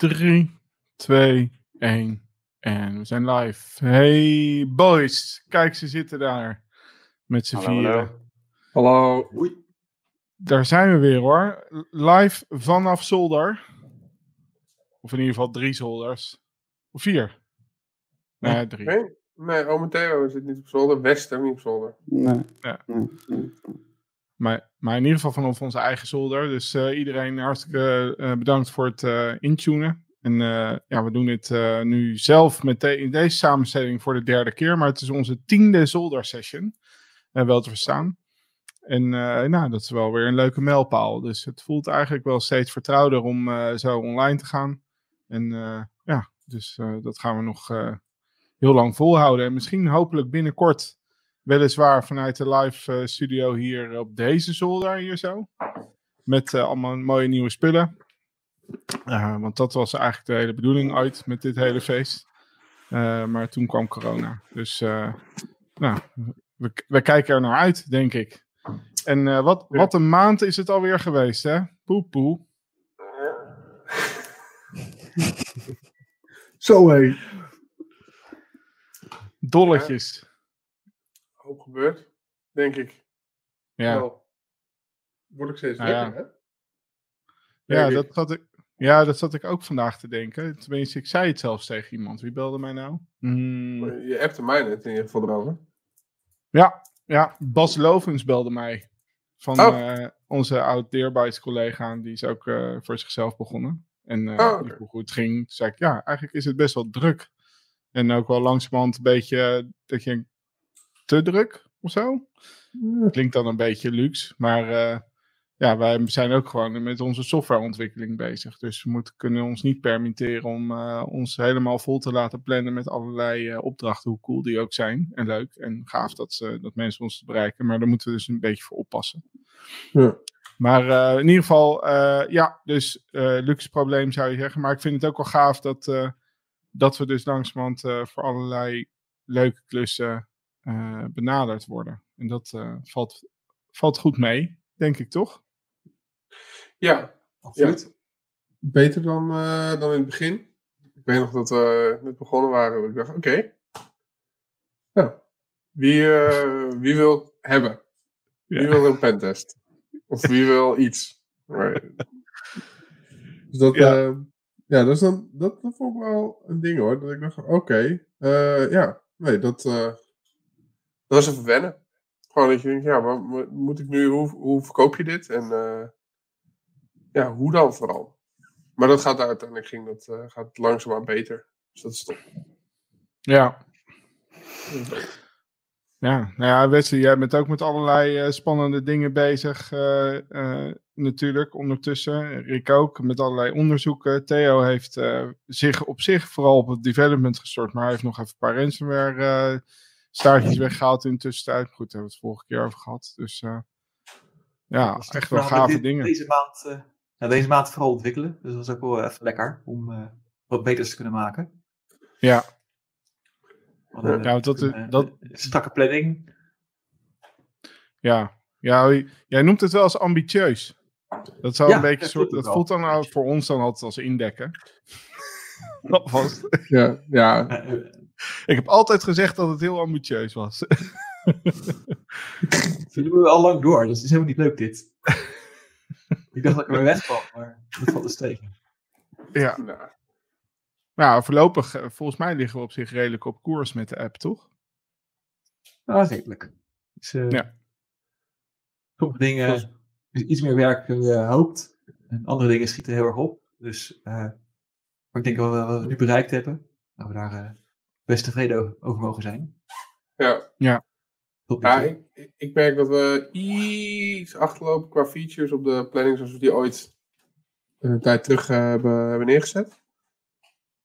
3, 2, 1. En we zijn live. Hey boys, kijk ze zitten daar. Met z'n vieren. hallo. Daar zijn we weer hoor. Live vanaf zolder. Of in ieder geval drie zolders. Of vier. Nee, drie. Nee, nee ome Theo zit niet op zolder. Wester niet op zolder. Nee. Ja. Nee. Maar, maar in ieder geval vanaf onze eigen zolder. Dus eh, iedereen hartstikke eh, bedankt voor het eh, intunen. En ja, we doen dit nu zelf met in deze samenstelling voor de derde keer. Maar het is onze tiende zoldersession. eh wel te verstaan. En nou, dat is wel weer een leuke mijlpaal. Dus het voelt eigenlijk wel steeds vertrouwder om zo online te gaan. En ja, dus dat gaan we nog heel lang volhouden. En misschien hopelijk binnenkort Weliswaar vanuit de live eh, studio hier op deze zolder hier zo. Met eh, allemaal mooie nieuwe spullen. Eh, want dat was eigenlijk de hele bedoeling uit met dit hele feest. Maar toen kwam corona. Dus nou, we, we kijken er naar uit, denk ik. En wat, wat een maand is het alweer geweest, hè? Poe poe. Zo hé. Dolletjes. Hoop gebeurd, denk ik. Ja, Wel. Word ik steeds Nou ja. hè? ja, ik. dat zat ik, ja, dat zat ik ook vandaag te denken. Tenminste, ik zei het zelfs tegen iemand. Wie belde mij nou? Hmm. Je appte mij net in ieder geval erover. Ja, ja, Bas Lovens belde mij. Van Oh. eh, onze oud Deerbytes collega. Die is ook eh, voor zichzelf begonnen. En eh Oh, hoe het ging. Toen zei ik, ja, eigenlijk is het best wel druk. En ook wel langzamerhand een beetje, dat je te druk of zo. Klinkt dan een beetje luxe. Maar eh, ja, wij zijn ook gewoon met onze softwareontwikkeling bezig. Dus we moeten, kunnen ons niet permitteren om eh, ons helemaal vol te laten plannen met allerlei eh, opdrachten, hoe cool die ook zijn. En leuk en gaaf dat, ze, dat mensen ons bereiken. Maar daar moeten we dus een beetje voor oppassen. Ja. Maar in ieder geval, ja, dus luxe probleem zou je zeggen. Maar ik vind het ook wel gaaf dat, dat we dus langzamerhand voor allerlei leuke klussen eh, benaderd worden. En dat eh, valt, valt goed mee, denk ik toch? Ja, Absoluut. beter dan, eh, dan in het begin. Ik weet nog dat we net begonnen waren. Ik dacht, oké. Nou, wie, eh, wie wil hebben? Wie Ja. wil een pentest? Of wie wil iets? Maar- dus dat, Ja. ja. ja, dat, is dan, dat, dat vond ik wel een ding hoor. Dat ik dacht, oké, eh, ja, nee, dat, eh, dat was even wennen. Gewoon dat je denkt, ja, mo- moet ik nu, hoe, hoe verkoop je dit? En eh, ja, hoe dan vooral? Maar dat gaat uiteindelijk ging dat, eh, gaat langzaamaan beter. Dus dat is top. Ja. Ja, nou ja, Wesley, jij bent ook met allerlei eh, spannende dingen bezig natuurlijk ondertussen. Rick ook, met allerlei onderzoeken. Theo heeft zich op zich vooral op het development gestort, maar hij heeft nog even een paar ransomware staartjes weggehaald in de tussentijd. Goed, daar hebben we het vorige keer over gehad. Dus eh, ja, Dat echt wel gave dit- dingen. Deze maand, eh, ja, deze maand vooral ontwikkelen. Dus dat is ook wel even lekker om eh, wat beters te kunnen maken. Ja, Want, eh, Ja, dat- een, eh, dat- een strakke planning. ja. ja, jij noemt het wel als ambitieus. Dat zou Ja, een beetje dat soort, dat wel. voelt dan al voor ons dan altijd als indekken. Alvast. Ja, ja, Eh, eh, Ik heb altijd gezegd dat het heel ambitieus was. dat doen we al lang door, dus het is helemaal niet leuk dit. ik dacht dat ik er weg kwam, maar dat valt dus tegen. ja. nou, Nou, voorlopig, eh, volgens mij liggen we op zich redelijk op koers met de app, toch? Ja, redelijk. Dus, eh, Ja. Sommige dingen is iets meer werk dan je hoopt. En andere dingen schieten heel erg op. Dus maar ik denk wel wat we nu bereikt hebben, dat we daar best tevreden over, mogen zijn. ja. Ja, ik, ik- merk dat we iets achterlopen qua features op de planning zoals we die ooit een tijd terug eh, hebben, hebben neergezet.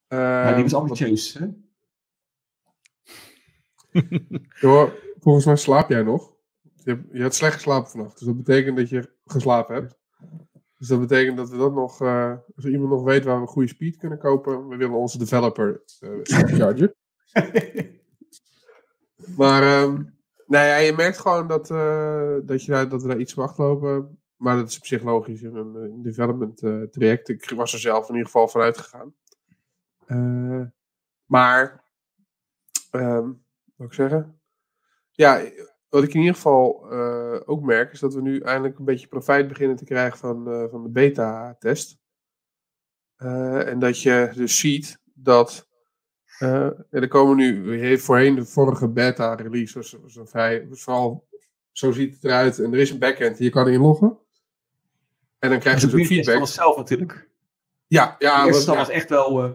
Maar die was Ehm, ambitieus. Hè? Joh, volgens mij slaap jij nog. Je, hebt, je had slecht geslapen vannacht. Dus dat betekent dat je geslapen hebt. Dus dat betekent dat we dat nog... eh, als iemand nog weet waar we goede speed kunnen kopen... We willen onze developer eh chargen. Maar... ehm nou ja, je merkt gewoon dat, eh, dat, je dat we daar iets van achterlopen. maar dat is op zich logisch in een, een development eh, traject. Ik was er zelf in ieder geval vanuit gegaan. Eh, maar, ehm, wat ik zeggen? Ja, wat ik in ieder geval eh, ook merk, is dat we nu eindelijk een beetje profijt beginnen te krijgen van, eh, van de beta-test. Eh, en dat je dus ziet dat. Eh, ja, er komen nu, heeft voorheen de vorige beta-release, was, was een vrij, was vooral zo ziet het eruit. En er is een backend, je kan inloggen. En dan krijg je Dus dus het feedback. was zelf natuurlijk. Ja, ja, De eerste was, was echt wel eh,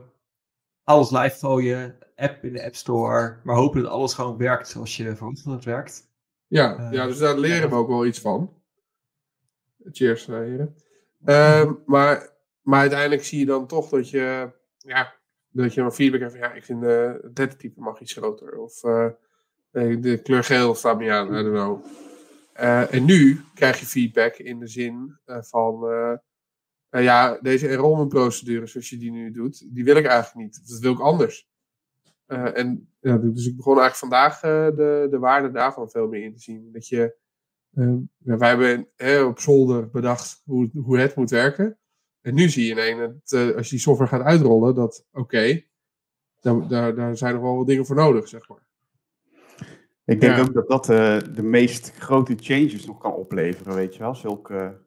alles live gooien, app in de App Store, maar hopen dat alles gewoon werkt zoals je verwacht dat het werkt. Ja, Eh, ja, dus daar leren ja. we ook wel iets van. Cheers, eh, heren. Ehm, maar, maar uiteindelijk zie je dan toch dat je, ja, dat je een feedback hebt van, ja, ik vind eh het lettertype mag iets groter. Of eh, eh, de kleur geel staat me aan, I don't know. En nu krijg je feedback in de zin van, ja, deze enrollmentprocedure zoals je die nu doet, die wil ik eigenlijk niet. Dat wil ik anders. En ja, dus ik begon eigenlijk vandaag de, de waarde daarvan veel meer in te zien. Dat je, wij hebben op zolder bedacht hoe, hoe het moet werken. En nu zie je ineens, dat, eh, als je die software gaat uitrollen, dat oké, daar, daar, daar zijn nog wel wat dingen voor nodig, zeg maar. Ik denk Ja. ook dat dat eh, de meest grote changes nog kan opleveren, weet je wel. Zulke,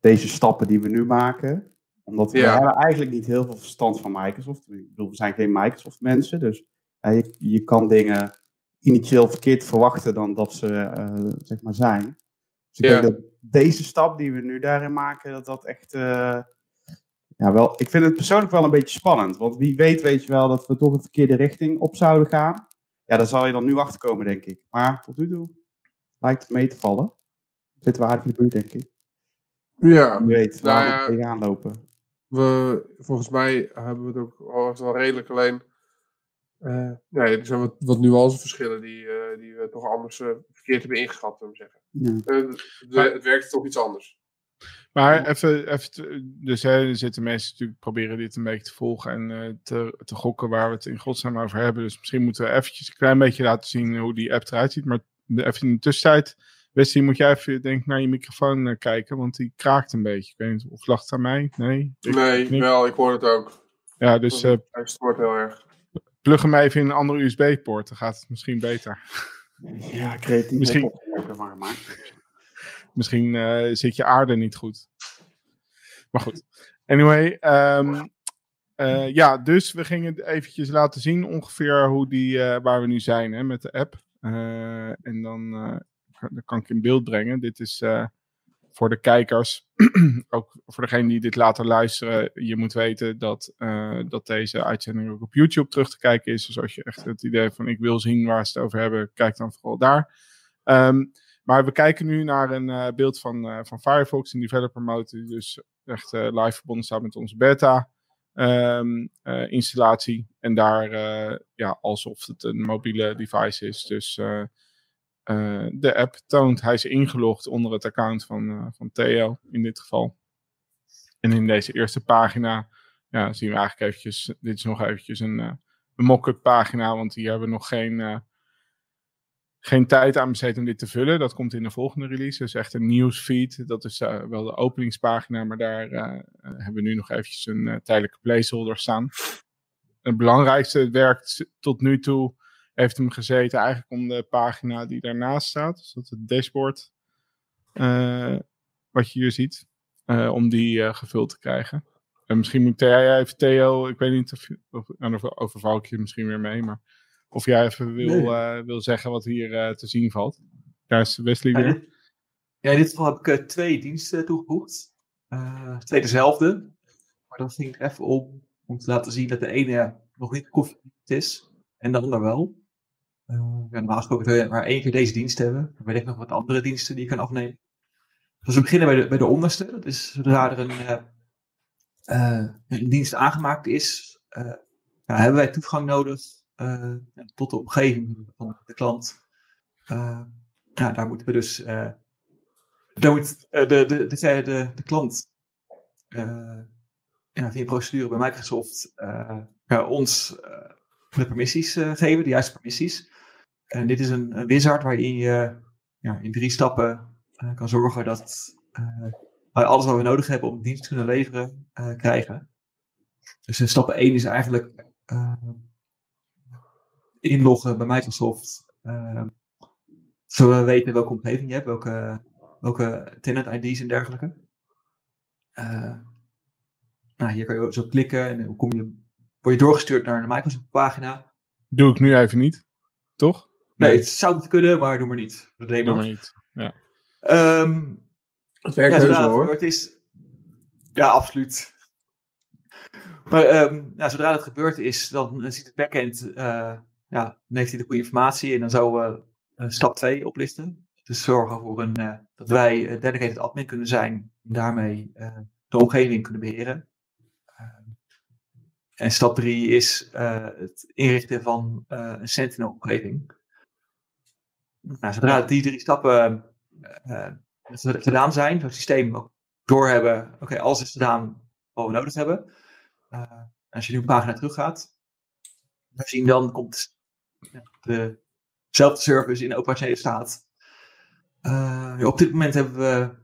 deze stappen die we nu maken. Omdat we Ja. hebben eigenlijk niet heel veel verstand van Microsoft. Ik bedoel, we zijn geen Microsoft mensen, dus je, je kan dingen initieel verkeerd verwachten dan dat ze eh, zeg maar zijn. Dus ik Ja. denk dat deze stap die we nu daarin maken, dat dat echt... ja, wel, ik vind het persoonlijk wel een beetje spannend. Want wie weet, weet je wel, dat we toch een verkeerde richting op zouden gaan. Ja, daar zal je dan nu achter komen, denk ik. Maar tot nu toe lijkt het mee te vallen. Zitten we aardig in de buurt, denk ik. Ja, Wie weet, Nou waar ja. we tegenaan lopen. we, volgens mij hebben we het ook wel redelijk alleen. ja, er zijn wat, wat nuanceverschillen die, eh, die we toch anders eh, verkeerd hebben ingeschat, zullen we zeggen. Ja. Het werkt toch iets anders. Maar even, even te- dus hè, er zitten mensen natuurlijk proberen dit een beetje te volgen en eh, te, te gokken waar we het in godsnaam over hebben. Dus misschien moeten we eventjes een klein beetje laten zien hoe die app eruit ziet. Maar de- even in de tussentijd, Wesley, moet jij even denk ik, naar je microfoon eh, kijken, want die kraakt een beetje. Ik weet niet of lag het aan mij? Nee? Ik- nee, ik wel, ik hoor het ook. Ja, dus eh, Hij stoort heel erg. plug hem even in een andere USB-poort, dan gaat het misschien beter. Ja, creatief Misschien- van gemaakt. Misschien eh, zit je aarde niet goed. Maar goed. Anyway, ehm, eh, ja, dus we gingen eventjes laten zien ongeveer hoe die, eh, waar we nu zijn hè, met de app. En dan kan- ik in beeld brengen. Dit is voor de kijkers, ook voor degene die dit later luisteren. Je moet weten dat, dat deze uitzending ook op YouTube terug te kijken is. Dus als je echt het idee van ik wil zien waar ze het over hebben, kijk dan vooral daar. Ehm, maar we kijken nu naar een eh, beeld van, eh, van Firefox in developer mode. Die dus echt eh, live verbonden staat met onze beta ehm, eh. En daar ja, alsof het een mobiele device is. Dus de app toont, hij is ingelogd onder het account van, van Theo in dit geval. En in deze eerste pagina ja, zien we eigenlijk eventjes, dit is nog eventjes een, een mock-up pagina, want hier hebben we nog geen, geen tijd aan besteed om dit te vullen. Dat komt in de volgende release. Dus echt een nieuwsfeed. Dat is eh, wel de openingspagina, maar daar eh, hebben we nu nog eventjes een eh, tijdelijke placeholder staan. Het belangrijkste werkt tot nu toe heeft hem gezeten eigenlijk om de pagina die daarnaast staat. Dus dat het dashboard. wat je hier ziet. om die gevuld te krijgen. En misschien moet jij even Theo, ik weet niet of, of dan overval ik je misschien weer mee, maar of jij even wil, Nee. eh, wil zeggen wat hier eh, te zien valt. Daar is Wesley Ja, weer. dit- ja, in dit geval heb ik eh, twee diensten toegevoegd. Twee dezelfde. Maar dan ging ik even om om te laten zien dat de ene nog niet configureerd is en de ander wel. Ja, normaal gesproken wil je maar één keer deze dienst hebben. Dan weet ik nog wat andere diensten die je kan afnemen. Dus we beginnen bij de, bij de onderste. Dat is zodra er een, een dienst aangemaakt is, ja, hebben wij toegang nodig tot de omgeving van de klant. Eh, ja, daar moeten we dus. eh daar moet eh, de, de, de, de, de klant. eh ja, via procedure bij Microsoft. eh, ons eh, de permissies eh, geven, de juiste permissies. En dit is een, wizard waarin je ja, in drie stappen eh, kan zorgen dat. eh, waar alles wat we nodig hebben om dienst te kunnen leveren, eh, krijgen. Dus stap 1 is eigenlijk inloggen bij Microsoft. zodat we weten welke omgeving je hebt, welke, welke tenant ID's en dergelijke. nou, hier kan je zo klikken en dan kom je, word je doorgestuurd naar de Microsoft pagina. Doe ik nu even niet, toch? Nee, nee het zou het kunnen, maar doe maar niet. Dat doe maar niet, ja. Um, het werkt ja, zodra hoor. Het is, ja, absoluut. Maar um, ja, zodra dat gebeurd is, dan ziet het backend, uh, ja, dan heeft hij de goede informatie en dan zouden we uh, stap 2 oplisten. Dus zorgen voor een, uh, dat wij dedicated admin kunnen zijn en daarmee de omgeving kunnen beheren. En stap 3 is het inrichten van een Sentinel-omgeving. Nou, zodra die drie stappen gedaan zijn, het systeem ook doorhebben, oké, alles is gedaan wat we nodig hebben. Uh, als je nu een pagina teruggaat, dan zien dan komt dezelfde service in operationele staat. Uh, op dit moment hebben we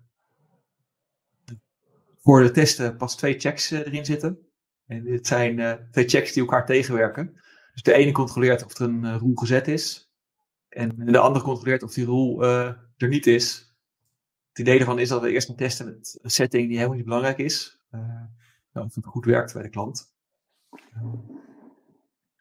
voor de testen pas twee checks uh, erin zitten. En dit zijn twee checks die elkaar tegenwerken. Dus de ene controleert of er een rule gezet is. En de andere controleert of die rule er niet is. Het idee ervan is dat we eerst gaan testen met een setting die helemaal niet belangrijk is. Uh, of het goed werkt bij de klant. Uh,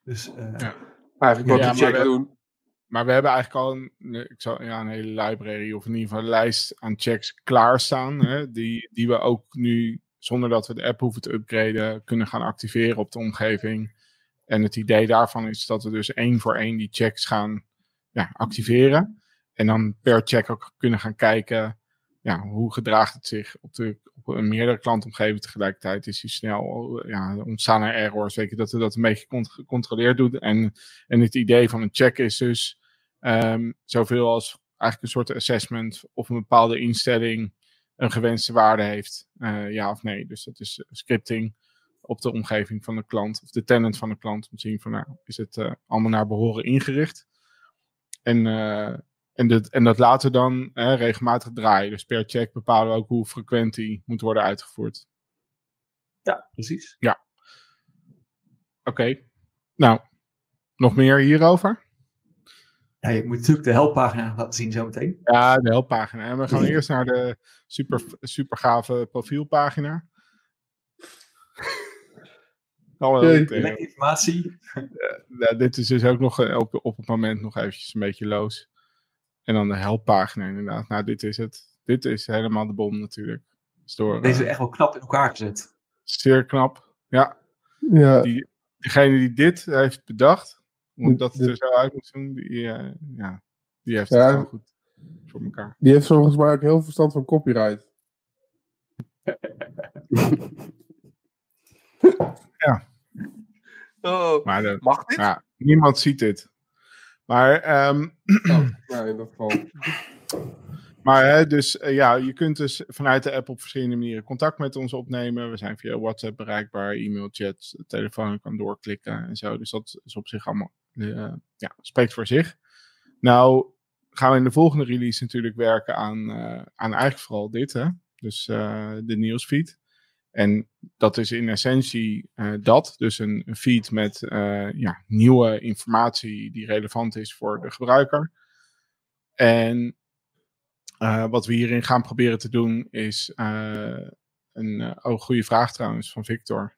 dus, uh, ja. Eigenlijk wat ja, check we, doen. Maar we hebben eigenlijk al een, ik zal, ja, een hele library of in ieder geval een lijst aan checks klaarstaan. Hè, die, die we ook nu, zonder dat we de app hoeven te upgraden, kunnen gaan activeren op de omgeving. En het idee daarvan is dat we dus één voor één die checks gaan ja, activeren. En dan per check ook kunnen gaan kijken ja, hoe gedraagt het zich op, de, op een meerdere klantomgeving tegelijkertijd? Is hij snel, ja, ontstaan er errors? Weet je, dat we dat een beetje gecontroleerd doen. En, en het idee van een check is dus um, zoveel als eigenlijk een soort assessment of een bepaalde instelling een gewenste waarde heeft. Uh, ja of nee. Dus dat is scripting op de omgeving van de klant of de tenant van de klant. Om te zien van nou, is het allemaal naar behoren ingericht. En uh, en, dit, en dat laten we dan hè, regelmatig draaien. Dus per check bepalen we ook hoe frequent die moet worden uitgevoerd. Ja, precies. Ja. Oké. Nou, nog meer hierover? Ja, je moet natuurlijk de helppagina laten zien zometeen. Ja, de helppagina. En we gaan eerst naar de super, super gave profielpagina. Lekker informatie. Ja, dit is dus ook nog op, op het moment nog eventjes een beetje loos. En dan de helppagina inderdaad. Nou, dit is het. Dit is helemaal de bom natuurlijk. Door, Deze is uh, echt wel knap in elkaar gezet. Zeer knap, ja. ja. Die, degene die dit heeft bedacht, omdat het er zo uit moet zien, die, uh, ja, die heeft ja, het gewoon goed voor elkaar. Die heeft volgens mij ook heel verstand van copyright. ja. Oh, maar de, mag dit? Ja, niemand ziet dit. Maar, um, oh, nou, in dat geval. Maar hè, dus uh, ja, je kunt dus vanuit de app op verschillende manieren contact met ons opnemen. We zijn via WhatsApp bereikbaar, e-mail, chat, telefoon kan doorklikken en zo. Dus dat is op zich allemaal, uh, ja, spreekt voor zich. Nou gaan we in de volgende release natuurlijk werken aan, uh, aan eigenlijk vooral dit, hè. Dus de nieuwsfeed. En dat is in essentie uh, dat. Dus een, een feed met uh, ja, nieuwe informatie die relevant is voor de gebruiker. En uh, wat we hierin gaan proberen te doen is een oh, goede vraag trouwens van Victor.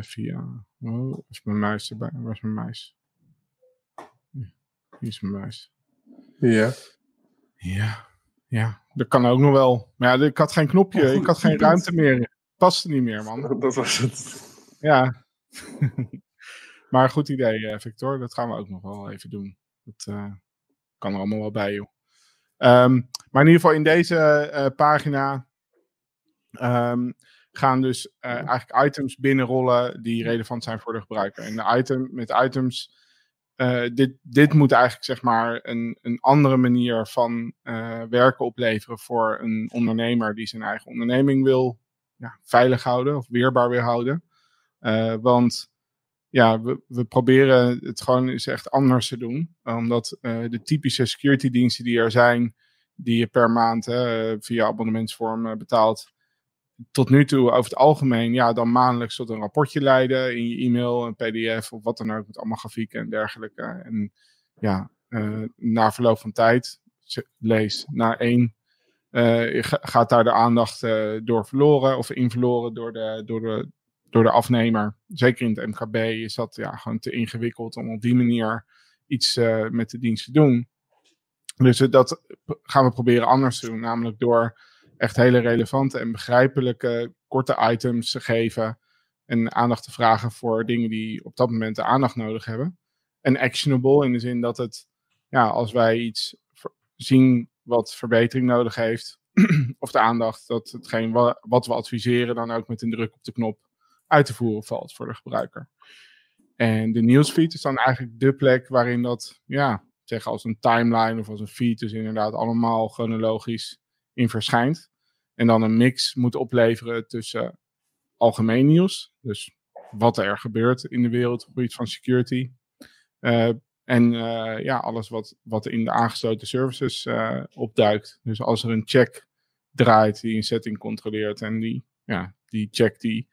via. Oh, is mijn muis erbij? Waar is mijn muis? Hier is mijn muis. Ja. Ja. Ja, dat kan ook nog wel. Maar ja, ik had geen knopje, oh, ik had geen ruimte meer paste niet meer, man. Dat was het. Ja. maar goed idee, uh, Victor. Dat gaan we ook nog wel even doen. Dat uh, kan er allemaal wel bij, joh. Um, maar in ieder geval in deze uh, pagina um, gaan dus eigenlijk items binnenrollen die relevant zijn voor de gebruiker. En de item, met items, dit, dit moet eigenlijk zeg maar een, een andere manier van werken opleveren voor een ondernemer die zijn eigen onderneming wil ja, veilig houden of weerbaar weer houden. Uh, want ja, we, we proberen het gewoon eens echt anders te doen. Omdat uh, de typische security diensten die er zijn, die je per maand via abonnementsvorm betaalt. Tot nu toe over het algemeen, ja, dan maandelijks tot een rapportje leiden in je e-mail, een pdf of wat dan ook, met allemaal grafieken en dergelijke. En ja, na verloop van tijd, lees, na één gaat daar de aandacht uh, door verloren of in verloren door de, door, de, door de afnemer. Zeker in het MKB is dat ja, gewoon te ingewikkeld om op die manier iets uh, met de dienst te doen. Dus dat gaan we proberen anders te doen, namelijk door echt hele relevante en begrijpelijke korte items te geven en aandacht te vragen voor dingen die op dat moment de aandacht nodig hebben. En actionable in de zin dat het, ja, als wij iets zien wat verbetering nodig heeft, of de aandacht dat hetgeen wat we adviseren dan ook met een druk op de knop uit te voeren valt voor de gebruiker. En de nieuwsfeed is dan eigenlijk de plek waarin dat, ja, zeg als een timeline of als een feed, dus inderdaad allemaal chronologisch in verschijnt. En dan een mix moet opleveren tussen algemeen nieuws, dus wat er gebeurt in de wereld op het gebied van security, uh, en uh, ja, alles wat, wat in de aangesloten services uh, opduikt. Dus als er een check draait die een setting controleert en die, ja, die check die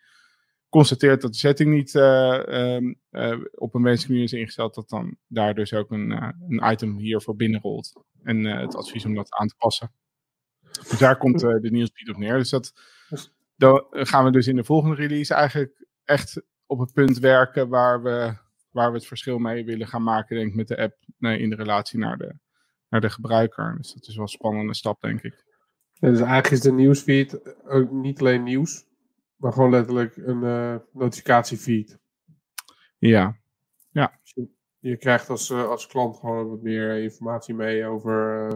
constateert dat de setting niet uh, um, op een wenselijke manier is ingesteld, dat dan daar dus ook een, een item hiervoor binnenrolt. En het advies om dat aan te passen. Dus daar komt de nieuwsfeed op neer. Dus dat, dan gaan we dus in de volgende release eigenlijk echt op het punt werken waar we waar we het verschil mee willen gaan maken, denk ik, met de app nee, in de relatie naar de, naar de gebruiker. Dus dat is wel een spannende stap, denk ik. dus eigenlijk is de nieuwsfeed ook niet alleen nieuws, maar gewoon letterlijk een uh, notificatiefeed. Ja. ja. Dus je, je, krijgt als, uh, als klant gewoon wat meer informatie mee over,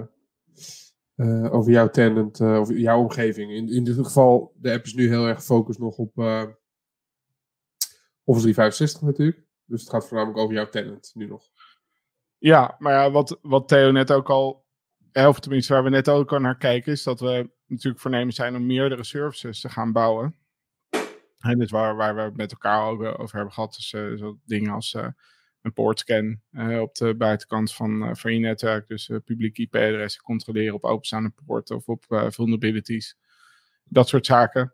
uh, over jouw tenant, of jouw omgeving. In, in dit geval, de app is nu heel erg gefocust nog op Office 365 natuurlijk. Dus het gaat voornamelijk over jouw tenant nu nog. Ja, maar ja, wat, wat Theo net ook al, of tenminste waar we net ook al naar kijken, is dat we natuurlijk voornemens zijn om meerdere services te gaan bouwen. En dus waar, waar we met elkaar ook over hebben gehad, dus uh, zo dingen als uh, een poortscan op de buitenkant van, van je netwerk. Dus publieke IP-adressen controleren op openstaande poorten of op vulnerabilities. Dat soort zaken.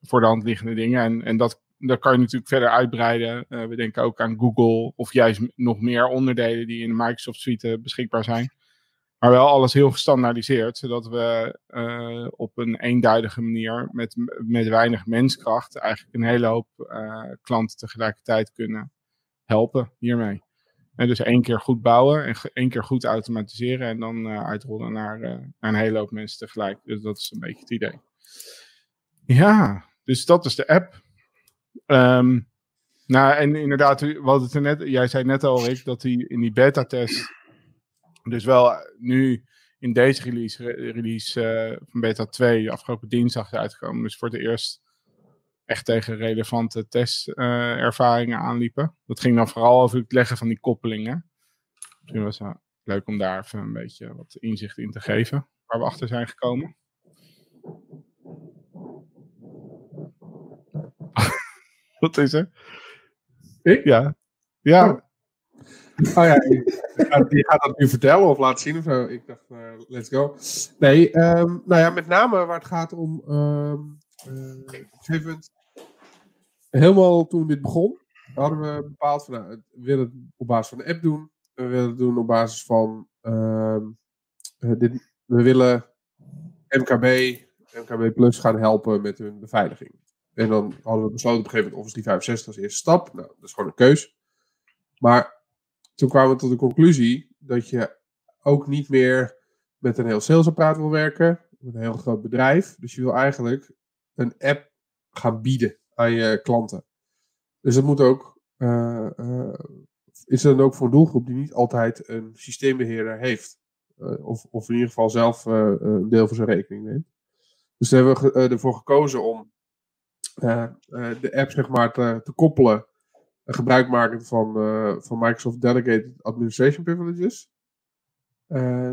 voor de hand liggende dingen. En, en dat dat kan je natuurlijk verder uitbreiden. Uh, we denken ook aan Google of juist nog meer onderdelen die in de Microsoft Suite beschikbaar zijn. Maar wel alles heel gestandaardiseerd, zodat we uh, op een eenduidige manier met, met weinig menskracht eigenlijk een hele hoop klanten tegelijkertijd kunnen helpen hiermee. En dus één keer goed bouwen en één keer goed automatiseren en dan uitrollen naar, naar een hele hoop mensen tegelijk. Dus dat is een beetje het idee. Ja, dus dat is de app. Um, nou, en inderdaad, wat het er net, jij zei net al, Rick, dat hij in die beta-test, dus wel nu in deze release, release uh, van beta 2, afgelopen dinsdag is uitgekomen. Dus voor het eerst echt tegen relevante testervaringen uh, aanliepen. Dat ging dan vooral over het leggen van die koppelingen. Misschien was het leuk om daar even een beetje wat inzicht in te geven, waar we achter zijn gekomen. Wat is er? Ik? Ja. Ja. Oh, oh ja, je gaat dat nu vertellen of laten zien of zo. Ik dacht, uh, let's go. Nee, um, nou ja, met name waar het gaat om. Um, uh, op een gegeven moment. Helemaal toen dit begon, hadden we bepaald van. Nou, we willen het op basis van de app doen. We willen het doen op basis van. Um, dit, we willen MKB, MKB Plus gaan helpen met hun beveiliging. En dan hadden we besloten op een gegeven moment Office 365 als eerste stap. Nou, dat is gewoon een keus. Maar toen kwamen we tot de conclusie dat je ook niet meer met een heel salesapparaat wil werken. Met een heel groot bedrijf. Dus je wil eigenlijk een app gaan bieden aan je klanten. Dus dat moet ook, uh, uh, is dan ook voor een doelgroep die niet altijd een systeembeheerder heeft. Uh, of, of in ieder geval zelf een deel van zijn rekening neemt. Dus daar hebben we ervoor gekozen om de app zeg maar te, koppelen. en gebruik maken van, uh, van Microsoft Delegated Administration Privileges.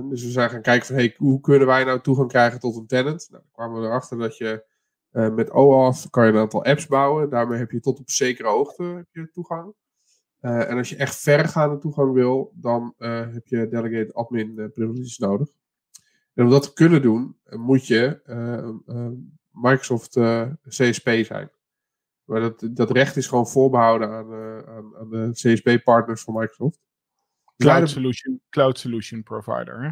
dus we zijn gaan kijken van hey, hoe kunnen wij nou toegang krijgen tot een tenant. Nou, dan kwamen we erachter dat je met OAuth kan je een aantal apps bouwen. Daarmee heb je tot op zekere hoogte heb je toegang. en als je echt verregaande toegang wil, dan heb je Delegated Admin Privileges nodig. En om dat te kunnen doen, eh, moet je eh, eh, Microsoft eh, CSP zijn. Maar dat, dat recht is gewoon voorbehouden aan, eh, aan, aan de CSP-partners van Microsoft. Cloud hebben- solution, cloud solution provider. Hè?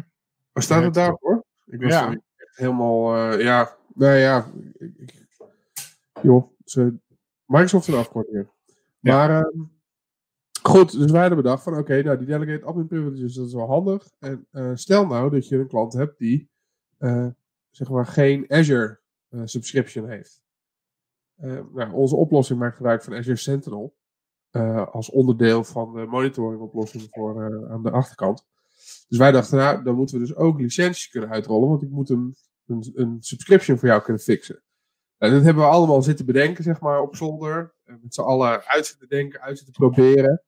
Waar staat het daarvoor? Ik was Ja. helemaal, eh, ja, nou ja, ik, joh, ze, Microsoft een afkorting. Ja. Maar ehm, goed, dus wij hadden bedacht van, oké, nou die delegate admin privileges, dat is wel handig. En stel nou dat je een klant hebt die, zeg maar, geen Azure subscription heeft. Eh, nou, onze oplossing maakt gebruik van Azure Sentinel. eh, als onderdeel van de monitoring oplossing voor, eh, aan de achterkant. Dus wij dachten, nou, dan moeten we dus ook licenties kunnen uitrollen, want ik moet een, een, een subscription voor jou kunnen fixen. En dat hebben we allemaal zitten bedenken, zeg maar, op zolder. En met z'n allen uit zitten denken, uit zitten proberen.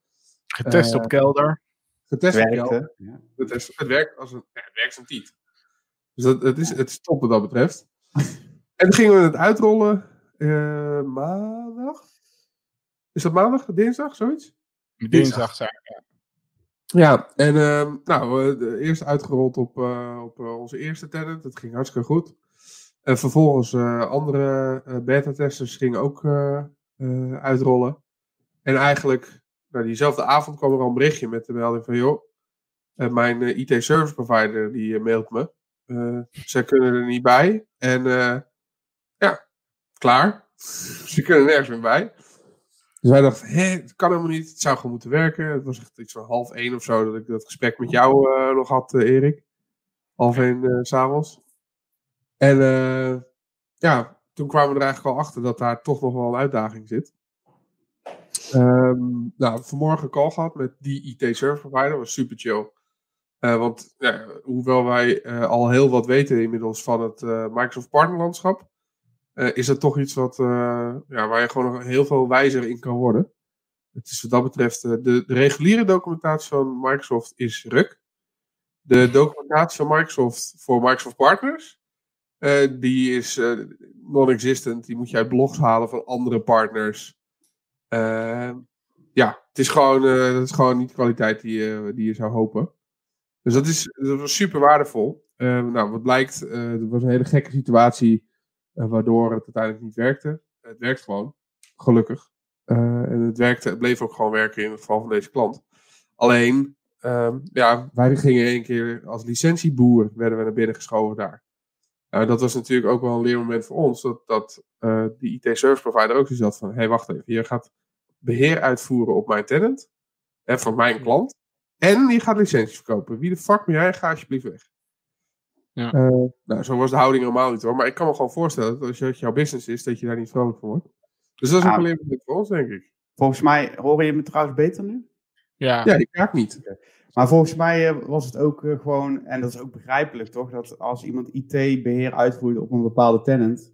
Getest Eh, op kelder. Getest op. Werkte. Ja. Het, is, het werkt als een, ja, het werkt als een tiet. Dus dat, het, is, het is top wat dat betreft. En dan gingen we het uitrollen eh, maandag. Is dat maandag, dinsdag, zoiets? Dinsdag zijn. Ja, en ehm, nou, eerst uitgerold op, eh, op eh, onze eerste tenant. Dat ging hartstikke goed. En vervolgens andere beta-testers gingen ook uitrollen. En eigenlijk, nou, diezelfde avond kwam er al een berichtje met de melding van... joh, mijn IT-service provider die mailt me. Zij kunnen er niet bij. En eh, ja, klaar. Ze kunnen nergens meer bij. Dus wij dachten, hé, het kan helemaal niet. Het zou gewoon moeten werken. Het was echt iets van half één of zo dat ik dat gesprek met jou eh, nog had, eh, Erik. Half één eh, s s'avonds. En eh, ja, toen kwamen we er eigenlijk al achter dat daar toch nog wel een uitdaging zit. Ehm, nou, vanmorgen een call gehad met die IT-service provider. was super chill. Eh, want ja, hoewel wij eh, al heel wat weten inmiddels van het eh, Microsoft partnerlandschap, eh, is dat toch iets wat, eh, ja, waar je gewoon nog heel veel wijzer in kan worden. Het is wat dat betreft, eh, de, de reguliere documentatie van Microsoft is ruk. De documentatie van Microsoft voor Microsoft Partners, eh, die is eh, non-existent. Die moet je uit blogs halen van andere partners. Eh, ja, het is gewoon, eh, dat is gewoon niet de kwaliteit die, je die je zou hopen. Dus dat, is, dat was super waardevol. Eh, nou, wat blijkt, eh er was een hele gekke situatie eh, waardoor het uiteindelijk niet werkte. Het werkt gewoon, gelukkig. Eh, en het, werkte, het bleef ook gewoon werken in het geval van deze klant. Alleen, ehm, ja, wij gingen één keer als licentieboer werden we naar binnen geschoven daar. Nou, dat was natuurlijk ook wel een leermoment voor ons. Dat, dat eh, die IT-service provider ook zoiets had van... Hé, hey, wacht even. Je gaat beheer uitvoeren op mijn tenant. En van mijn klant. En je gaat licenties verkopen. Wie de fuck ben jij? Ga alsjeblieft weg. Ja. Eh, nou, zo was de houding helemaal niet hoor. Maar ik kan me gewoon voorstellen dat als het jouw business is, dat je daar niet vrolijk van wordt. Dus dat is ook Ah. een leermoment voor ons, denk ik. Volgens mij hoor je me trouwens beter nu. Ja, Ja, ik raak niet. Maar volgens mij eh, was het ook eh, gewoon, en dat is ook begrijpelijk toch, dat als iemand IT-beheer uitvoert op een bepaalde tenant,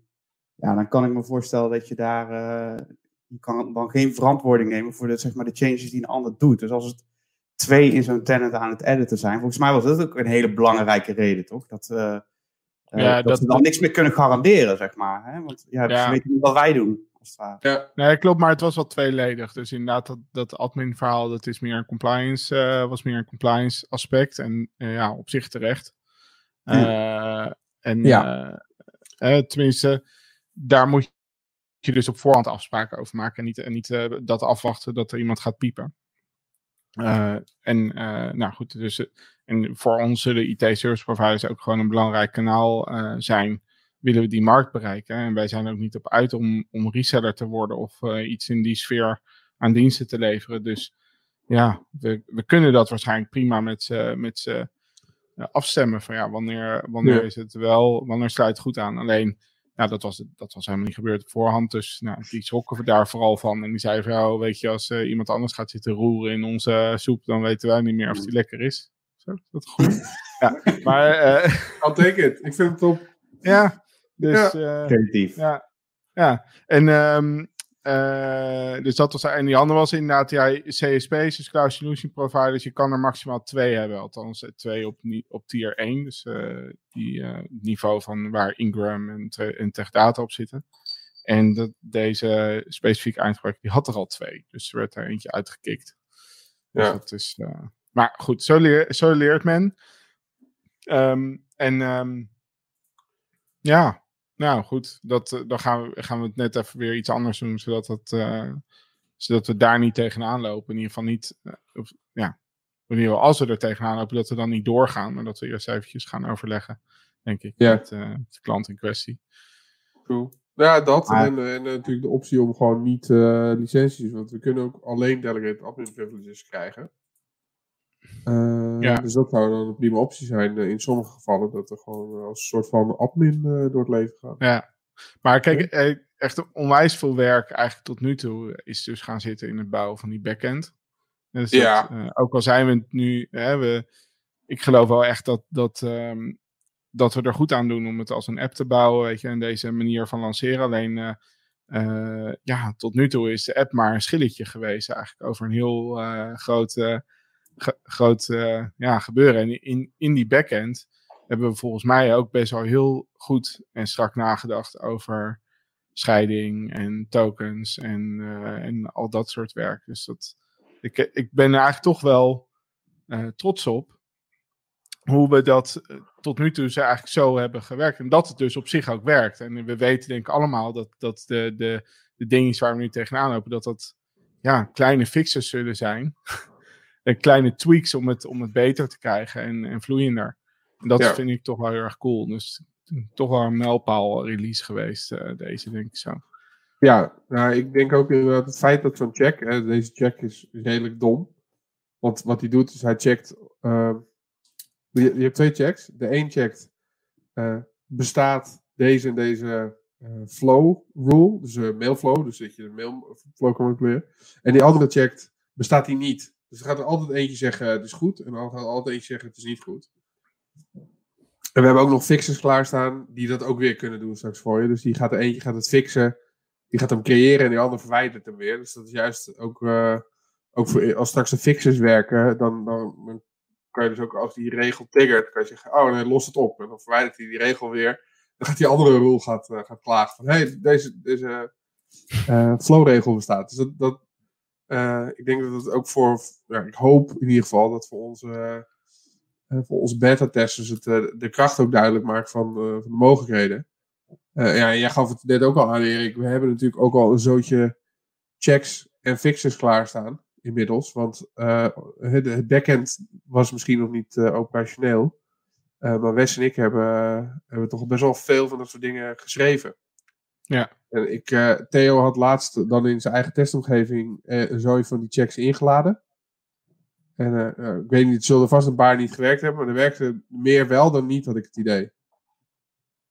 ja, dan kan ik me voorstellen dat je daar, eh, je kan dan geen verantwoording nemen voor de, zeg maar, de changes die een ander doet. Dus als het twee in zo'n tenant aan het editen zijn, volgens mij was dat ook een hele belangrijke reden, toch? Dat, eh, eh, Ja, dat, dat- ze dan niks meer kunnen garanderen, zeg maar. Hè? Want ja, Ja. ze weten niet wat wij doen. Als het ware. Ja, Nee, klopt, maar het was wel tweeledig. Dus inderdaad, dat, dat admin-verhaal, dat is meer een compliance, eh, was meer een compliance aspect. En eh, ja, op zich terecht. Eh, en Ja. tenminste, daar moet je dus op voorhand afspraken over maken. En niet, en niet eh, dat afwachten dat er iemand gaat piepen. Eh, en eh, nou goed, dus, eh, en voor ons zullen IT-service providers ook gewoon een belangrijk kanaal zijn willen we die markt bereiken. En wij zijn ook niet op uit om, om reseller te worden of iets in die sfeer aan diensten te leveren. Dus ja, we, we kunnen dat waarschijnlijk prima met z'n met afstemmen. Van ja, wanneer, wanneer Ja. is het wel, wanneer sluit het goed aan. Alleen, nou, dat was, dat was helemaal niet gebeurd op voorhand. Dus nou, die schrokken we daar vooral van. En die zeiden van, ja, weet je, als eh, iemand anders gaat zitten roeren in onze soep, dan weten wij niet meer of die lekker is. Zo, is dat goed? ja, maar eh, I'll take it. Ik vind het top. ja, dus... eh, Creatief. ja, ja. En ehm, eh, dus dat was, en die andere was inderdaad, ja, CSP's, dus Cloud Solution Providers, je kan er maximaal twee hebben, althans eh, twee op, op tier 1, dus eh, die niveau van waar Ingram en, Te- en Techdata op zitten. En dat, deze specifieke eindgebruiker, die had er al twee, dus er werd er eentje uitgekikt. Dus Ja. dat is, maar goed, zo, leer, zo leert men. Ehm, en ehm, ja, nou goed, dat, eh, dan gaan we, gaan we het net even weer iets anders doen, zodat, dat, eh, zodat we daar niet tegenaan lopen. In ieder geval niet, eh, of, ja, in ieder geval als we er tegenaan lopen, dat we dan niet doorgaan, maar dat we eerst eventjes gaan overleggen, denk ik, Ja. met, de klant in kwestie. Cool. Ja, dat. En, en natuurlijk de optie om gewoon niet licenties. Want we kunnen ook alleen delegate admin privileges krijgen. Eh, Ja. Dus dat zou dan een prima optie zijn eh, in sommige gevallen. Dat er gewoon eh, als een soort van admin eh, door het leven gaat. Ja, maar kijk, echt onwijs veel werk eigenlijk tot nu toe is dus gaan zitten in het bouwen van die backend. Dus dat, Ja. ook al zijn we het nu, hè, we, ik geloof wel echt dat, dat, ehm, dat we er goed aan doen om het als een app te bouwen, weet je, en deze manier van lanceren. Alleen, ja, tot nu toe is de app maar een schilletje geweest eigenlijk over een heel eh, groot, eh, ja, gebeuren. En in, in die backend hebben we volgens mij ook best wel heel goed en strak nagedacht over scheiding en tokens en, eh, en al dat soort werk. Dus dat, ik, ik ben er eigenlijk toch wel eh, trots op hoe we dat tot nu toe eigenlijk zo hebben gewerkt. En dat het dus op zich ook werkt. En we weten denk ik allemaal dat, dat de, de, de dingen waar we nu tegenaan lopen, dat dat ja, kleine fixes zullen zijn. kleine tweaks om het, om het beter te krijgen en, en vloeiender. En dat Ja. vind ik toch wel heel erg cool. Dus toch wel een mijlpaal release geweest, eh, deze denk ik zo. Ja, nou, ik denk ook inderdaad het feit dat zo'n check, hè, deze check is redelijk dom. Want wat hij doet is hij checkt, eh, je, je hebt twee checks. De een checkt, eh, bestaat deze en deze eh, flow rule, dus mailflow, dus dat je de mailflow kan manipuleren. En die andere checkt, bestaat die niet. Dus er gaat er altijd eentje zeggen het is goed en dan gaat er altijd eentje zeggen het is niet goed. En we hebben ook nog fixers klaarstaan die dat ook weer kunnen doen straks voor je. Dus die gaat er eentje gaat het fixen die gaat hem creëren en die ander verwijdert hem weer. Dus dat is juist ook, eh, ook voor, als straks de fixers werken, dan, dan, kan je dus ook als die regel triggert, kan je zeggen, oh nee, los het op. En dan verwijdert hij die regel weer. Dan gaat die andere rule gaat, eh, gaat klagen van, hé, hey, deze, deze eh, flowregel bestaat. Dus dat, dat ik denk dat het ook voor, ja, ik hoop in ieder geval dat voor onze, eh, voor onze beta-testers het eh, de kracht ook duidelijk maakt van, eh, van de mogelijkheden. Eh, ja, jij gaf het net ook al aan, Erik. We hebben natuurlijk ook al een zootje checks en fixes klaarstaan inmiddels. Want eh, het, backend was misschien nog niet eh, operationeel. Eh, maar Wes en ik hebben, hebben toch best wel veel van dat soort dingen geschreven. Ja. En ik, eh, Theo had laatst dan in zijn eigen testomgeving eh, een zooi van die checks ingeladen. En eh, eh, ik weet niet, het zullen er vast een paar niet gewerkt hebben, maar er werkte meer wel dan niet, had ik het idee.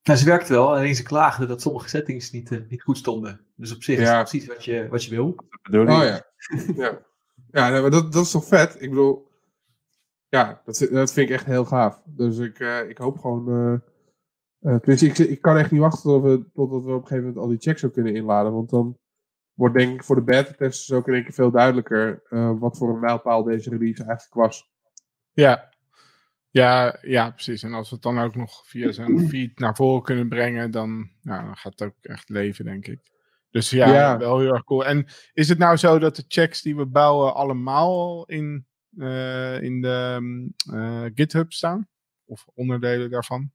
Nou, ze werkt wel, alleen ze klaagden dat sommige settings niet, niet goed stonden. Dus op zich is Ja. het precies wat je, wat je wil. Oh ja. ja. Ja, nee, maar dat, dat is toch vet? Ik bedoel, ja, dat, vind- dat vind ik echt heel gaaf. Dus ik, eh, ik hoop gewoon. Eh, tenminste, ik, ik kan echt niet wachten tot we, totdat we op een gegeven moment al die checks ook kunnen inladen. Want dan wordt denk ik voor de beta-testers ook in één keer veel duidelijker eh, wat voor een mijlpaal deze release eigenlijk was. Ja. Ja, ja, precies. En als we het dan ook nog via zijn feed naar voren kunnen brengen, dan, nou, dan gaat het ook echt leven, denk ik. Dus ja, Ja. wel heel erg cool. En is het nou zo dat de checks die we bouwen allemaal in, eh, in de mm, GitHub staan? Of onderdelen daarvan?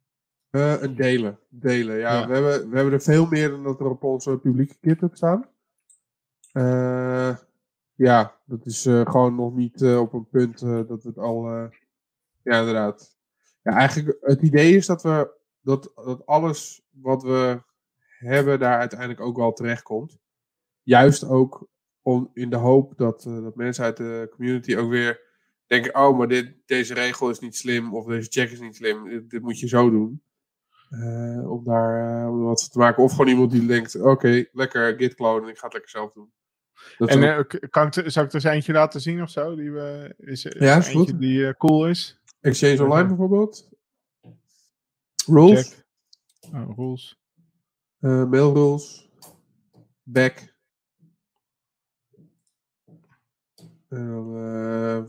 Eh, een delen. Delen, ja. Ja. We, hebben, we hebben er veel meer dan dat er op onze publieke GitHub staan. Eh, ja, dat is eh, gewoon nog niet eh, op een punt eh, dat het al... eh, ja, inderdaad. Ja, eigenlijk het idee is dat we... Dat, dat alles wat we hebben daar uiteindelijk ook wel terecht komt. Juist ook om, in de hoop dat, eh, dat mensen uit de community ook weer denken... Oh, maar dit, deze regel is niet slim of deze check is niet slim. Dit, dit moet je zo doen. Eh, om daar eh, wat te maken. Of gewoon iemand die denkt, oké, lekker git clone en ik ga het lekker zelf doen. Dat En eh, kan ik, zou ik er eens eentje laten zien of zo? Die we, is, is Ja, is eentje goed. die cool is? Exchange Online bijvoorbeeld. Rules. Oh, rules. mail rules. Back.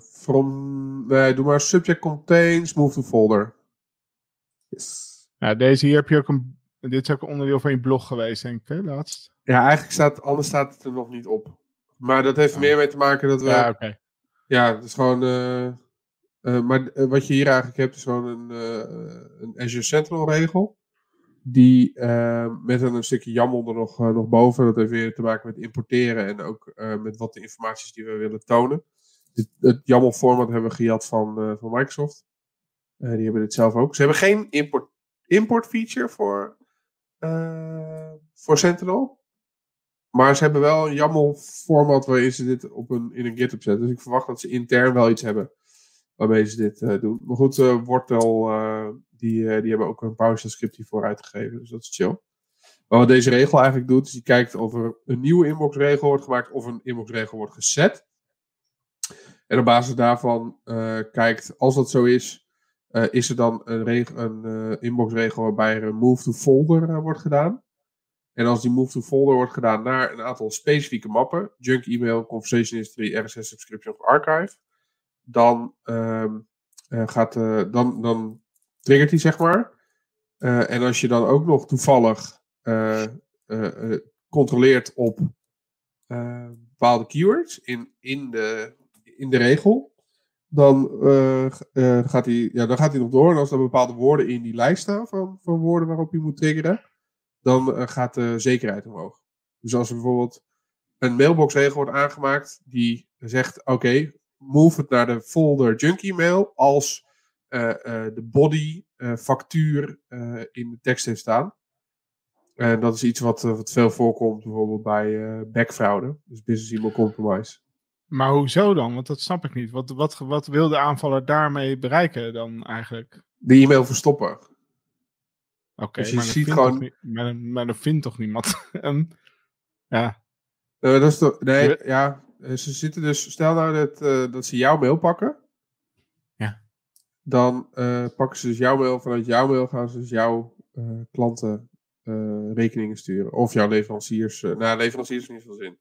From, nee, doe maar subject contains, move to folder. Yes. Ja, deze hier heb je ook een. Dit is ook een onderdeel van je blog geweest, denk ik, hè, laatst. Ja, eigenlijk staat, anders staat het er nog niet op. Maar dat heeft er Oh. meer mee te maken dat we... Ja, oké. Ja, het is gewoon. eh, Eh, maar eh, wat je hier eigenlijk hebt is gewoon een, een Azure Sentinel regel. Die met een, een stukje YAML er nog, nog boven. Dat heeft weer te maken met importeren en ook met wat de informaties die we willen tonen. Dit, het YAML format hebben we gejat van, van Microsoft. Die hebben dit zelf ook. Ze hebben geen import, import feature voor, eh, voor Sentinel. Maar ze hebben wel een YAML format waarin ze dit op een, in een GitHub zetten. Dus ik verwacht dat ze intern wel iets hebben waarmee ze dit eh, doen. Maar goed, eh, die, die hebben ook een PowerShell script hiervoor uitgegeven. Dus dat is chill. Maar wat deze regel eigenlijk doet, is die kijkt of er een nieuwe inboxregel wordt gemaakt of een inboxregel wordt gezet. En op basis daarvan kijkt, als dat zo is, eh, is er dan een, eh, inboxregel waarbij er een move to folder eh, wordt gedaan. En als die move to folder wordt gedaan naar een aantal specifieke mappen, junk email, conversation history, RSS subscription of archive, dan, ehm, eh, gaat, dan, dan triggert hij zeg maar. En als je dan ook nog toevallig controleert op bepaalde keywords in, in, de, in de regel, dan, eh, eh, gaat hij, ja, dan gaat hij nog door. En als er bepaalde woorden in die lijst staan van, van woorden waarop je moet triggeren, dan eh, gaat de zekerheid omhoog. Dus als er bijvoorbeeld een mailboxregel wordt aangemaakt die zegt: Oké, move het naar de folder junk email als de body factuur in de tekst heeft staan. En dat is iets wat, wat veel voorkomt bijvoorbeeld bij backfraude, dus business email compromise. Maar hoezo dan? Want dat snap ik niet. Wat, wat, wat wil de aanvaller daarmee bereiken dan eigenlijk? De e-mail verstoppen. Oké, Dus je maar, dat ziet vindt gewoon- toch niet- maar, maar dat vindt toch niemand? Ja, Eh, dat is toch, nee, ja, eh, ze zitten dus, stel nou dat, eh, dat ze jouw mail pakken. Ja. Dan pakken ze dus jouw mail, vanuit jouw mail gaan ze dus jouw klanten rekeningen sturen. Of jouw leveranciers, nou leveranciers heeft niet veel zin.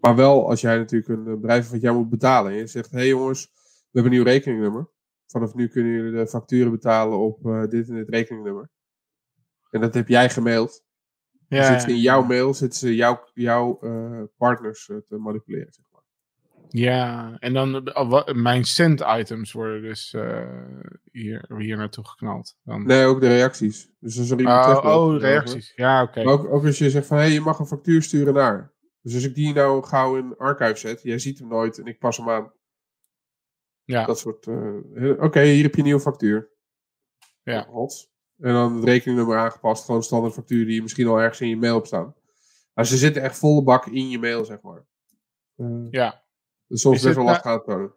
Maar wel als jij natuurlijk een eh, bedrijf van jou moet betalen. En je zegt, hé hey jongens, we hebben een nieuw rekeningnummer. Vanaf nu kunnen jullie de facturen betalen op eh, dit en dit rekeningnummer. En dat heb jij gemaild. ja, ze in jouw mail zitten ze jouw, jouw eh, partners te manipuleren. Zeg maar. Ja, en dan mijn send items worden dus eh, hier, hier naartoe geknald. Dan. Nee, ook de reacties. Dus als er iemand oh, terugbelt, oh, reacties. Ja, oké. Ook, ook als je zegt van hé, hey, je mag een factuur sturen naar. Dus als ik die nou gauw in archive zet, jij ziet hem nooit en ik pas hem aan. Ja. Dat soort. eh, Oké, hier heb je een nieuwe factuur. Ja. Hot. En dan het rekeningnummer aangepast. Gewoon standaard factuur die je misschien al ergens in je mail hebt staan. Maar ze zitten echt volle bak in je mail, zeg maar. Eh, Ja. dus soms Is best wel nou- lastig aan te tonen.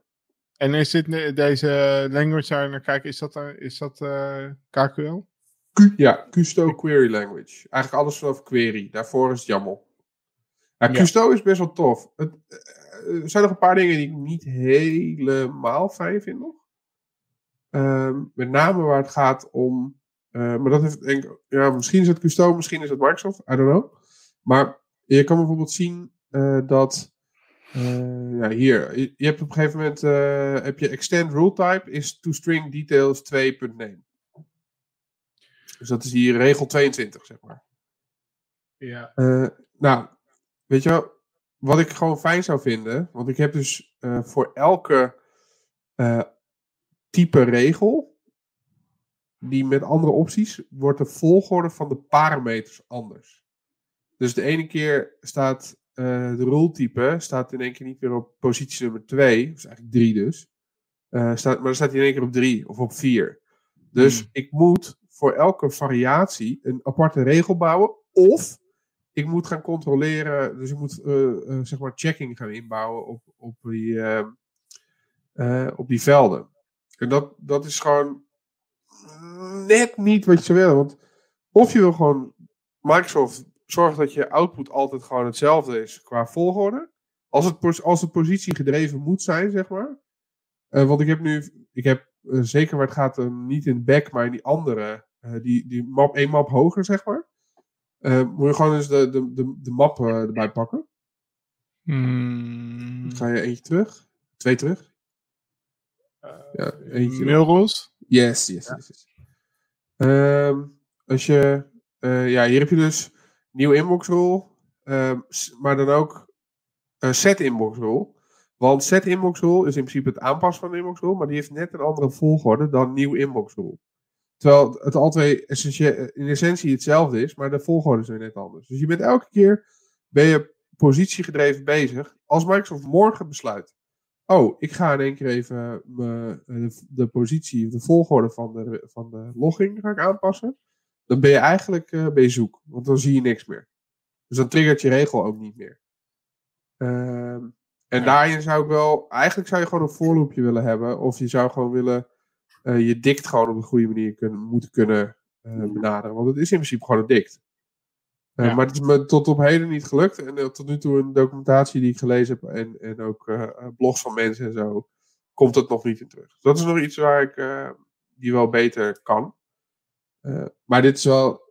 En is dit deze language waar je naar kijkt, is dat, eh, is dat eh, KQL? Q- ja, Custo Query Language. Eigenlijk alles vanaf query. Daarvoor is het Ja. Custo is best wel tof. Het, eh, er zijn nog een paar dingen die ik niet helemaal fijn vind nog. Ehm, met name waar het gaat om... eh, maar dat heeft denk ik... Ja, misschien is het Custo, misschien is het Microsoft. I don't know. Maar je kan bijvoorbeeld zien eh, dat... eh, ja, hier. Je, je hebt op een gegeven moment... eh, heb je extend rule type is toString details 2.name. Dus dat is hier regel 22, zeg maar. Ja. Eh, nou, weet je wel, wat ik gewoon fijn zou vinden, want ik heb dus eh, voor elke eh, type regel, die met andere opties, wordt de volgorde van de parameters anders. Dus de ene keer staat eh, de rule type, staat in één keer niet meer op positie nummer 2, dat is eigenlijk 3 dus, staat, maar dan staat hij in één keer op 3 of op 4. Dus Hmm. ik moet voor elke variatie een aparte regel bouwen. Of ik moet gaan controleren. Dus ik moet eh, eh, zeg maar checking gaan inbouwen op, op, die, eh, eh, op die velden. En dat, dat is gewoon net niet wat je zou willen. Want of je wil gewoon Microsoft zorgt dat je output altijd gewoon hetzelfde is qua volgorde. Als het, als het positie gedreven moet zijn, zeg maar. Want ik heb nu, ik heb zeker waar het gaat, niet in back, maar in die andere, die, die map, één map hoger, zeg maar. Eh, moet je gewoon eens de, de, de, de map eh, erbij pakken. Hmm. Ga je eentje terug, twee terug. Ja, eentje. Mailrules? Yes, yes, yes. yes. Ehm, als je, ja, hier heb je dus nieuw inbox rule, ehm, maar dan ook set inbox rule. Want set inbox rule is in principe het aanpassen van de inbox rule, maar die heeft net een andere volgorde dan nieuw inbox rule. Terwijl het al twee in essentie hetzelfde is, maar de volgorde is weer net anders. Dus je bent elke keer ben je positiegedreven bezig. Als Microsoft morgen besluit, oh, ik ga in één keer even de, de positie, de volgorde van de, van de logging ga ik aanpassen, dan ben je eigenlijk uh, ben je zoek, want dan zie je niks meer. Dus dan triggert je regel ook niet meer. Ehm, en daarin zou ik wel, eigenlijk zou je gewoon een voorloopje willen hebben, of je zou gewoon willen uh, je dict gewoon op een goede manier kunnen, moeten kunnen uh, benaderen. Want het is in principe gewoon een dict. Uh, Maar het is me tot op heden niet gelukt. En tot nu toe een documentatie die ik gelezen heb en, en ook blogs van mensen en zo, komt het nog niet in terug. Dus dat is nog iets waar ik die wel beter kan. maar dit is wel,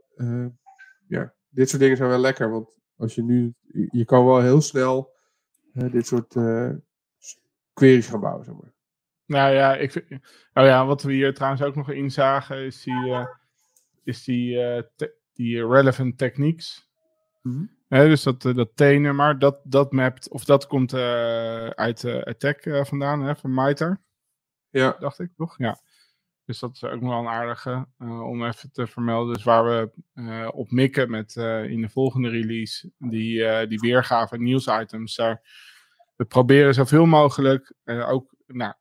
ja, dit soort dingen zijn wel lekker. Want als je nu, je kan wel heel snel dit soort queries gaan bouwen, zeg maar. Nou ja, ik vind, oh ja, wat we hier trouwens ook nog in zagen, is die, uh, is die, uh, die relevant techniques. Mm dus dat, uh, dat T-nummer, dat, dat mapt, of dat komt uit Attack vandaan, hè, van MITRE. Ja. Dacht ik, toch? Ja. Dus dat is ook nog wel een aardige om even te vermelden. Dus waar we op mikken met in de volgende release, die, die weergave nieuwsitems. Daar, we proberen zoveel mogelijk, ook nou,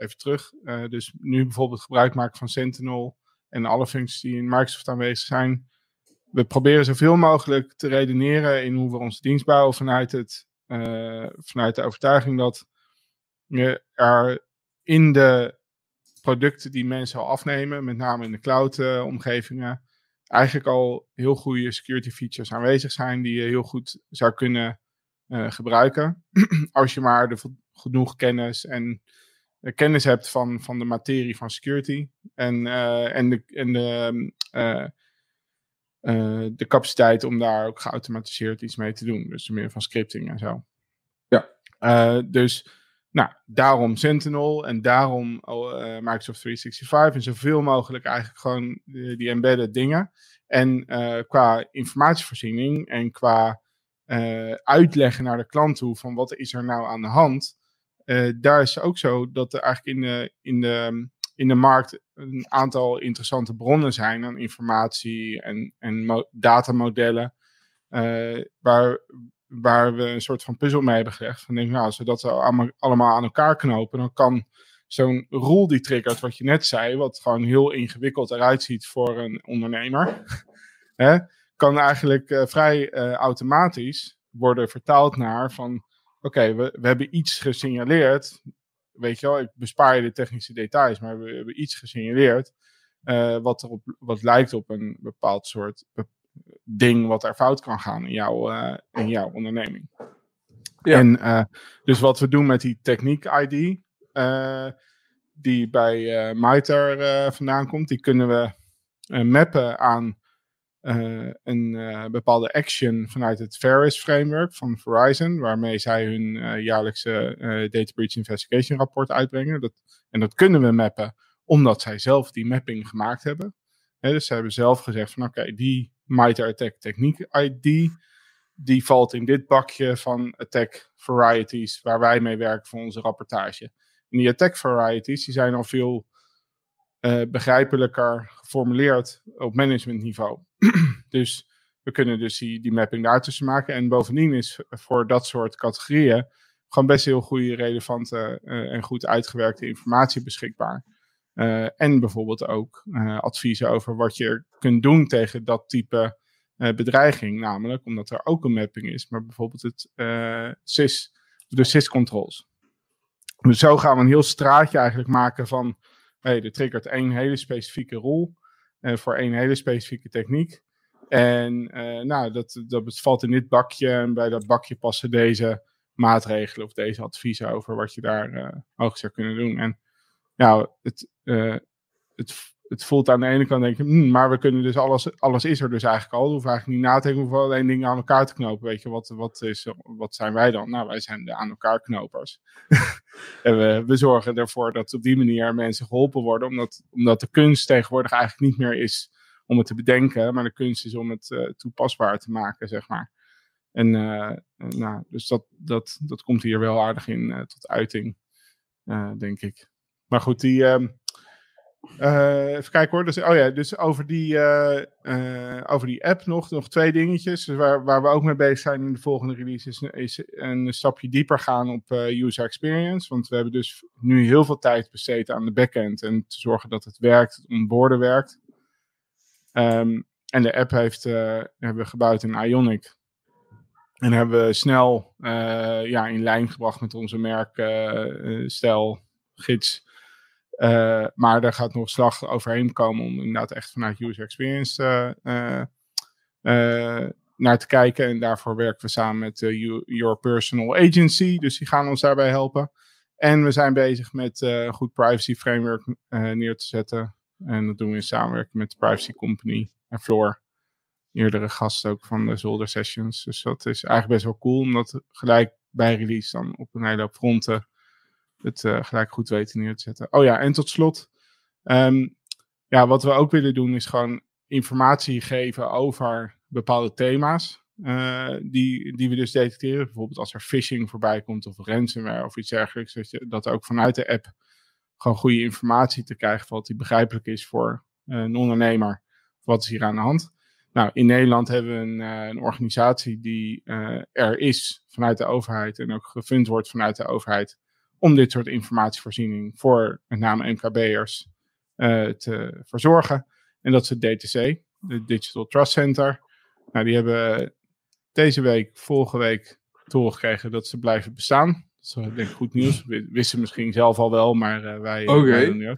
even terug. Uh, dus nu bijvoorbeeld gebruik maken van Sentinel en alle functies die in Microsoft aanwezig zijn. We proberen zoveel mogelijk te redeneren in hoe we onze dienst bouwen vanuit, het, uh, vanuit de overtuiging dat je er in de producten die mensen al afnemen, met name in de cloud-omgevingen, eigenlijk al heel goede security features aanwezig zijn die je heel goed zou kunnen gebruiken. Als je maar de genoeg kennis en kennis hebt van, van de materie van security en, uh, en, de, en de, uh, uh, de capaciteit om daar ook geautomatiseerd iets mee te doen. Dus meer van scripting en zo. Ja. dus nou, daarom Sentinel en daarom Microsoft 365 en zoveel mogelijk eigenlijk gewoon die, embedded dingen. En qua informatievoorziening en qua uitleggen naar de klant toe van wat is er nou aan de hand uh, daar is ook zo dat er eigenlijk in de, in, de, in de markt een aantal interessante bronnen zijn aan informatie en, en datamodellen. Uh, waar, waar we een soort van puzzel mee hebben gelegd. Van denk, nou, als we dat allemaal aan elkaar knopen, dan kan zo'n rule die triggert, wat je net zei, wat gewoon heel ingewikkeld eruit ziet voor een ondernemer, hè, kan eigenlijk uh, vrij automatisch worden vertaald naar van oké, we, we hebben iets gesignaleerd. Weet je wel, ik bespaar je de technische details, maar we hebben iets gesignaleerd. Uh, wat, erop, wat lijkt op een bepaald soort ding wat er fout kan gaan in jouw, uh, in jouw onderneming. Ja. En uh, dus wat we doen met die techniek-ID, die bij MITRE vandaan komt, die kunnen we mappen aan uh, een uh, bepaalde action vanuit het Ferris framework van Verizon, waarmee zij hun uh, jaarlijkse Data Breach Investigation rapport uitbrengen. Dat, en dat kunnen we mappen omdat zij zelf die mapping gemaakt hebben. He, dus ze hebben zelf gezegd van oké, die MITRE Attack Technique ID, die valt in dit bakje van attack varieties waar wij mee werken voor onze rapportage. En die attack varieties die zijn al veel uh, begrijpelijker geformuleerd op managementniveau. dus we kunnen dus die, die mapping daartussen maken. En bovendien is voor dat soort categorieën gewoon best heel goede, relevante uh, en goed uitgewerkte informatie beschikbaar. Uh, en bijvoorbeeld ook adviezen over wat je kunt doen tegen dat type bedreiging. Namelijk omdat er ook een mapping is, maar bijvoorbeeld het SIS, de SIS-controls. Dus zo gaan we een heel straatje eigenlijk maken van hey, er triggert één hele specifieke rol uh, voor één hele specifieke techniek. En uh, nou, dat, dat valt in dit bakje en bij dat bakje passen deze maatregelen of deze adviezen over wat je daar uh, zou kunnen doen. En nou, het, het het voelt aan de ene kant denk je, hmm, maar we kunnen dus alles, alles is er dus eigenlijk al. We hoeven eigenlijk niet na te denken, hoeven alleen dingen aan elkaar te knopen. Weet je, wat, wat, is, wat zijn wij dan? Nou, wij zijn de aan elkaar knopers. en we, we zorgen ervoor dat op die manier mensen geholpen worden, omdat, omdat de kunst tegenwoordig eigenlijk niet meer is om het te bedenken, maar de kunst is om het uh, toepasbaar te maken, zeg maar. En nou, dus dat, dat, dat komt hier wel aardig in tot uiting, denk ik. Maar goed, die, ehm, uh, even kijken hoor. Dus, oh ja, dus over die, uh, uh, over die app nog, nog twee dingetjes. Dus waar, waar we ook mee bezig zijn in de volgende release is, is een stapje dieper gaan op user experience. Want we hebben dus nu heel veel tijd besteed aan de backend en te zorgen dat het werkt, het onboarden werkt. Um, en de app heeft, hebben we gebouwd in Ionic. En hebben we snel ja, in lijn gebracht met onze merkstijl, gids. Uh, maar daar gaat nog slag overheen komen om inderdaad echt vanuit user experience uh, uh, naar te kijken. En daarvoor werken we samen met Your Personal Agency. Dus die gaan ons daarbij helpen. En we zijn bezig met een goed privacy framework neer te zetten. En dat doen we in samenwerking met de Privacy Company en Floor. Eerdere gasten ook van de Zolder Sessions. Dus dat is eigenlijk best wel cool om dat gelijk bij release dan op een hele hoop fronten het uh, gelijk goed weten neer te zetten. Oh ja, en tot slot. Um, ja, wat we ook willen doen is gewoon informatie geven over bepaalde thema's. Uh, die, die we dus detecteren. Bijvoorbeeld als er phishing voorbij komt of ransomware of iets dergelijks. Dat je dat ook vanuit de app gewoon goede informatie te krijgen. Wat die begrijpelijk is voor uh, een ondernemer. Wat is hier aan de hand? Nou, in Nederland hebben we een, een organisatie die er is vanuit de overheid. En ook gefund wordt vanuit de overheid om dit soort informatievoorziening voor met name MKB'ers uh, te verzorgen. En dat is het DTC, de Digital Trust Center. Nou, die hebben deze week, vorige week, gekregen dat ze blijven bestaan. Dat is denk ik goed nieuws. Wisten misschien zelf al wel, maar uh, wij, okay.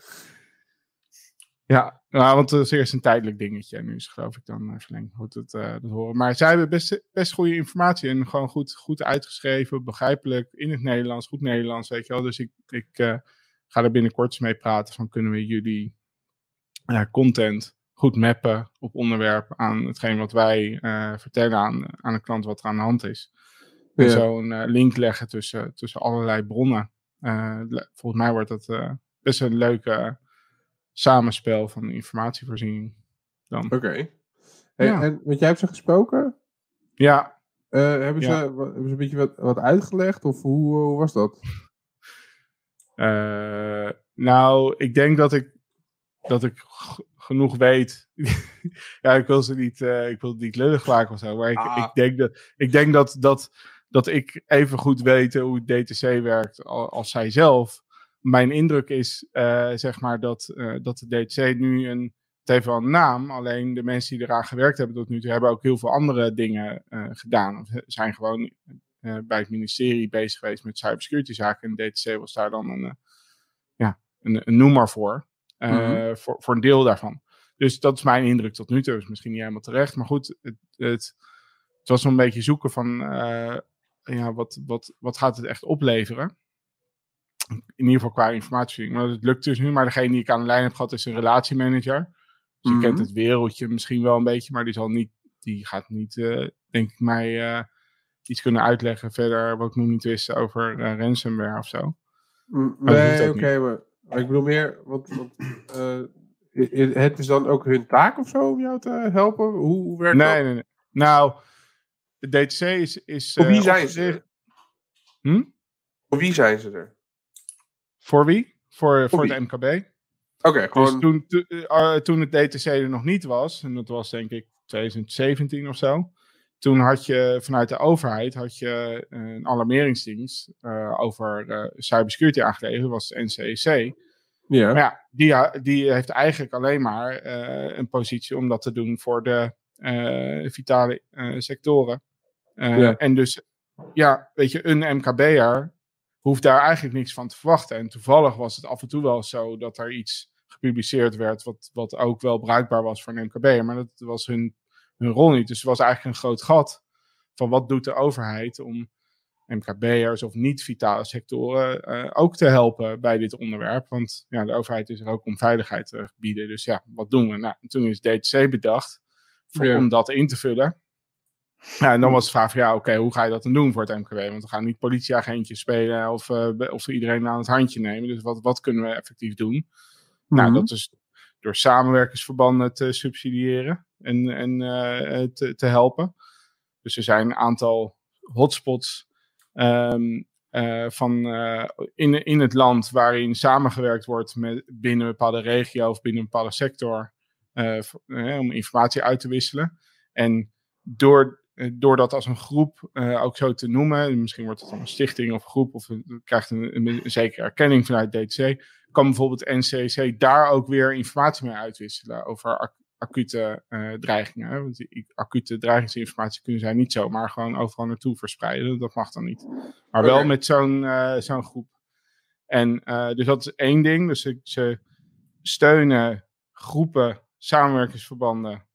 Ja, nou, want het is eerst een tijdelijk dingetje. En nu is geloof ik dan uh, verlengd. Goed het, uh, dat horen. Maar zij hebben best, best goede informatie. En gewoon goed, goed uitgeschreven, begrijpelijk, in het Nederlands, goed Nederlands, weet je wel. Dus ik, ik uh, ga er binnenkort eens mee praten van kunnen we jullie content goed mappen op onderwerp aan hetgeen wat wij vertellen aan, aan de klant wat er aan de hand is. En ja. zo een link leggen tussen, tussen allerlei bronnen. volgens mij wordt dat best een leuke samenspel van informatievoorziening. Oké. Okay. Hey, ja. En want jij hebt ze gesproken? Ja. Uh, hebben, ja. Ze, hebben ze een beetje wat, wat uitgelegd of hoe, hoe was dat? Uh, nou, ik denk dat ik, dat ik genoeg weet. ja, ik wil ze niet, uh, ik wil het niet lullig maken of zo, maar ik, ah. ik denk, dat, ik denk dat, dat, dat ik even goed weet hoe het DTC werkt als zij zelf mijn indruk is, uh, zeg maar, dat, uh, dat de DTC nu een. Het heeft wel een naam, alleen de mensen die eraan gewerkt hebben tot nu toe hebben ook heel veel andere dingen uh, gedaan. Of zijn gewoon bij het ministerie bezig geweest met cybersecurity zaken. En DTC was daar dan een, ja, een, een noemer voor, mm -hmm. voor. Voor een deel daarvan. Dus dat is mijn indruk tot nu toe. Is misschien niet helemaal terecht. Maar goed, het, het, het was een beetje zoeken van. ja, wat, wat, wat gaat het echt opleveren? In ieder geval qua informatie. Maar het lukt dus nu. Maar degene die ik aan de lijn heb gehad is een relatiemanager. Dus mm kent het wereldje misschien wel een beetje, maar die, zal niet, die gaat niet, uh, denk ik, mij uh, iets kunnen uitleggen verder wat ik nog niet wist over uh, ransomware of zo. Mm, nee, oké, okay, maar, maar, ik bedoel meer, wat, wat het is dan ook hun taak of zo om jou te helpen? Hoe, hoe werkt nee, dat? Nee, nee, Nou, de DTC is... is Voor wie zijn ze? Hm? Voor wie zijn ze er? Voor wie? Voor, voor, het MKB. Oké, okay, gewoon... Dus toen, to, uh, toen het DTC er nog niet was, en dat was denk ik 2017 of zo, toen had je vanuit de overheid had je een alarmeringsdienst uh, over uh, cybersecurity aangeleverd, dat was de NCEC. Ja. Maar ja, die, die heeft eigenlijk alleen maar uh, een positie om dat te doen voor de vitale sectoren. Ja. En dus, ja, weet je, een MKB'er hoeft daar eigenlijk niks van te verwachten. En toevallig was het af en toe wel zo dat er iets gepubliceerd werd wat, wat ook wel bruikbaar was voor een MKB. Maar dat was hun, hun rol niet. Dus er was eigenlijk een groot gat van wat doet de overheid om MKB'ers of niet-vitale sectoren uh, ook te helpen bij dit onderwerp. Want ja, de overheid is er ook om veiligheid te bieden. Dus ja, wat doen we? Nou, toen is DTC bedacht voor, ja. om dat in te vullen. Ja, en dan was de vraag van ja, oké, hoe ga je dat dan doen voor het MKB? Want we gaan niet politieagentjes spelen of, uh, of iedereen aan het handje nemen. Dus wat, wat kunnen we effectief doen? Mm -hmm. Nou, dat is door samenwerkingsverbanden te subsidiëren en, en uh, te, te helpen. Dus er zijn een aantal hotspots ehm, eh, van, in, in het land waarin samengewerkt wordt met, binnen een bepaalde regio of binnen een bepaalde sector om informatie uit te wisselen. En door, door dat als een groep ook zo te noemen, misschien wordt het dan een stichting of groep of krijgt een, een, een, zekere erkenning vanuit DTC, kan bijvoorbeeld NCC daar ook weer informatie mee uitwisselen over acute uh, dreigingen. Hè? Want die acute dreigingsinformatie kunnen zij niet zomaar gewoon overal naartoe verspreiden. Dat mag dan niet. Maar wel met zo'n uh, zo'n groep. En dus dat is één ding. Dus ze steunen groepen, samenwerkingsverbanden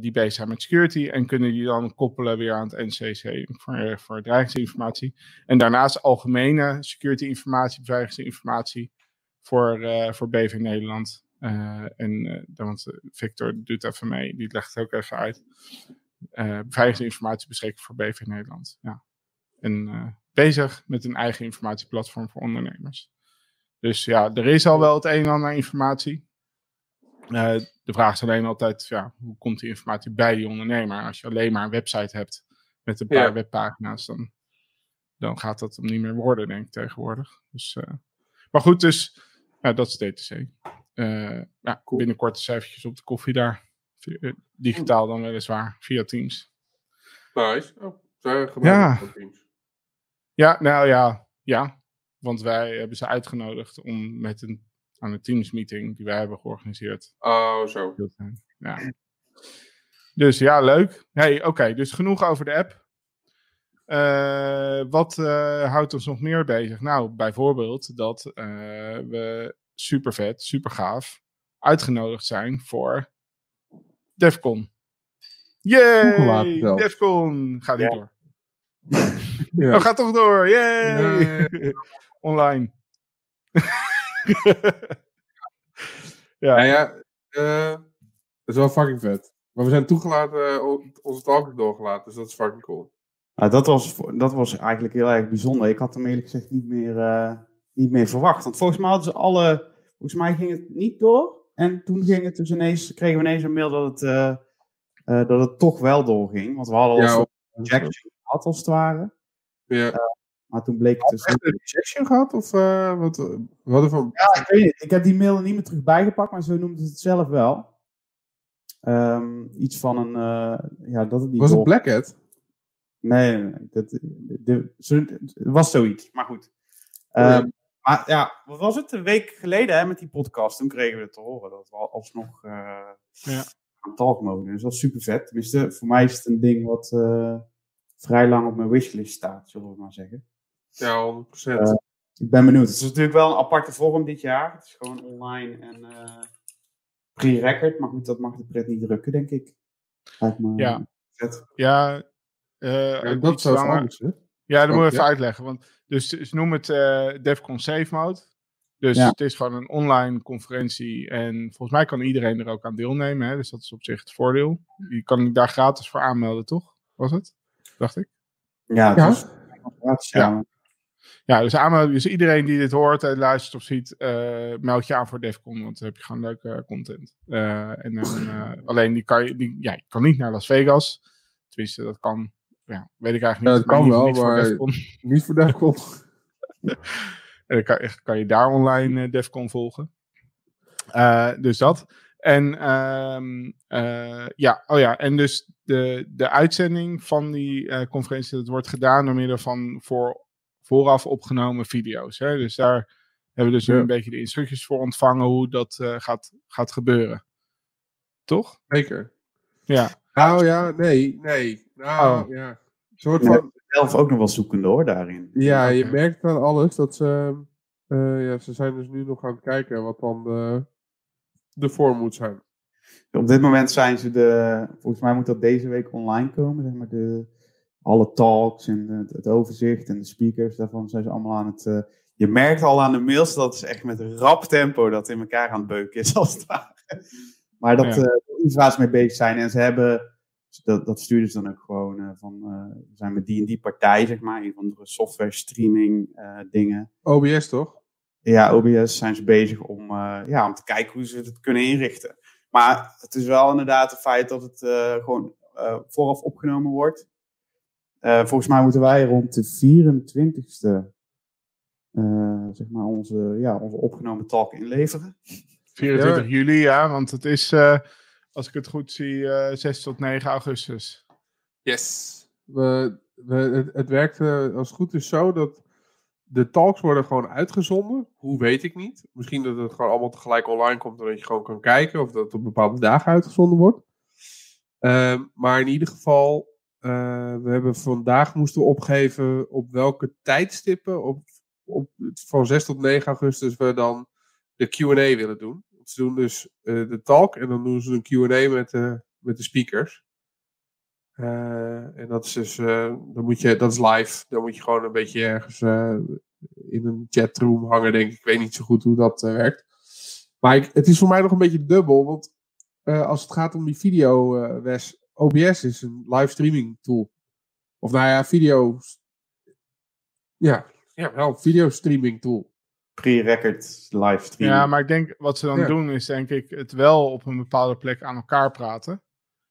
die bezig zijn met security. En kunnen die dan koppelen weer aan het NCC voor, voor dreigingsinformatie. En daarnaast algemene security informatie, beveiligingsinformatie voor, voor BV Nederland. Uh, en want Victor doet even mee, die legt het ook even uit. Beveiligingsinformatie beschikken voor BV Nederland. Ja. En bezig met een eigen informatieplatform voor ondernemers. Dus ja, er is al wel het een en ander informatie. De vraag is alleen altijd, ja, hoe komt die informatie bij die ondernemer? Als je alleen maar een website hebt met een paar ja. webpagina's, dan, dan gaat dat hem niet meer worden, denk ik, tegenwoordig. Dus, maar goed, dus ja, dat is DTC. Uh, ja, cool. binnenkort cijfertjes op de koffie daar. Digitaal dan weliswaar, via Teams. Nice. Oh, ja. Teams. Ja, nou ja, ja. Want wij hebben ze uitgenodigd om met een, aan een Teams meeting die wij hebben georganiseerd. Oh, zo. Ja. Dus ja, leuk. Hey, oké, okay, dus genoeg over de app. Uh, wat uh, houdt ons nog meer bezig? Nou, bijvoorbeeld dat uh, we super vet, super gaaf, uitgenodigd zijn voor Defcon. Yay! Defcon! Gaat niet ja. door. ja. Oh, gaat toch door! Yay! Online. ja. ja, ja uh, dat is wel fucking vet. Maar we zijn toegelaten, onze talk doorgelaten, dus dat is fucking cool. Nou, dat, was, dat was eigenlijk heel erg bijzonder. Ik had hem eerlijk gezegd niet meer, uh, niet meer verwacht. Want volgens mij hadden ze alle Volgens mij ging het niet door. En toen ging het dus ineens, kregen we ineens een mail dat het, uh, uh, dat het toch wel doorging. Want we hadden al ja, rejection gehad als het ware. Ja. Uh, maar toen bleek het dus... Heb je een rejection gehad? Of wat, wat van... Ja, ik weet niet. Ik heb die mail er niet meer terug bijgepakt, maar zo noemden ze het zelf wel. Um, iets van een... ja, dat het niet Was het Black Hat? Nee, nee, nee. Dat, de, het was zoiets. Maar goed. Um, maar ja, wat was het? Een week geleden hè, met die podcast. Toen kregen we het te horen dat we alsnog uh, ja. aan talk mogen. Dus dat is super vet. Tenminste, voor mij is het een ding wat uh, vrij lang op mijn wishlist staat, zullen we maar zeggen. Ja, 100%. Uh, ik ben benieuwd. Het is natuurlijk wel een aparte vorm dit jaar. Het is gewoon online en pre-record. Maar goed, dat mag de pret niet drukken, denk ik. Me ja. vet. Ja, ja dat zou anders, hè? Ja, dat moet ik even uitleggen. Want, dus ze noemen het uh, Defcon Safe Mode. Dus het is gewoon een online conferentie. En volgens mij kan iedereen er ook aan deelnemen. Hè? Dus dat is op zich het voordeel. Je kan daar gratis voor aanmelden, toch? Was het? Dacht ik. Ja, ja. gratis. Ja. Ja, dus aanmelden. Dus iedereen die dit hoort, en luistert of ziet, uh, meld je aan voor Defcon. Want dan heb je gewoon leuke content. Uh, en dan, alleen die kan je, die, ja, je kan niet naar Las Vegas. Tenminste, dat kan ja, weet ik eigenlijk niet. Ja, dat kan wel, niet maar voor niet voor Defcon. dan kan, kan, je daar online Defcon volgen. Dus dat. En um, uh, ja, oh ja, en dus de, de uitzending van die conferentie, dat wordt gedaan door middel van voor, vooraf opgenomen video's. Hè? Dus daar hebben we dus ja. een beetje de instructies voor ontvangen hoe dat gaat, gaat gebeuren. Toch? Zeker. Ja. Nou ja, nee, nee. Nou, oh. ja. Soort van... zelf ook nog wel zoekende hoor, daarin. Ja, je merkt aan alles dat ze... Uh, ja, ze zijn dus nu nog aan het kijken wat dan de, de vorm moet zijn. Op dit moment zijn ze de... Volgens mij moet dat deze week online komen, zeg maar de... Alle talks en het, het overzicht en de speakers, daarvan zijn ze allemaal aan het... Uh, je merkt al aan de mails dat het echt met rap tempo dat in elkaar aan het beuken is, als het ware. Maar dat ja. uh, iets waar ze mee bezig zijn. En ze hebben dat, dat stuurden ze dan ook gewoon uh, van, we zijn met die en die partij, zeg maar, een van de software streaming dingen. OBS toch? Ja, OBS zijn ze bezig om, ja, om te kijken hoe ze het kunnen inrichten. Maar het is wel inderdaad het feit dat het gewoon eh, vooraf opgenomen wordt. Eh, volgens mij moeten wij rond de 24ste eh, zeg maar onze, ja, onze opgenomen talk inleveren. 24 juli, ja, want het is, eh, als ik het goed zie, eh 6 tot 9 augustus. Yes. We, we, het, het werkt als het goed is zo dat de talks worden gewoon uitgezonden. Hoe weet ik niet. Misschien dat het gewoon allemaal tegelijk online komt en dat je gewoon kan kijken of dat het op bepaalde dagen uitgezonden wordt. Ehm, maar in ieder geval, eh, we hebben vandaag moesten opgeven op welke tijdstippen op, op, van 6 tot 9 augustus we dan de Q&A willen doen. Ze doen dus eh, de talk en dan doen ze een Q&A met de, met de speakers. Eh, en dat is dus, dan moet je, dat is live. Dan moet je gewoon een beetje ergens in een chatroom hangen, denk ik. Ik weet niet zo goed hoe dat werkt. Maar ik, het is voor mij nog een beetje dubbel, want als het gaat om die video, Wes, OBS is een live streaming tool. Of nou ja, video. Ja, ja wel, video streaming tool. Pre-record livestream. Ja, maar ik denk wat ze dan Ja. doen is denk ik het wel op een bepaalde plek aan elkaar praten.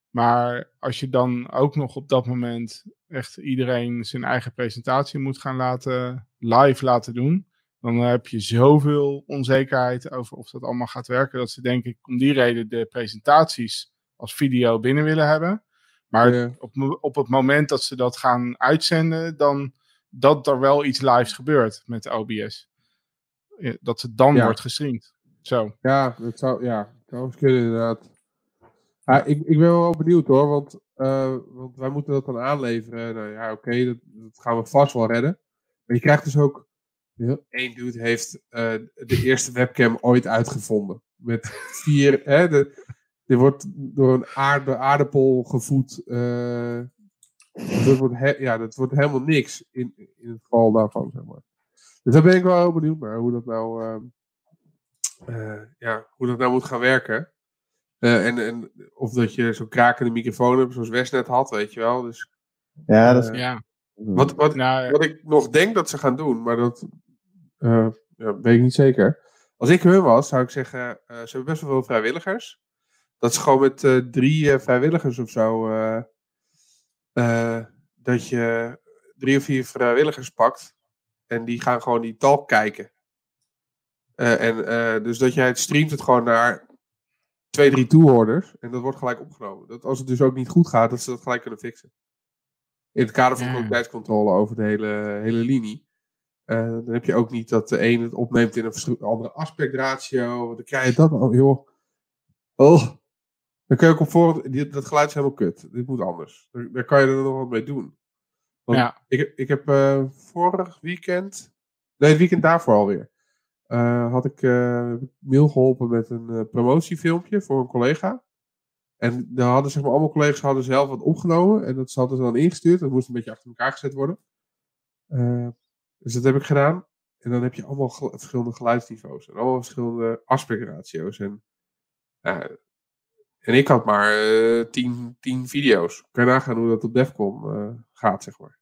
Maar als je dan ook nog op dat moment echt iedereen zijn eigen presentatie moet gaan laten, live laten doen, dan heb je zoveel onzekerheid over of dat allemaal gaat werken, dat ze denk ik om die reden de presentaties als video binnen willen hebben. Maar Ja. op, op het moment dat ze dat gaan uitzenden, dan dat er wel iets lives gebeurt met OBS. Dat het dan Ja. wordt gestreamd. Zo. Ja, dat zou, ja, eens kunnen inderdaad. Ik, ik ben wel benieuwd hoor, want, eh, want wij moeten dat dan aanleveren. Nou ja, oké, dat, dat gaan we vast wel redden. Maar je krijgt dus ook... Eén dude heeft eh, de eerste webcam ooit uitgevonden. Met vier... hè, de, die wordt door een aarde, aardappel gevoed. eh, dat, wordt he- ja, dat wordt helemaal niks in, in het geval daarvan, zeg maar. Dus daar ben ik wel heel benieuwd naar, hoe dat nou... ehm, eh, ja, hoe dat nou moet gaan werken. Eh, en, en of dat je zo'n krakende microfoon hebt, zoals Wes net had, weet je wel. Dus Ja, dat is... Ja. wat, wat, Nou, wat ik nog denk dat ze gaan doen, maar dat eh, ja, weet ik niet zeker. Als ik hun was, zou ik zeggen, eh, ze hebben best wel veel vrijwilligers. Dat ze gewoon met eh, drie eh, vrijwilligers of zo, eh, dat je drie of vier vrijwilligers pakt. En die gaan gewoon die talk kijken. En dus dat jij het streamt het gewoon naar twee, drie toehoorders. En dat wordt gelijk opgenomen. Dat als het dus ook niet goed gaat, dat ze dat gelijk kunnen fixen. In het kader van Ja. kwaliteitscontrole over de hele, hele linie. Dan heb je ook niet dat de een het opneemt in een andere aspectratio. Dan krijg je dat. Oh, joh. Oh. Dan kun je ook op Dat geluid is helemaal kut. Dit moet anders. Daar, daar kan je er nog wat mee doen. Want Ja. ik, heb- ik heb eh, vorig weekend. Nee, het weekend daarvoor alweer. eh, had ik eh Miel geholpen met een promotiefilmpje voor een collega. En daar hadden zeg maar allemaal collega's hadden zelf wat opgenomen. En dat hadden ze dan ingestuurd. Dat moest een beetje achter elkaar gezet worden. Dus dat heb ik gedaan. En dan heb je allemaal verschillende geluidsniveaus. En allemaal verschillende aspectratio's. En, en ik had maar eh, tien, tien video's. Kan je nagaan hoe dat op Defcon eh, gaat, zeg maar.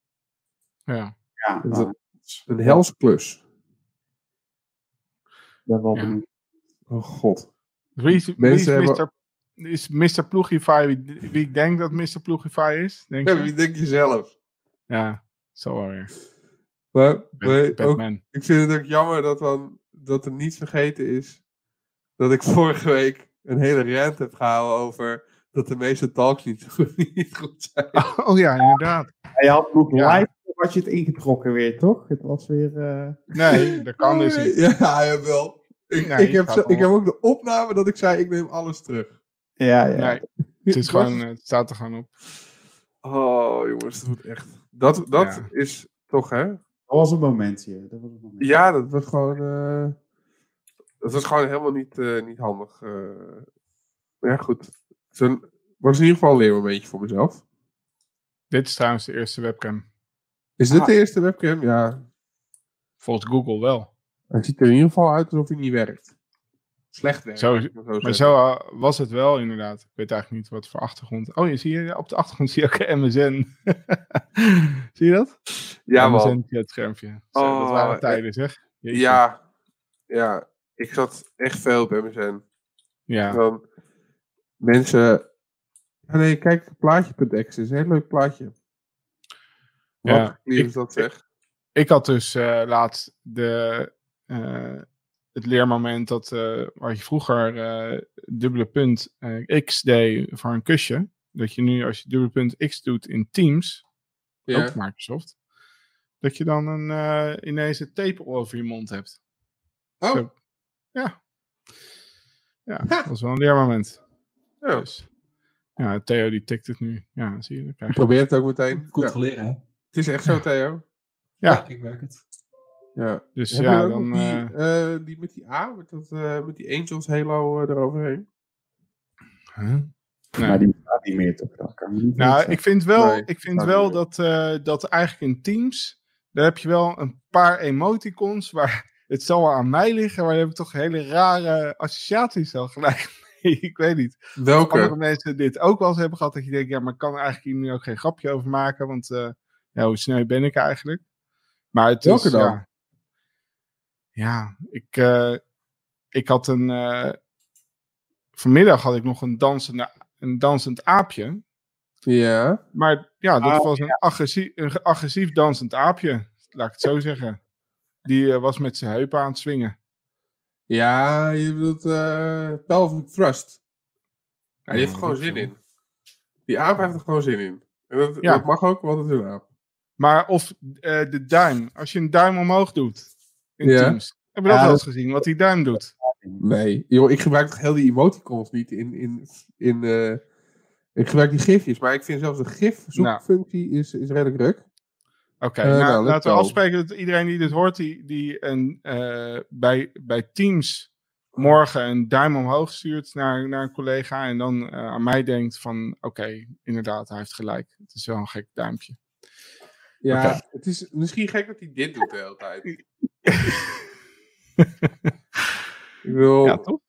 ja. Ja, Dat- nou, Een helse klus. ik ben wel Ja. benieuwd. Oh god. Wie is, wie is Mensen hebben- Mr. Is Mr. Ploegify wie, wie ik denk dat Mr. Ploegify is? Denk Ja, je? wie denk je zelf? Ja, zo alweer. Maar, ook, ik vind het ook jammer dat, dan, dat er niet vergeten is dat ik vorige week een hele rant heb gehouden over dat de meeste talks niet goed, niet goed zijn. Oh ja, inderdaad. Je had nog Ja. live had je het ingetrokken weer, toch? Het was weer... eh, Nee, dat kan dus niet. Ja, jawel. Ik, Nee, ik, heb, zo- ik heb ook de opname dat ik zei, ik neem alles terug. Ja, ja. Nee, het, is gewoon, eh, het staat er gewoon op. Oh, jongens, dat wordt echt... Dat, dat Ja. is toch, hè? Dat was een momentje. Dat was een momentje. Ja, dat was gewoon... eh, dat was gewoon helemaal niet, eh, niet handig. eh. maar ja, goed. Zo'n was in ieder geval een leermomentje voor mezelf. Dit is trouwens de eerste webcam. Is dit Ah. de eerste webcam? Ja. Volgens Google wel. Hij ziet er in ieder geval uit alsof hij niet werkt. Slecht werkt. Zo- maar zo eh, was het wel inderdaad. Ik weet eigenlijk niet wat voor achtergrond. Oh, je zie je op de achtergrond zie je ook een MSN. zie je dat? Ja, man. MSN het schermpje. Zo, dat Oh, waren tijden, zeg. Jeetje. Ja. Ja. Ik zat echt veel op MSN. Ja. Dan mensen... Ah, nee, kijk, plaatje.exe is een heel leuk plaatje. Ja, Wat lief ik- dat zeg. Ik had dus eh, laatst de, eh, het leermoment dat eh, waar je vroeger dubbele punt x deed voor een kusje. Dat je nu als je dubbele punt x doet in Teams, Ja. ook Microsoft, dat je dan een, ineens een tape over je mond hebt. Oh, Zo. Ja. Ja, dat was wel een leermoment. ja. Dus, ja, Theo die tikt het nu. Ja, zie je. Dan krijg je probeer het ook meteen. Ja, Controleren, hè? het is echt zo, Theo. Ja. ik merk het. Ja. Dus Heb ja, dan... die, eh, eh, die met die A, met, dat, eh, met die Angels Halo eroverheen? huh? Maar die bestaat niet meer toch? Dat kan me niet Nou, ik vind wel, Nee, ik vind dat wel dat, eh, dat eigenlijk in Teams, daar heb je wel een paar emoticons waar het zal wel aan mij liggen, maar daar heb ik toch hele rare associaties al gelijk mee. ik weet niet. Welke? andere mensen dit ook wel eens hebben gehad, dat je denkt, ja, maar ik kan er eigenlijk hier nu ook geen grapje over maken, want eh, ja, hoe sneu ben ik eigenlijk? Maar het Welke is, dan? Ja, ja ik, eh, ik had een, eh, vanmiddag had ik nog een, dansende, een dansend aapje. Ja. Maar ja, dat Oh, was een, agressief, een agressief dansend aapje. Laat ik het zo zeggen. Die eh, was met zijn heupen aan het swingen. Ja, je bedoelt eh pelvic thrust. Ja, die heeft er gewoon zin in. Die aap heeft er gewoon zin in. En dat, Ja. dat mag ook, want het is een aap. Maar of eh, de duim. Als je een duim omhoog doet in Ja. Teams. Heb je dat Ja, wel eens gezien? Wat die duim doet? Nee, joh, ik gebruik toch heel die emoticons niet in... in, in eh, ik gebruik die gifjes, maar ik vind zelfs de gif zoekfunctie is, is redelijk ruk. Oké, Eh, nou, nou, laten we afspreken dat iedereen die dit hoort, die, die een, eh, bij, bij Teams morgen een duim omhoog stuurt naar, naar een collega en dan eh, aan mij denkt van, oké, inderdaad, hij heeft gelijk. Het is wel een gek duimpje. Ja, het is misschien gek dat hij dit doet de hele tijd. ik Ja, toch?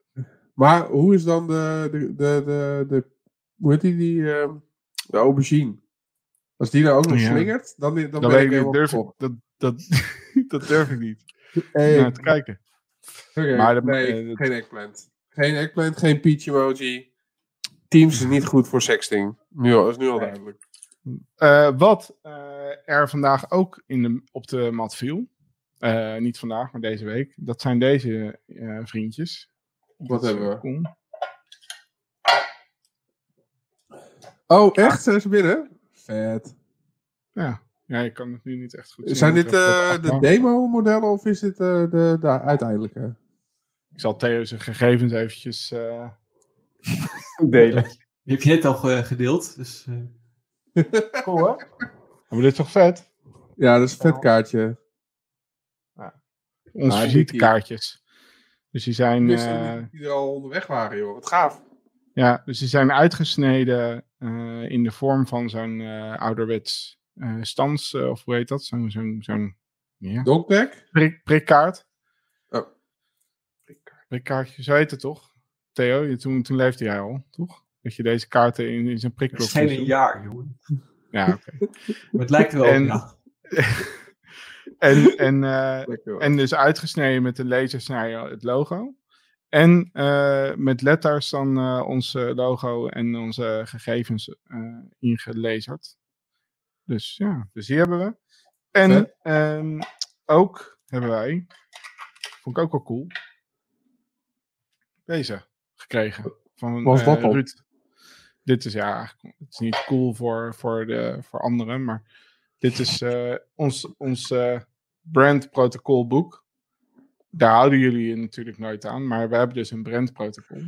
maar hoe is dan de, de, de, de, de hoe heet die, die ehm, de aubergine? Als die nou ook nog Ja. slingert, dan, dan, ben ik ik, durf ik, dat, dat, dat durf ik niet. Hey, Naar te kijken. maar dat- nee, eh, dat- geen eggplant. Geen eggplant, geen peach emoji. Teams is niet goed voor sexting. Nu al, is nu al duidelijk. Eh, wat eh, er vandaag ook in de, op de mat viel. niet vandaag, maar deze week. Dat zijn deze vriendjes. Wat Dat hebben we? Oh, echt? Zijn ze binnen? Vet. Ja. ja, je kan het nu niet echt goed zien. Zijn dit ik eh, de demo-modellen of is dit eh, de, de uiteindelijke? Ik zal Theo zijn gegevens eventjes... eh, delen. Die heb je net al ge- gedeeld, dus... eh, Cool, hè? Maar dit is toch vet? Ja, dat is een vet kaartje. Onze Ah, visitekaartjes. Dus die zijn... Ik eh, die er al onderweg waren, joh. Wat gaaf. Ja, dus die zijn uitgesneden eh, in de vorm van zo'n eh, ouderwets eh stans, of hoe heet dat? Zo'n zo'n zo'n ja, Dogpack? prik, prikkaart. Oh. Prikkaartje, zo heet het toch? Theo, je, toen, toen leefde jij al, toch? Dat je deze kaarten in, in zijn Het prikklok is geen jaar, jongen. Ja, oké. Maar het lijkt wel En- op, ja. en, en, eh, en dus uitgesneden met een lasersnijder het logo. En eh, met letters dan eh, ons logo en onze gegevens eh ingelezerd. Dus ja, dus die hebben we. En ehm, ook hebben wij, vond ik ook wel cool, deze gekregen. Van Was dat? Ruud. Dit is ja, het is niet cool voor, voor, de, voor anderen, maar dit is ons, ons eh, brandprotocolboek. Daar houden jullie je natuurlijk nooit aan, maar we hebben dus een brandprotocol.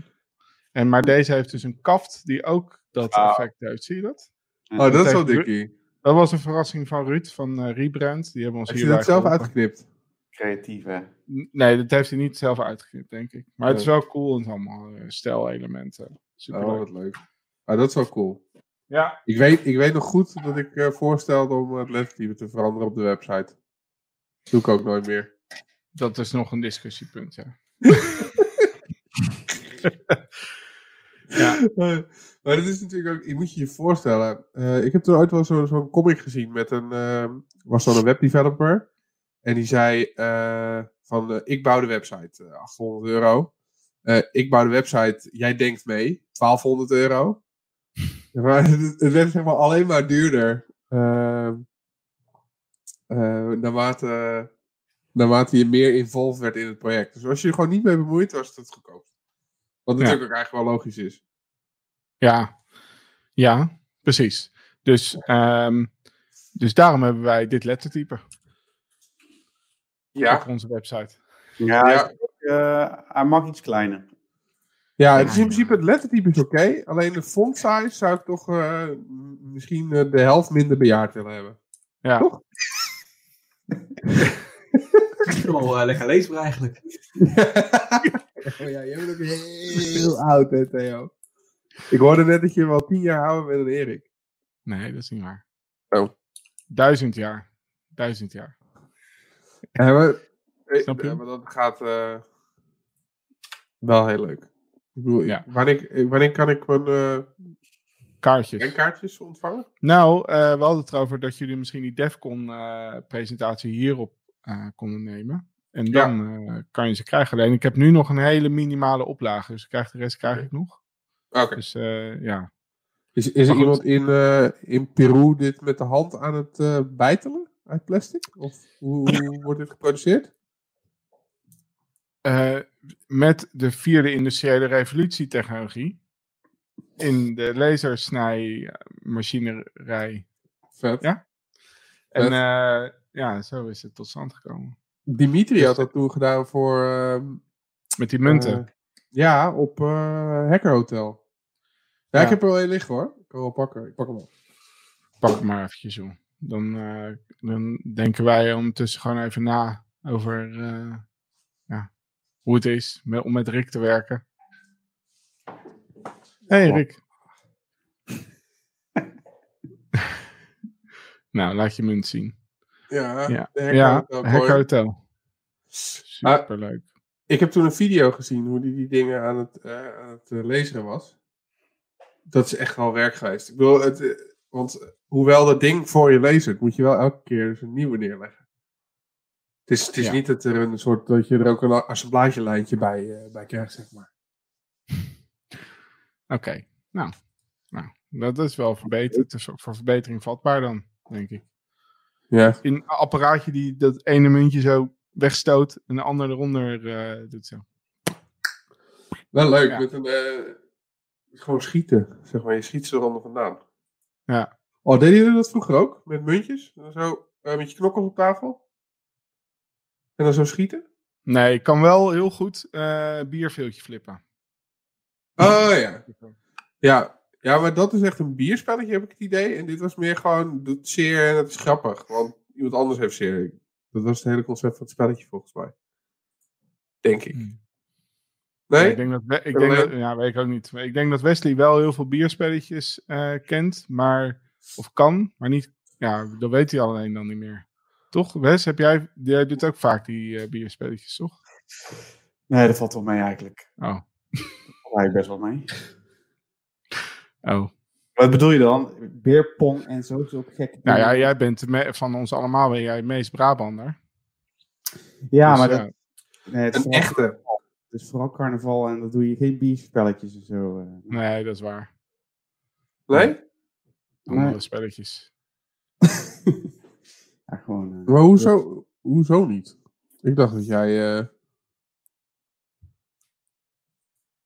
En maar deze heeft dus een kaft die ook dat Ah. effect heeft. Zie je dat? Oh, dat is wel dikkie. Dat was een verrassing van Ruud van eh, Rebrand. Die hebben ons Heeft hij hierbij dat zelf geholpen. uitgeknipt? Creatief, hè? Nee, dat heeft hij niet zelf uitgeknipt, denk ik. Maar het is wel cool en het is allemaal eh, stijlelementen. Super Oh, wat leuk. Ah, dat is wel cool. Ja, Ik weet, ik weet nog goed dat ik eh, voorstelde om het lettertype te veranderen op de website. Doe ik ook nooit meer. Dat is nog een discussiepunt, ja. ja. Eh, maar dat is natuurlijk ook, je moet je je voorstellen. eh, ik heb toen ooit wel zo- zo'n comic gezien met een, eh, was zo'n webdeveloper. En die zei eh, van, ik bouw de website, eh, 800 euro. Ik bouw de website, jij denkt mee, 1200 euro. Maar het, het werd zeg maar alleen maar duurder. Ehm, eh, naarmate, naarmate je meer involved werd in het project. Dus als je er gewoon niet mee bemoeit, was het het goedkoopst. Wat Ja. natuurlijk ook eigenlijk wel logisch is. Ja, ja precies. Dus, ehm, dus daarom hebben wij dit lettertype Ja, op onze website. Ja, Ja. eh, hij mag iets kleiner. ja het is in principe het lettertype is oké. alleen de font size zou ik toch eh, misschien eh, de helft minder bejaard willen hebben. Ja, Toch? Het is wel eh, lekker leesbaar eigenlijk. oh ja, jij bent ook heel oud hè Theo. Ik hoorde net dat je wel tien jaar ouder bent dan Erik. nee, dat is niet waar. Oh. Duizend jaar. Duizend jaar. Ja, maar, Snap je? ja, maar dat gaat eh, wel heel leuk. Ik bedoel, Ja. wanneer, wanneer kan ik mijn eh Kaartjes. kaartjes ontvangen? Nou, eh, we hadden het erover dat jullie misschien die Defcon-presentatie hierop konden nemen. En dan eh, kan je ze krijgen. Alleen ik heb nu nog een hele minimale oplage. Dus ik krijg de rest krijg ik nog. Oké. Dus eh, ja. Is, is er iemand in, eh, in Peru dit met de hand aan het eh, bijtelen uit plastic? Of hoe, hoe wordt dit geproduceerd? Eh, met de vierde industriële revolutietechnologie. In de lasersnijmachinerij. Vet. Ja. En Vet. Ja, zo is het tot stand gekomen. Dimitri had dat toen gedaan voor... ehm, Met die munten. eh, ja, op eh Hacker Hotel. Ja, Ja. ik heb er wel een liggen hoor. Ik kan wel pakken. Ik pak hem op. Pak het maar eventjes joh. Dan, eh, dan denken wij ondertussen gewoon even na over ja, hoe het is met, om met Rick te werken. Hey Rick. nou, laat je munt zien. Ja, Ja, Hacker ja Hotel Hacker coin. Hotel. Superleuk. Ik heb toen een video gezien hoe die, die dingen aan het, eh aan het eh, lezen was. Dat is echt wel werk geweest. Ik bedoel, het, eh, want hoewel dat ding voor je leest, moet je wel elke keer dus een nieuwe neerleggen. Het is, het is Ja. niet dat er een soort dat je er ook een assemblagelijntje bij, bij krijgt, zeg maar. Oké, nou, nou, dat is wel verbeterd. Het is ook voor verbetering vatbaar dan, denk ik. Ja. In een apparaatje die dat ene muntje zo wegstoot en de andere eronder eh, doet zo. Wel leuk, Ja. met een, eh, gewoon schieten, zeg maar. Je schiet ze eronder vandaan. Ja. Oh, deden jullie dat vroeger ook? Met muntjes? En Zo, eh, met je knokkels op tafel? En dan zo schieten? Nee, ik kan wel heel goed bierveeltje flippen. Oh ja. Ja, ja, maar dat is echt een bierspelletje, heb ik het idee. En dit was meer gewoon, doet zeer en het is grappig. Want iemand anders heeft zeer. Dat was het hele concept van het spelletje, volgens mij. Denk ik. Hmm. Nee? Ik denk dat, we- ik denk dat, ja, weet ik ook niet. Maar Ik denk dat Wesley wel heel veel bierspelletjes eh, kent, maar, of kan, maar niet, ja, dat weet hij alleen dan niet meer. Toch, Wes? Heb jij, jij doet ook vaak die eh, bierspelletjes, toch? Nee, dat valt wel mee eigenlijk. Oh, Dat valt eigenlijk best wel mee. Oh. Wat bedoel je dan? Beerpong en zo, zo gekke Nou ja, jij bent van ons allemaal ben jij het meest Brabander. Ja, Dus, maar dat, nee, het, is Een vooral, echte. het is vooral carnaval en dan doe je geen bierspelletjes en zo. eh. Nee, dat is waar. Nee? Andere Nee. spelletjes. Ja, gewoon... eh, Maar hoezo, hoezo niet? Ik dacht dat jij... eh,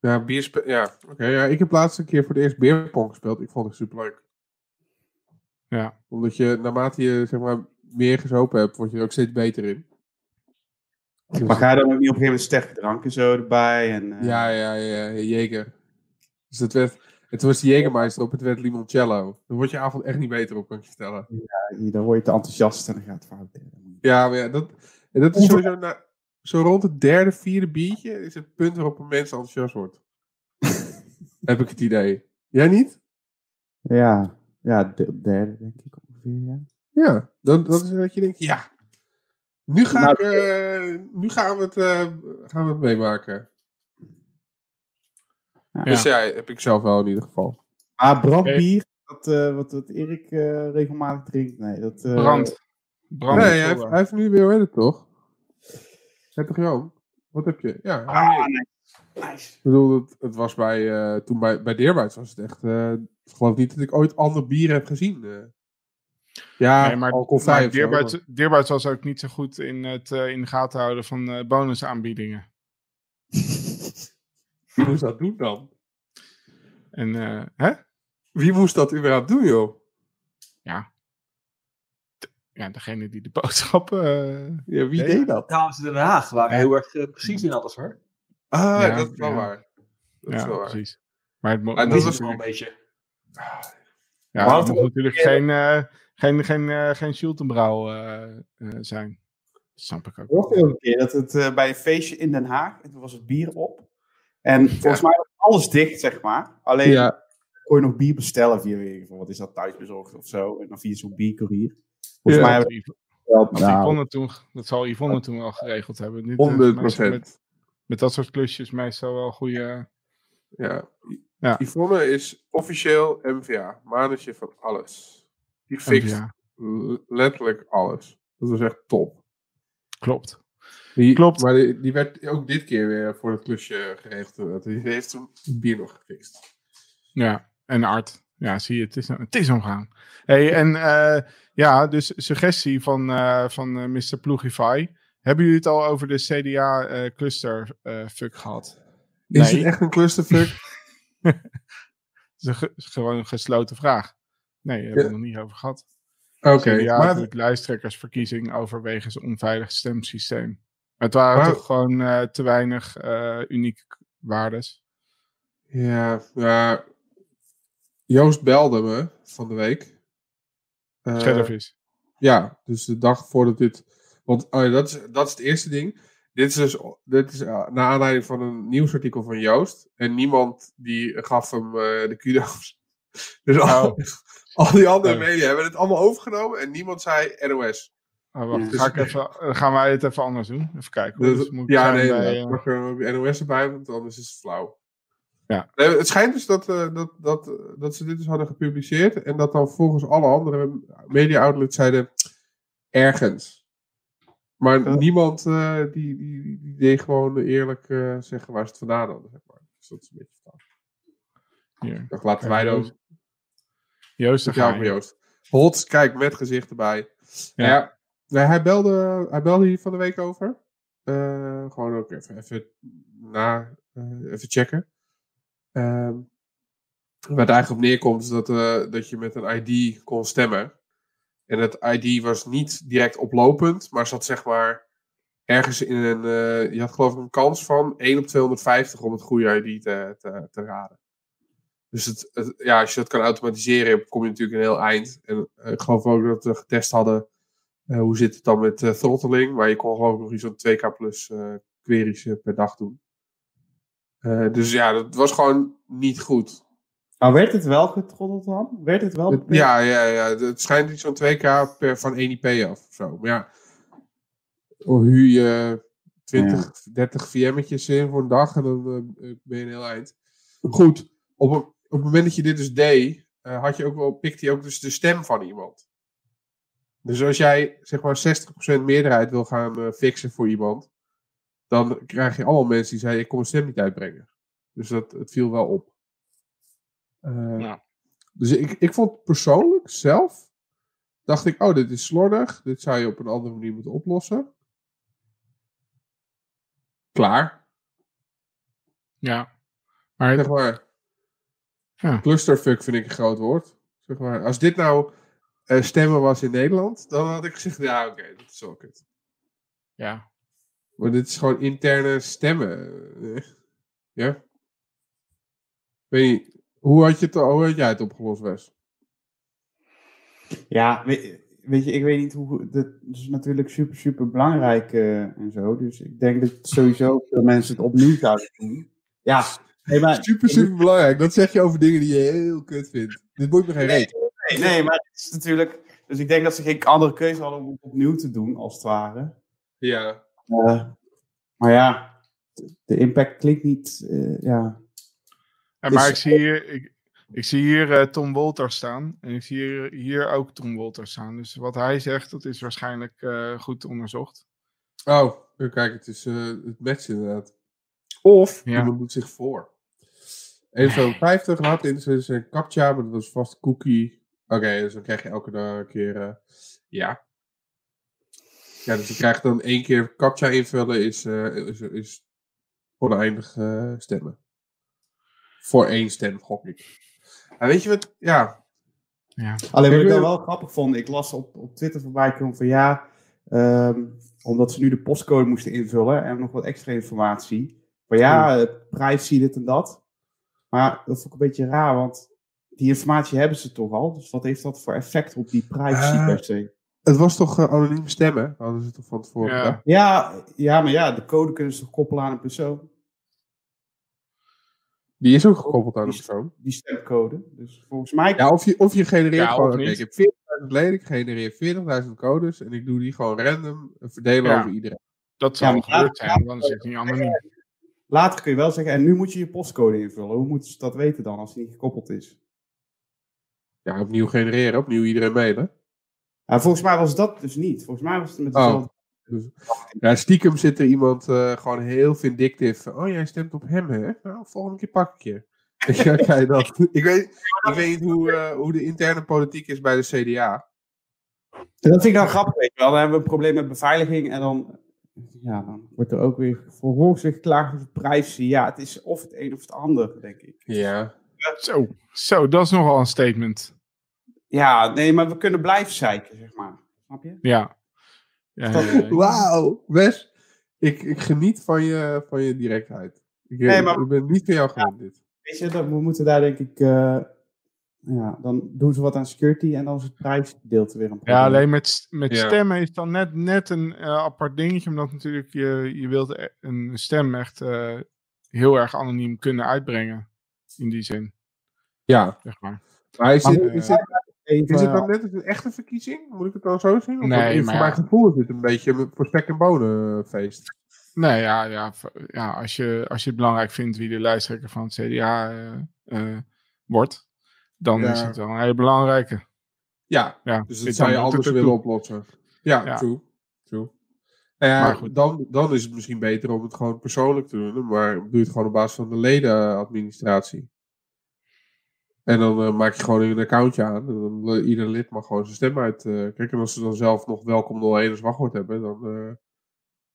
Ja, bierspel... Ja, oké. ja, ik heb laatst een keer voor de eerst beerpong gespeeld. Ik vond het superleuk. Ja. Omdat je, naarmate je zeg maar, meer gezopen hebt, word je er ook steeds beter in. Dus- Maar ga je dan ook niet op een gegeven moment sterke drank en zo erbij? En, eh, Ja, ja, ja, Jeger. Dus het, werd, het was de Jägermeister op, het werd limoncello. Dan wordt je avond echt niet beter op, kan ik je vertellen. hier, dan word je te enthousiast en dan gaat het fout. Ja, maar ja, dat, dat is sowieso na, zo rond het derde, vierde biertje is het punt waarop een mens enthousiast wordt. Heb ik het idee. Jij niet? Ja, ja de derde denk ik ongeveer, ja. Ja, dan, dat is dat je denkt, ja. Nu, ga Nou, ik, eh, nu gaan, we het, eh, gaan we het meemaken. Ja. Dus ja, heb ik zelf wel in ieder geval. Maar brandbier, dat, eh, wat, wat Erik eh, regelmatig drinkt, nee, dat... eh, Brand. Brand. nee, hij heeft, hij heeft nu weer wedden, toch? Hij toch? Wat heb je? Ja, Ah, nice. nice. Ik bedoel, het, het was bij, eh, toen bij, bij was het echt, eh, ik geloof niet dat ik ooit ander bier heb gezien. eh. ja, nee, maar, alcoholvrij was ook niet zo goed in het eh, in de gaten houden van eh, bonusaanbiedingen. Wie moest dat doen dan? En, eh, hè? Wie moest dat überhaupt doen, joh? Ja, degene die de boodschappen... eh, Ja, wie deed dat? Dames in Den Haag waren heel erg eh, precies in alles hoor. Ah, Ja, dat is wel ja. waar. Dat is ja, wel waar. precies. Maar het mo- dat moet Dat is was wel een beetje. Ja, Maar het moet natuurlijk geen, eh geen, geen, eh geen Schultenbrouw eh, eh, zijn. Snap ik ook. Ik hoorde ook een keer dat het eh, bij een feestje in Den Haag, en toen was het bier op. En volgens mij was alles dicht, zeg maar. Alleen Ja, kon je nog bier bestellen via, wat is dat, thuisbezorgd of zo. En dan via zo'n biercourier. Volgens Ja. mij Dat, hebben dat, Nou, Yvonne toen, dat zal Yvonne toen wel geregeld hebben. Dit is 100 meestal Met, met dat soort klusjes meestal wel goede... Ja. Ja. Yvonne is officieel MVA, manager van alles. Die fixt letterlijk alles. Dat was echt top. klopt. Die, Klopt. Maar die, die werd ook dit keer weer voor het klusje geregeld. Die heeft toen bier nog gefixt. Ja, en Art. Ja, zie je, het is, het is omgaan. Hey, en eh, ja, dus suggestie van, eh, van eh, Mr. Plugify. Hebben jullie het al over de CDA-cluster eh, fuck gehad? Is Nee. het echt een clusterfuck? Het is is gewoon een gesloten vraag. Nee, daar hebben we Ja. het nog niet over gehad. Oké, CDA maar doet lijsttrekkersverkiezing overwegens onveilig stemsysteem. Het waren Maar- toch gewoon te weinig unieke waardes. ja, ja, Joost belde me van de week. Eh, Scherfvis. Ja, dus de dag voordat dit. Want oh ja, dat, is, dat is het eerste ding. Dit is dus dit is, uh, naar aanleiding van een nieuwsartikel van Joost. En niemand die gaf hem eh, de kudo's. Dus al, Oh. al die andere Oh. media hebben het allemaal overgenomen. En niemand zei NOS. Oh, wacht, ga ik even, gaan wij het even anders doen? Even kijken. Dus, Dus moet ik ja, nee, bij, Mag er NOS erbij, want anders is het flauw. Ja. Het schijnt dus dat, eh, dat, dat, eh, dat ze dit dus hadden gepubliceerd. En dat dan volgens alle andere media-outlets zeiden ergens. Maar niemand eh, die, die, die, deed gewoon eerlijk zeggen waar ze het vandaan hadden. Zeg maar. Dus dat is een beetje. Ik dacht, laten wij dan. Joost. Ja. Joost. Hot, kijk, met gezicht erbij. Ja. Ja. nee, hij, belde, hij belde hier van de week over. Gewoon ook even, even, na, even checken. Ehm, waar het eigenlijk op neerkomt is dat, eh, dat je met een ID kon stemmen. En het ID was niet direct oplopend, maar zat zeg maar ergens in een... eh, je had geloof ik een kans van 1 op 250 om het goede ID te, te, raden. Dus het, ja, als je dat kan automatiseren, kom je natuurlijk een heel eind. En eh, ik geloof ook dat we getest hadden, hoe zit het dan met throttling? Maar je kon geloof ik nog iets van 2k plus queries per dag doen. Eh, dus ja, dat was gewoon niet goed. Maar werd het wel getroddeld dan? Werd het wel ja, ja, ja, het schijnt iets van 2k per, van 1 IP af of zo. Maar ja, huur je 20, 30 VM'tjes in voor een dag en dan eh, ben je een heel eind. Goed, op, op het moment dat je dit dus deed, eh, had je ook wel, pikte hij ook dus de stem van iemand. Dus als jij zeg maar 60% meerderheid wil gaan fixen voor iemand, dan krijg je allemaal mensen die zeiden: Ik kom mijn stem niet uitbrengen. Dus dat, het viel wel op. Eh, Ja. Dus ik, ik vond persoonlijk zelf, dacht ik: Oh, dit is slordig. Dit zou je op een andere manier moeten oplossen. Klaar. Ja. Maar Zeg maar. Ja. Clusterfuck vind ik een groot woord. Zeg maar. Als dit nou eh, stemmen was in Nederland, dan had ik gezegd: Ja, oké, dat is wel kut. ja. Maar dit is gewoon interne stemmen. Ja? Weet je, hoe had, je het, hoe had jij het opgelost, Wes? Ja, weet, weet je, ik weet niet hoe. Dat is natuurlijk super, super belangrijk eh, en zo. Dus ik denk dat sowieso veel mensen het opnieuw zouden doen. Ja, nee, maar, Super, super belangrijk. Dat zeg je over dingen die je heel kut vindt. Dit moet me geen reet. nee, nee, maar het is natuurlijk. Dus ik denk dat ze geen andere keuze hadden om het opnieuw te doen, als het ware. Ja. Eh, maar ja, de impact klinkt niet. eh, ja. Ja, Dus- maar ik zie hier, ik, ik zie hier eh, Tom Wolters staan. En ik zie hier, hier ook Tom Wolters staan. Dus wat hij zegt, dat is waarschijnlijk eh, goed onderzocht. Oh, kijk, het is uh, het match inderdaad. Of Ja. iemand doet zich voor. 1,50 had in dus een captcha, maar dat was vast cookie. Oké, dus dan krijg je elke dag keer. eh, ja. Ja, dus je krijgt dan één keer captcha invullen, is, eh, is, is oneindig eh, stemmen. Voor één stem, gok ik. En weet je wat? Ja, Ja. Alleen wat Ik dan wel grappig vond, ik las op, op Twitter voorbij komen van ja, ehm, omdat ze nu de postcode moesten invullen en nog wat extra informatie. Van ja, eh, privacy, dit en dat. Maar dat vond ik een beetje raar, want die informatie hebben ze toch al. Dus wat heeft dat voor effect op die privacy Ah. per se? Het was toch eh, anoniem stemmen? Hadden ze toch van tevoren Ja. Ja, ja, maar ja, de code kunnen ze toch koppelen aan een persoon. Die is ook gekoppeld aan een persoon. Die stemcode. Dus volgens mij Ja, of je, of je genereert Ja, gewoon, ik heb 40.000 leden, ik genereer 40.000 codes en ik doe die gewoon random eh, verdelen Ja. over iedereen. Dat zou Ja, gebeurd zijn, want dan is het niet anoniem. later kun je wel zeggen, en nu moet je je postcode invullen. Hoe moeten ze dat weten dan als die niet gekoppeld is? Ja, opnieuw genereren, opnieuw iedereen mailen. Volgens mij was dat dus niet. Volgens mij was het met Oh. dezelfde... Ja, stiekem zit er iemand eh, gewoon heel vindictief. Oh, jij stemt op hem, hè? Nou, volgende keer pak ik je. Ja, kijk dat. Ik weet, ik weet niet hoe, eh, hoe de interne politiek is bij de CDA. Dat vind ik dan grappig, weet je wel. Dan hebben we een probleem met beveiliging en dan, ja, dan wordt er ook weer vervolgens weer geklaagd over privacy. Ja, het is of het een of het ander, denk ik. Ja. Zo, zo, dat is nogal een statement. Ja, nee, maar we kunnen blijven zeiken, zeg maar. Snap je? Ja. ja, Dat- ja, ja. Wauw, Wes. Ik, ik geniet van je, van je directheid. Ik, Nee, maar- ik ben niet van jou gewend dit. Weet je, dat, we moeten daar denk ik, eh, ja, dan doen ze wat aan security en dan is het privacy gedeelte weer een probleem. Ja, alleen met, met Ja. stemmen is dan net, net een eh, apart dingetje, omdat natuurlijk je, je wilt e- een stem echt eh, heel erg anoniem kunnen uitbrengen. In die zin, Ja, zeg maar. maar is, Maar dit, hoe- is, dit, Even, is het dan net als een echte verkiezing? Moet ik het dan zo zien? Of Nee, voor mijn gevoel is dit een beetje een voor spek en bonen feest. Nee, ja, ja, ja als, je, als je het belangrijk vindt wie de lijsttrekker van het CDA eh, eh, wordt, dan Ja. is het wel een hele belangrijke. Ja, Ja, dus dit dat zou je anders het willen oplossen. Ja, Ja. true. true. Nou ja, Maar goed. dan, dan is het misschien beter om het gewoon persoonlijk te doen. Maar doe je het gewoon op basis van de ledenadministratie. En dan eh, maak je gewoon een accountje aan. En dan, eh, ieder lid mag gewoon zijn stem uit. eh kijk, en als ze dan zelf nog welkom 01 als wachtwoord hebben, dan.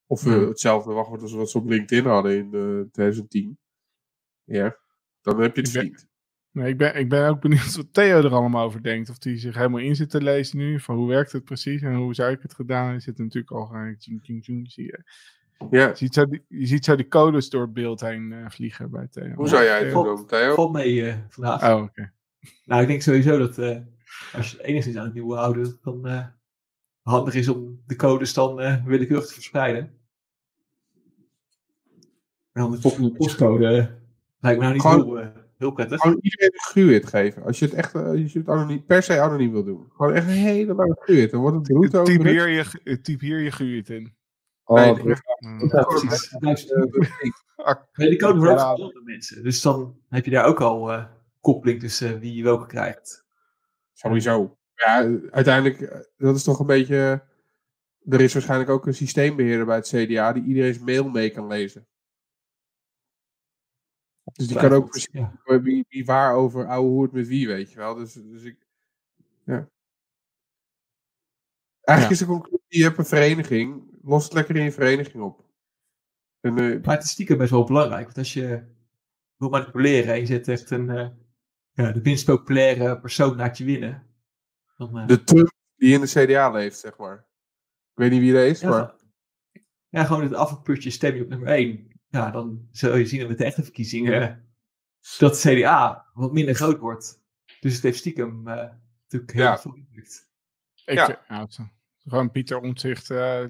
of Ja. hetzelfde wachtwoord als wat ze op LinkedIn hadden in eh 2010. Ja, dan heb je het vriend. Nee, ik, ben, ik ben ook benieuwd wat Theo er allemaal over denkt. Of hij zich helemaal in zit te lezen nu. Van hoe werkt het precies en hoe zou ik het gedaan? Hij zit natuurlijk al gelijk. tjing, tjing, tjing, zie je. Ja. Je ziet zo die, je ziet zo die codes door het beeld heen eh, vliegen bij Theo. Hoe zou jij het Theo? doen, Theo? Valt mee eh, vandaag. Oh, oké. Nou, ik denk sowieso dat eh, als je het enigszins aan het nieuwe houden, dan eh, handig is om de codes dan eh, willekeurig te verspreiden. En dan de volgende postcode eh, lijkt me nou niet Gewoon- heel, eh, heel prettig. Gewoon iedereen een gruwit geven. Als je het echt eh, als je het anoniem, per se anoniem wil doen. Gewoon echt een hele lange gruwit. Dan wordt het bruto. Typ hier je, eh, typ hier je in. Oh, Nee. Mm. Ja, precies. Eh, Nee, die code wordt ook Ja. mensen. Dus dan heb je daar ook al eh, koppeling tussen wie welke krijgt. Sowieso. Ja, uiteindelijk, eh, dat is toch een beetje. Er is waarschijnlijk ook een systeembeheerder bij het CDA die iedereen's mail mee kan lezen. Dus die kan ook precies Ja. wie, wie waar over ouwe hoe het met wie, weet je wel. Dus, dus ik. Ja. Eigenlijk is de conclusie: je hebt een vereniging, los het lekker in je vereniging op. En, eh, Maar het is stiekem best wel belangrijk. Want als je wil manipuleren en je zet echt een, eh, ja, de minst populaire persoon laat je winnen. Dan, eh, de Trump die in de CDA leeft, zeg maar. Ik weet niet wie dat is, ja, maar. ja, gewoon het afvalputje stem je op nummer 1. Ja, dan zul je zien dat met de echte verkiezingen dat de CDA wat minder groot wordt. Dus het heeft stiekem natuurlijk heel Ja. veel invloed. Ik, Ja. ja. het- gewoon Pieter Omtzigt eh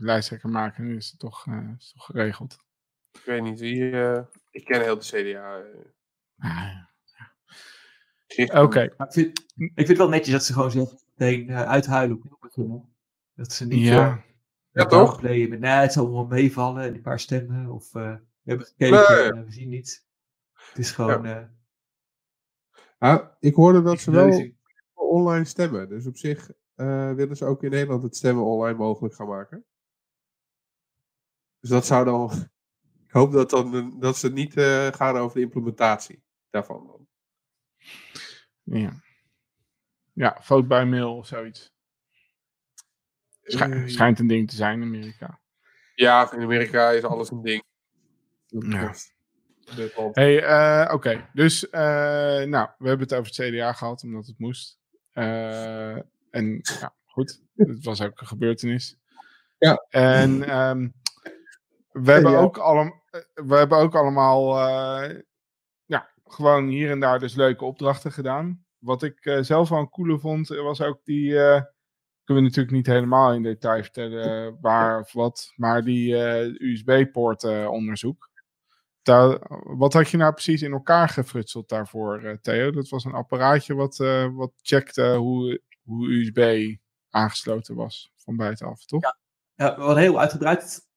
lijsttrekker maken. Nu is het toch, eh, is het toch geregeld. Ik weet niet wie. eh, ik ken heel de CDA. eh, Ah. Oké. Maar ik vind, ik vind het wel netjes dat ze gewoon zeggen, meteen eh, uithuilen op heel beginnen. Dat ze niet Ja. eh, Ja, toch? downplayen met, nee, het zal wel meevallen, die paar stemmen. Of eh, we hebben gekeken, Nee. en we zien niets. Het is gewoon eh Ah, ik hoorde dat ze wel online stemmen. Dus op zich eh, willen ze ook in Nederland het stemmen online mogelijk gaan maken. Dus dat zou dan. Ik hoop dat, dan, dat ze niet uh, gaan over de implementatie daarvan. Dan. Ja. Ja, fout bij mail of zoiets. Schij, uh, schijnt een ding te zijn in Amerika. Ja, in Amerika is alles een ding. Ja. Hey, uh, oké. Dus, uh, nou, we hebben het over het CDA gehad, omdat het moest. Uh, en, ja, goed. Het was ook een gebeurtenis. Ja. En um, we, hebben ook allemaal, we hebben ook allemaal, ja, gewoon hier en daar dus leuke opdrachten gedaan. Wat ik zelf wel een coole vond, was ook die kunnen we natuurlijk niet helemaal in detail vertellen waar of wat, maar die uh, USB-poort uh, onderzoek. Daar, wat had je nou precies in elkaar gefrutseld daarvoor, uh, Theo? Dat was een apparaatje wat, wat checkte hoe, hoe USB aangesloten was van buitenaf, toch? Ja, ja we hadden een heel uitgebreid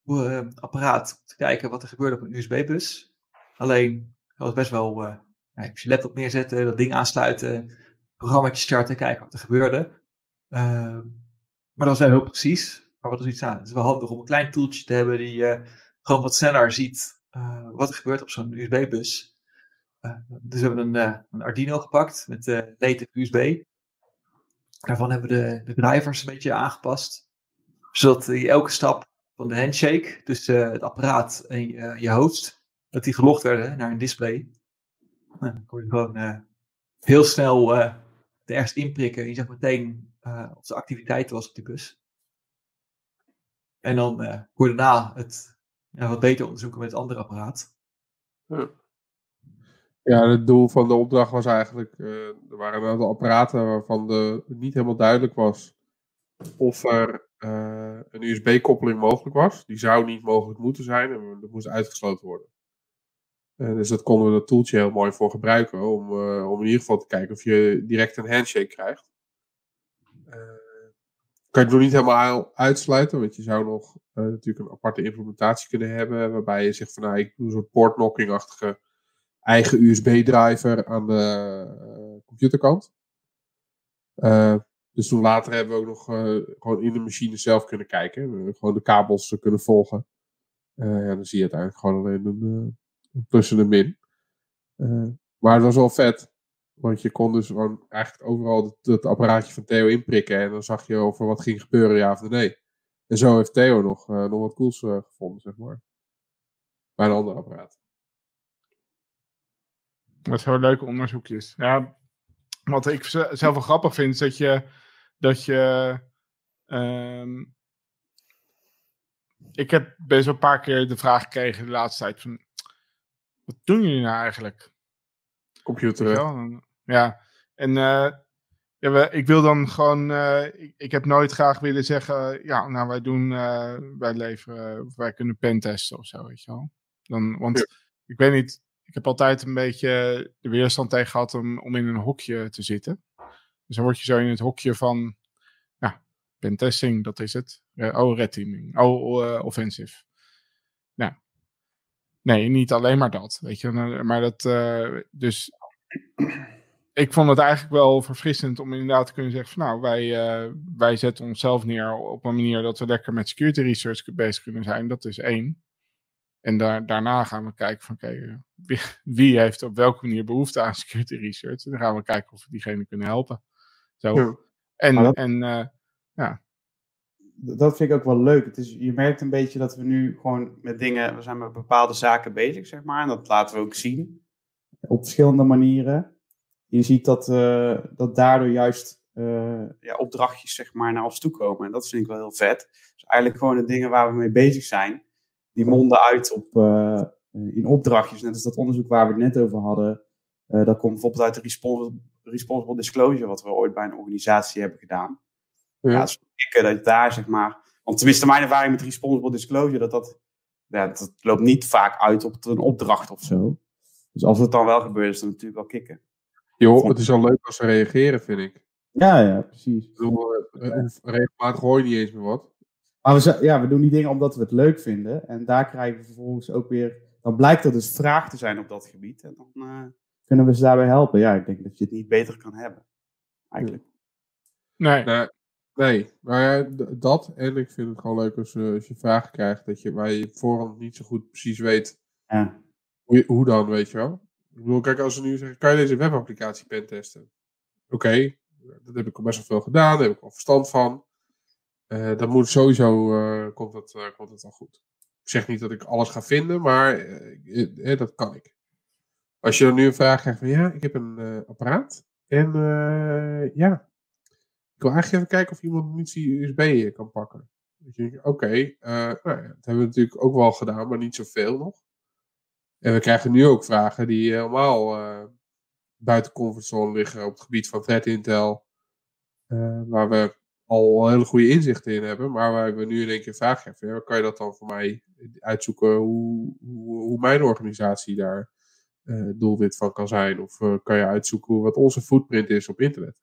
apparaat om te kijken wat er gebeurde op een USB-bus. Alleen, dat was best wel, ja, je je laptop neerzetten, dat ding aansluiten, programmaatje starten, kijken wat er gebeurde. Uh, maar dat was wel heel precies. Maar wat is iets aan? Het is wel handig om een klein toeltje te hebben die gewoon wat sneller ziet uh, wat er gebeurt op zo'n USB-bus. Dus we hebben een, een Arduino gepakt met native USB. Daarvan hebben we de, de drivers een beetje aangepast. Zodat die elke stap van de handshake, dus het apparaat en je, je host, dat die gelogd werden naar een display. Nou, dan kon je gewoon heel snel uh, ergens inprikken. Je zag meteen uh, of de activiteiten was op die bus. En dan uh, kon je daarna het ja, wat beter onderzoeken met het andere apparaat. Ja. ja, het doel van de opdracht was eigenlijk, uh, er waren een aantal apparaten waarvan de, het niet helemaal duidelijk was of er een USB-koppeling mogelijk was. Die zou niet mogelijk moeten zijn en dat moest uitgesloten worden. dus dat konden we dat toeltje heel mooi voor gebruiken om, om in ieder geval te kijken of je direct een handshake krijgt kan je het nog niet helemaal uitsluiten, want je zou nog uh, natuurlijk een aparte implementatie kunnen hebben, waarbij je zegt van nou, ik doe een soort portknocking-achtige eigen USB-driver aan de uh, computerkant. Dus toen later hebben we ook nog gewoon in de machine zelf kunnen kijken, gewoon de kabels kunnen volgen. ja, dan zie je uiteindelijk gewoon alleen een, een plus en een min. maar het was wel vet. Want je kon dus gewoon eigenlijk overal het, apparaatje van Theo inprikken. En dan zag je over wat ging gebeuren, ja of nee. En zo heeft Theo nog, nog wat cools gevonden, zeg maar. Bij een ander apparaat. Dat zijn leuke onderzoekjes. Ja, wat ik zelf wel grappig vind, is dat je. Dat je um, ik heb best wel een paar keer de vraag gekregen de laatste tijd: van, wat doen jullie nou eigenlijk? Computer. Ja, en uh, ja, we, ik wil dan gewoon, uh, ik, ik, heb nooit graag willen zeggen, ja, nou wij doen, uh, wij leveren, wij kunnen pentesten of zo, weet je wel. Dan, want ja. ik weet niet, ik heb altijd een beetje de weerstand tegen gehad om, om in een hokje te zitten. Dus dan word je zo in het hokje van, ja, pentesting, dat is het. oh, red teaming. Oh, offensive. Nou, nee, niet alleen maar dat, weet je. Maar dat, dus ik vond het eigenlijk wel verfrissend om inderdaad te kunnen zeggen van nou, wij, wij zetten onszelf neer op een manier dat we lekker met security research bezig kunnen zijn. Dat is één. En daar, daarna gaan we kijken van wie, heeft op welke manier behoefte aan security research. En dan gaan we kijken of we diegene kunnen helpen. Zo. Ja. En, dat, en uh, ja. Dat vind ik ook wel leuk. Het is, je merkt een beetje dat we nu gewoon met dingen, we zijn met bepaalde zaken bezig, zeg maar. En dat laten we ook zien. Op verschillende manieren je ziet dat, uh, dat daardoor juist uh, ja, opdrachtjes zeg maar, naar ons toe komen. En dat vind ik wel heel vet. Dus eigenlijk gewoon de dingen waar we mee bezig zijn, die monden uit op, uh, in opdrachtjes. Net als dat onderzoek waar we het net over hadden. dat komt bijvoorbeeld uit de responsible, responsible disclosure, wat we ooit bij een organisatie hebben gedaan. Ja, ja dus ik, dat daar zeg maar. Want tenminste, mijn ervaring met responsible disclosure, dat dat, ja, dat loopt niet vaak uit op een opdracht of zo. Dus als het dan wel gebeurt, is het natuurlijk wel kicken. Joh, het is al leuk als ze reageren, vind ik. Ja, ja, precies. Ik bedoel, uh, regelmatig hoor je niet eens meer wat. Maar we, ja, we doen die dingen omdat we het leuk vinden. En daar krijgen we vervolgens ook weer... Dan blijkt er dus vraag te zijn op dat gebied. En dan uh, kunnen we ze daarbij helpen. Ja, ik denk dat je het niet beter kan hebben. Eigenlijk. Nee. nee. Nee, maar dat en ik vind het gewoon leuk als, eh, als je vragen krijgt dat je, waar je voorhand niet zo goed precies weet Ja. hoe, je- hoe dan, weet je wel. Ik bedoel, kijk, als ze nu zeggen, kan je deze webapplicatie pentesten? Oké, dat heb ik al best wel veel gedaan, daar heb ik al verstand van. Eh dan moet sowieso, eh, komt, het, eh, komt het wel goed. Ik zeg niet dat ik alles ga vinden, maar dat kan ik. Als je dan nu een vraag krijgt van, ja, ik heb een eh, apparaat en eh, ja, ik wil eigenlijk even kijken of iemand die USB kan pakken. Denkt, Oké, eh, nou ja, dat hebben we natuurlijk ook wel gedaan, maar niet zoveel nog. En we krijgen nu ook vragen die helemaal buiten comfortzone liggen op het gebied van threat intel. waar we al hele goede inzichten in hebben, maar waar we nu in één keer vragen krijgen. Ja, kan je dat dan voor mij uitzoeken hoe, hoe, hoe mijn organisatie daar doelwit van kan zijn? Of eh, kan je uitzoeken wat onze footprint is op internet?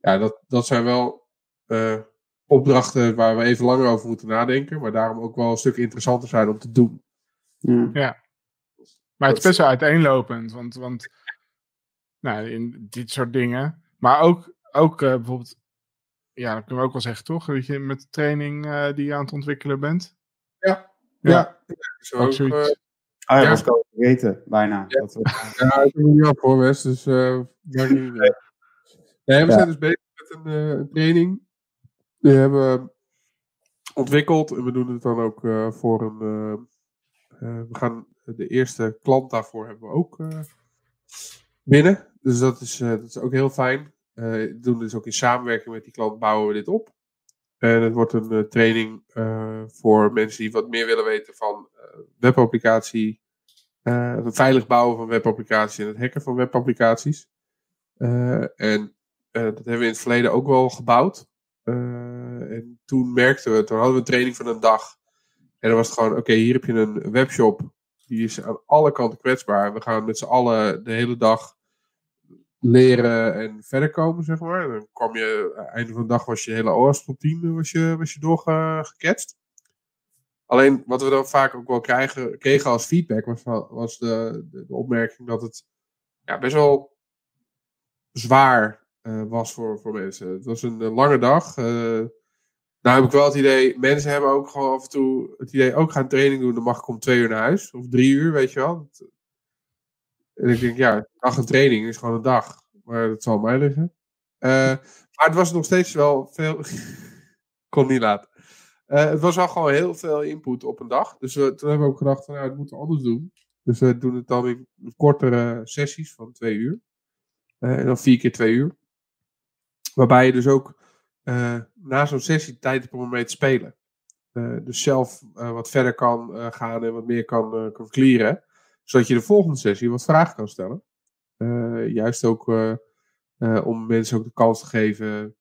Ja, dat, dat zijn wel eh, opdrachten waar we even langer over moeten nadenken, maar daarom ook wel een stuk interessanter zijn om te doen. Ja. Maar het is best wel uiteenlopend, want, want nou, in dit soort dingen. Maar ook, ook eh, bijvoorbeeld, ja, dat kunnen we ook wel zeggen, toch? Dat je met de training eh, die je aan het ontwikkelen bent. Ja, Ja. ja. Zo Ook ook, zoiets. Eh, Ah, ja, Ja. ik al vergeten, bijna. Ja. Dat we- Ja, ik heb niet op hoor, Wes. Dus eh. Nee, we zijn dus bezig met een, eh, een training. Die hebben we ontwikkeld. En we doen het dan ook eh, voor een... eh, eh, we gaan de eerste klant daarvoor hebben we ook eh, binnen. Dus dat is, eh, dat is ook heel fijn. Eh, we doen dus ook in samenwerking met die klant bouwen we dit op. En het wordt een eh, training eh, voor mensen die wat meer willen weten van eh, webapplicatie, eh, het veilig bouwen van webapplicaties en het hacken van webapplicaties. Eh, en eh, dat hebben we in het verleden ook wel gebouwd. Eh, en toen merkten we, toen hadden we een training van een dag. En dan was het gewoon, oké, hier heb je een webshop. Die is aan alle kanten kwetsbaar. We gaan met z'n allen de hele dag leren en verder komen, zeg maar. Dan kwam je, het einde van de dag was je hele OS-team was je, was je doorgeketst. Alleen wat we dan vaak ook wel krijgen, kregen als feedback was, was de, de, opmerking dat het ja, best wel zwaar eh, was voor, voor mensen. Het was een, eh, lange dag. eh nou heb ik wel het idee, mensen hebben ook gewoon af en toe het idee, ook gaan training doen, dan mag ik om twee uur naar huis. Of drie uur, weet je wel. En ik denk, ja, dag een training is gewoon een dag. Maar dat zal mij liggen. Eh, maar het was nog steeds wel veel... Kon niet laten. Eh, het was wel gewoon heel veel input op een dag. Dus we, toen hebben we ook gedacht, van, nou, dat moeten we anders doen. Dus we doen het dan in kortere sessies van twee uur. Eh, en dan vier keer twee uur. Waarbij je dus ook na zo'n sessie tijd hebt om ermee te spelen. Dus zelf wat verder kan gaan en wat meer kan, kan clearen. Zodat je de volgende sessie wat vragen kan stellen. Eh, juist ook eh, eh, om mensen ook de kans te geven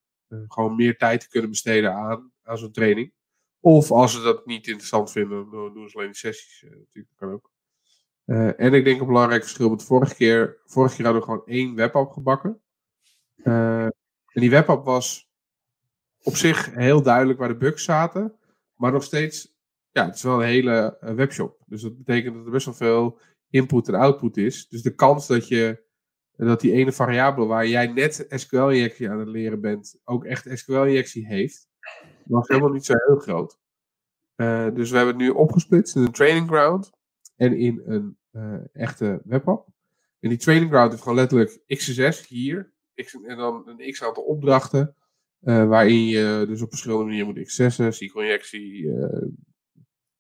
gewoon meer tijd te kunnen besteden aan, aan zo'n training. Of als ze dat niet interessant vinden, dan doen ze alleen de sessies. natuurlijk, dat kan ook. En ik denk een belangrijk verschil de vorige keer. Vorige keer hadden we gewoon één webapp gebakken. En die webapp was op zich heel duidelijk waar de bugs zaten. Maar nog steeds, ja, het is wel een hele webshop. Dus dat betekent dat er best wel veel input en output is. Dus de kans dat je dat die ene variabele waar jij net SQL-injectie aan het leren bent, ook echt SQL-injectie heeft, was helemaal niet zo heel groot. Eh, dus we hebben het nu opgesplitst in een training ground en in een eh, echte webapp. En die training ground heeft gewoon letterlijk XSS hier, x, en dan een x aantal opdrachten, eh, waarin je dus op verschillende manieren moet XSS'en, SQL-injectie,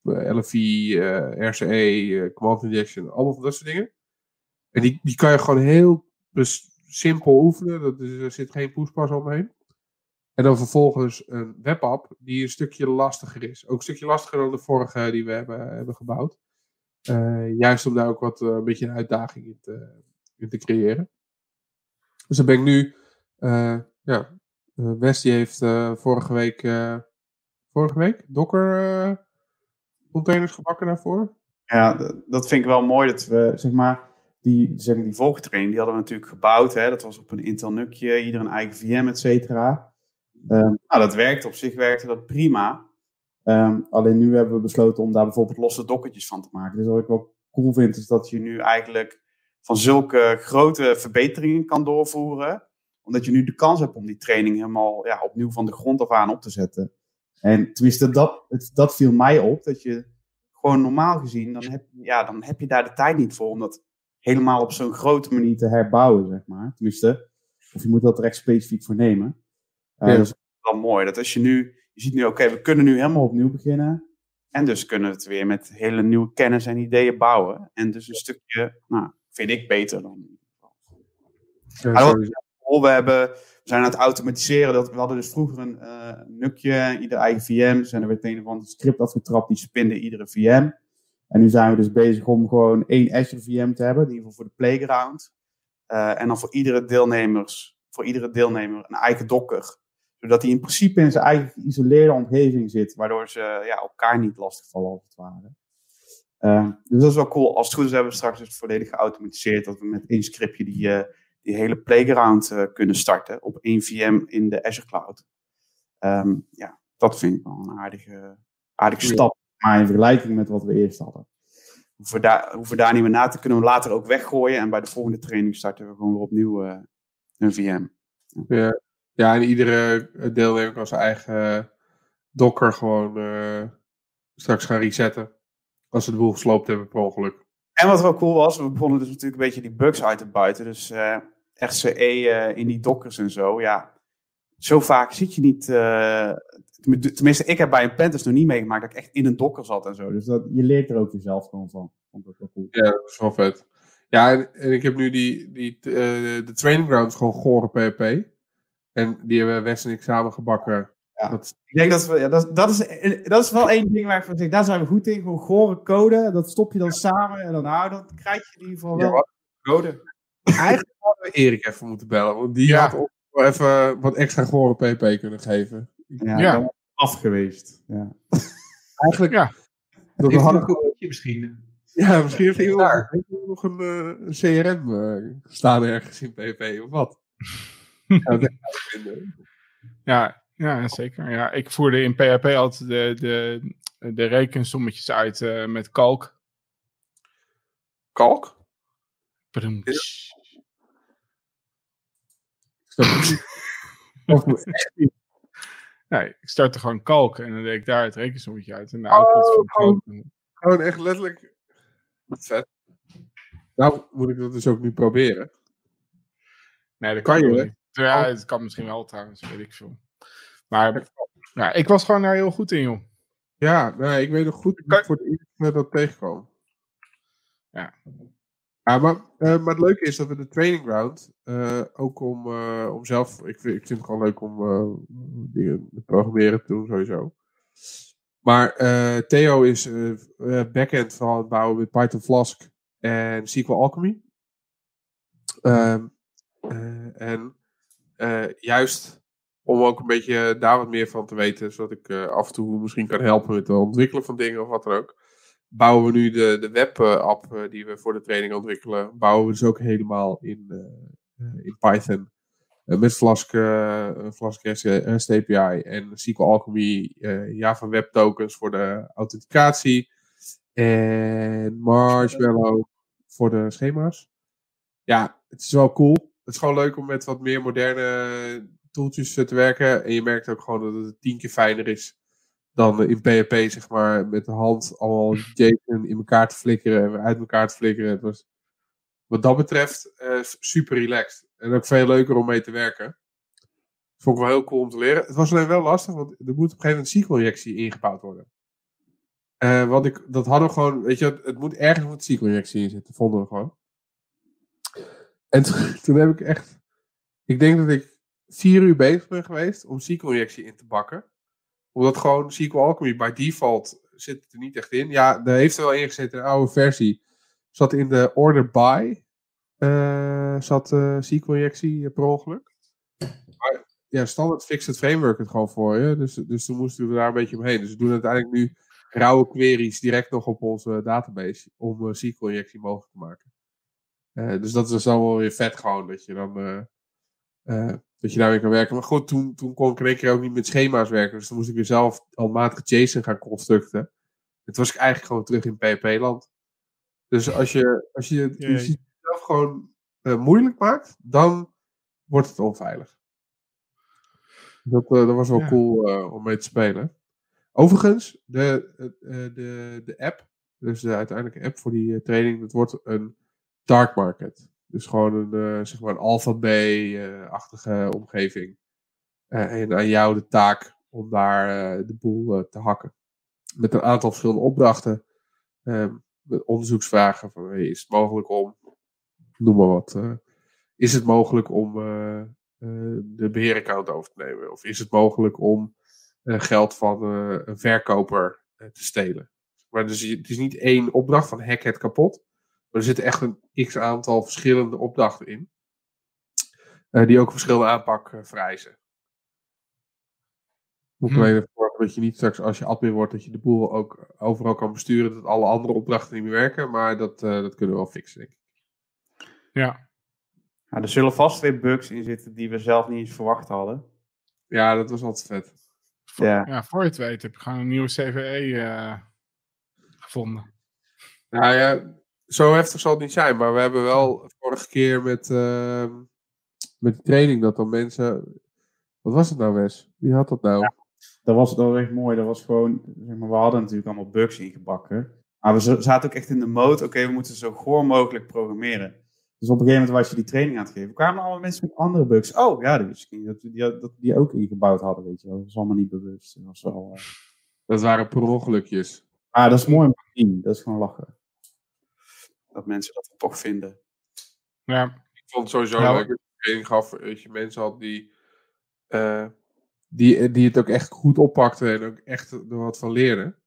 LFI, eh, RCE, eh, command injection, allemaal van dat soort dingen. En die, die kan je gewoon heel simpel oefenen. Dat er zit geen poespas omheen. En dan vervolgens een webapp die een stukje lastiger is. Ook een stukje lastiger dan de vorige die we hebben, hebben gebouwd. Eh, juist om daar ook wat eh, een beetje een uitdaging in te, te creëren. Dus dan ben ik nu. eh, ja, eh, Wes die heeft eh, vorige week. eh, vorige week Docker eh, containers gebakken daarvoor. Ja, dat vind ik wel mooi dat we, zeg maar, die, zeg die volgtraining, die hadden we natuurlijk gebouwd. Hè? Dat was op een Intel NUCje, ieder een eigen VM, et cetera. Ehm, nou, dat werkte op zich, werkte dat prima. Ehm, alleen nu hebben we besloten om daar bijvoorbeeld losse dokkertjes van te maken. Dus wat ik wel cool vind, is dat je nu eigenlijk van zulke grote verbeteringen kan doorvoeren. Omdat je nu de kans hebt om die training helemaal ja, opnieuw van de grond af aan op te zetten. En tenminste, dat, het, dat viel mij op. Dat je gewoon normaal gezien, dan heb, ja, dan heb je daar de tijd niet voor om dat helemaal op zo'n grote manier te herbouwen, zeg maar. Tenminste, of je moet dat er echt specifiek voor nemen. Uh, Ja. Dat is wel mooi. Dat als je nu, je ziet nu, oké, we kunnen nu helemaal opnieuw beginnen. En dus kunnen we het weer met hele nieuwe kennis en ideeën bouwen. En dus een stukje, nou, vind ik beter dan. Ja, We, hebben, zijn aan het automatiseren. Dat, we hadden dus vroeger een eh, nukje, ieder eigen VM. En er werd een of ander script afgetrapt, die spinde iedere VM. En nu zijn we dus bezig om gewoon één Azure VM te hebben, in ieder geval voor de playground. Eh, en dan voor iedere, deelnemers, voor iedere deelnemer een eigen docker. Zodat hij in principe in zijn eigen geïsoleerde omgeving zit, waardoor ze ja, elkaar niet lastigvallen als het ware. Eh, dus dat is wel cool. Als het goed is hebben we straks dus volledig geautomatiseerd dat we met één scriptje die, eh, die hele playground eh, kunnen starten op één VM in de Azure Cloud. Ehm, ja, dat vind ik wel een aardige, aardige Ja. stap. Maar in vergelijking met wat we eerst hadden. Hoeven we daar, hoeven we daar niet meer na te kunnen we later ook weggooien. En bij de volgende training starten we gewoon weer opnieuw eh, een VM. Ja. ja, en iedere deelnemer kan zijn eigen docker gewoon eh, straks gaan resetten. Als ze de boel gesloopt hebben per ongeluk. En wat wel cool was, we begonnen dus natuurlijk een beetje die bugs uit te buiten. Dus eh RCE eh, in die dockers en zo. Ja, zo vaak zit je niet. eh, tenminste, ik heb bij een pentest nog niet meegemaakt dat ik echt in een docker zat en zo. Dus dat, je leert er ook jezelf gewoon van. Vond ik ook wel cool. Ja, dat is wel vet. Ja, en, ik heb nu die, die eh, de training grounds gewoon gore PHP. En die hebben Wes en ik samen gebakken. Ja. Dat, Ik denk dat we, ja, dat, dat, is, dat is wel één ding waar ik van zeg, daar zijn we goed in. Gewoon gore code, dat stop je dan samen en dan, nou, dan krijg je in ieder geval Ja, wel code. Eigenlijk hadden we Erik even moeten bellen. Want die Ja. had ons wel even wat extra gore PHP kunnen geven. Ja, Ja. af geweest. Ja. Eigenlijk, Ja. dat we hadden, een misschien. ja, misschien heeft iemand Daar. nog een, eh, CRM eh, staan ergens in PHP of wat. ja, vinden. Ja, ja, zeker. Ja, ik voerde in PHP altijd de, de, de rekensommetjes uit eh, met kalk. Kalk? Badum. Ik snap het niet. Of- Nee, ik startte gewoon kalk en dan deed ik daar het rekensommetje uit. En de Oh, output van gewoon- kalk. Gewoon echt letterlijk. Vet. Nou, moet ik dat dus ook nu proberen. Nee, dat Kan kan je. Ja, het kan misschien wel trouwens, weet ik veel. Maar ja, ik was gewoon daar heel goed in, joh. Ja, nee, ik weet nog goed ik voor het eerst met dat tegenkwam. Ja. Ja, maar, eh, maar het leuke is dat we de training ground, eh, ook om, eh, om zelf, ik vind, ik vind het gewoon leuk om dingen te programmeren te doen sowieso. Maar Theo is backend van het bouwen met Python Flask en SQL Alchemy. Ehm, eh, en juist om ook een beetje daar wat meer van te weten, zodat ik af en toe misschien kan helpen met het ontwikkelen van dingen of wat dan ook. Bouwen we nu de, de web-app eh, die we voor de training ontwikkelen, bouwen we dus ook helemaal in, eh, eh, in Python. Eh, met Flask, eh, Flask REST, API en SQL Alchemy, eh, Java Web Tokens voor de authenticatie. En Marshmallow voor de schema's. Ja, het is wel cool. Het is gewoon leuk om met wat meer moderne tooltjes eh, te werken. En je merkt ook gewoon dat het tien keer fijner is dan in PHP, zeg maar, met de hand allemaal JSON in elkaar te flikkeren en weer uit elkaar te flikkeren. Het was, wat dat betreft eh, super relaxed. En ook veel leuker om mee te werken. Vond ik wel heel cool om te leren. Het was alleen wel lastig, want er moet op een gegeven moment SQL-injectie ingebouwd worden. Eh, want ik, dat hadden we gewoon, weet je, het, moet ergens een SQL-injectie in zitten, vonden we gewoon. En toen, toen heb ik echt, ik denk dat ik vier uur bezig ben geweest om SQL-injectie in te bakken. Omdat gewoon SQL Alchemy by default zit er niet echt in. Ja, daar heeft er wel in gezeten, een oude versie. Zat in de order by, eh, zat eh SQL-injectie per ongeluk. Maar ja, standaard fixt het framework het gewoon voor je. Dus, dus toen moesten we daar een beetje omheen. Dus we doen uiteindelijk nu rauwe queries direct nog op onze database. Om uh, SQL-injectie mogelijk te maken. Uh, dus dat is dan wel weer vet gewoon. Dat je dan uh, uh, dat je daar weer kan werken. Maar goed, toen, toen kon ik in één keer ook niet met schema's werken. Dus dan moest ik weer zelf handmatige JSON gaan constructen. En toen was ik eigenlijk gewoon terug in PHP-land. Dus als je, als je, je zelf gewoon uh, moeilijk maakt, dan wordt het onveilig. Dat, eh, dat was wel Ja. cool eh, om mee te spelen. Overigens, de, eh, de, de app, dus de uiteindelijke app voor die eh, training, dat wordt een dark market. Dus gewoon een, eh, zeg maar een alpha B-achtige omgeving. Eh, en aan jou de taak om daar eh, de boel te hakken. Met een aantal verschillende opdrachten. eh, met onderzoeksvragen van is het mogelijk om, noem maar wat, is het mogelijk om de beheeraccount over te nemen? Of is het mogelijk om geld van een verkoper te stelen? Maar dus, het is niet één opdracht van hack het kapot. Maar er zitten echt een x aantal verschillende opdrachten in. eh, die ook een verschillende aanpak eh, vereisen. Moet Hm. alleen ervoor zorgen dat je niet straks als je admin wordt, dat je de boel ook overal kan besturen. Dat alle andere opdrachten niet meer werken. Maar dat, eh, dat kunnen we wel fixen, denk ik. Ja. Ja, er zullen vast weer bugs in zitten die we zelf niet eens verwacht hadden. Ja, dat was altijd vet. Ja. ja, voor je het weet heb ik gewoon een nieuwe CVE eh, gevonden. Nou ja, zo heftig zal het niet zijn. Maar we hebben wel vorige keer met, ehm, met de training dat dan mensen... Wat was het nou, Wes? Wie had dat nou? Dat was, dat was echt mooi. Dat was gewoon, zeg maar, we hadden natuurlijk allemaal bugs ingebakken. Maar we zaten ook echt in de mode, oké, we moeten zo goor mogelijk programmeren. Dus op een gegeven moment was je die training aan het geven. kwamen allemaal mensen met andere bugs. Oh, ja, dat wist ik niet. Dat we die, dat die ook ingebouwd hadden, weet je wel. Dat was allemaal niet bewust. Dat was wel... eh, Dat waren per ongelukjes. Ah, dat is mooi om te zien. Dat is gewoon lachen. Dat mensen dat toch vinden. Ja, Ik vond het sowieso Ja, leuk dat je training gaf. Dat je mensen had die, eh, die, die het ook echt goed oppakten. En ook echt er wat van leerden.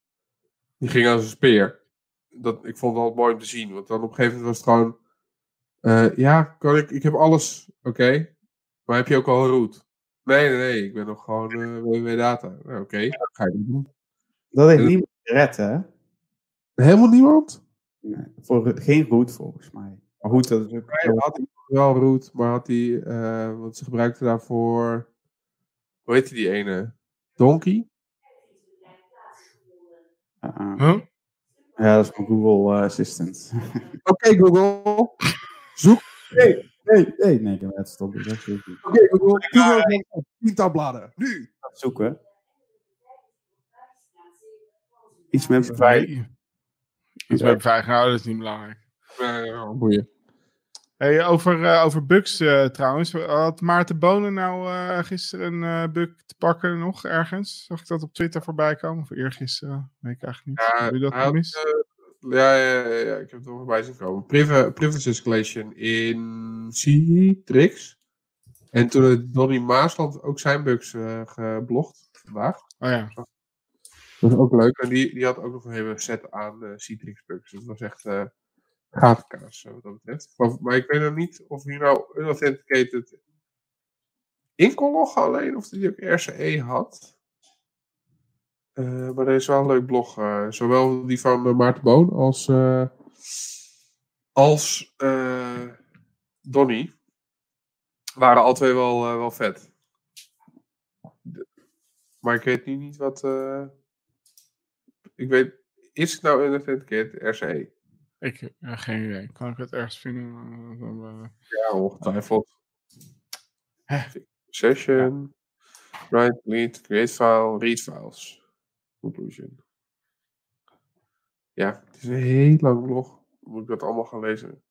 Die gingen als een speer. Dat, ik vond het altijd mooi om te zien. Want dan op een gegeven moment was het gewoon... eh, ja, kan ik, ik heb alles. Oké. Maar heb je ook al een route? Nee, nee, nee. Ik ben nog gewoon eh WW Data. Nou, Oké, ga je dat doen. Dat heeft niemand gered, hè? Helemaal niemand? Nee, voor, geen route, volgens mij. Maar goed, dat is ook... Nee, had hij wel route, maar had hij... eh want ze gebruikten daarvoor... Hoe heette die ene? Donkey? Uh, uh. huh? Ja, dat is mijn Google eh, Assistant. Oké, Google. Zoek. Nee, nee, nee, nee, dat stop. Oké, Google. Google. Tiental bladen. Nu. Zoeken. Iets met beveiliging. Iets met beveiliging, nou, dat is niet belangrijk. Uh, boeien. Hey, over, eh, over bugs eh, trouwens. Had Maarten Bonen nou eh, gisteren een eh, bug te pakken nog ergens? Zag ik dat op Twitter voorbij komen? Of eergisteren? Weet ik eigenlijk niet. Ja, Heb je dat had, gemist? eh, ja, ja, ja, ja, ik heb het er voorbij zien komen. Privi- privilege escalation in Citrix. En toen heeft Donny Maasland ook zijn bugs eh, geblogd vandaag. Oh ja. Dat ook leuk. En die, die had ook nog een hele set aan eh, Citrix bugs. Dat was echt eh gatenkaas, wat dat betreft. Maar, maar ik weet nog niet of hij nou unauthenticated loggen alleen, of hij ook RCE had. Eh, maar er is wel een leuk blog. zowel die van Maarten Boon als, als Donny. Waren al twee wel, wel vet. Maar ik weet nu niet wat. Ik weet. Is het nou unauthenticated RCE? Ik heb geen idee. Kan ik het ergens vinden? Eh, eh, Ja, ongetwijfeld. Session. Write, read, create file, read files. Conclusion. Ja, het is een heel lang blog. Moet ik dat allemaal gaan lezen?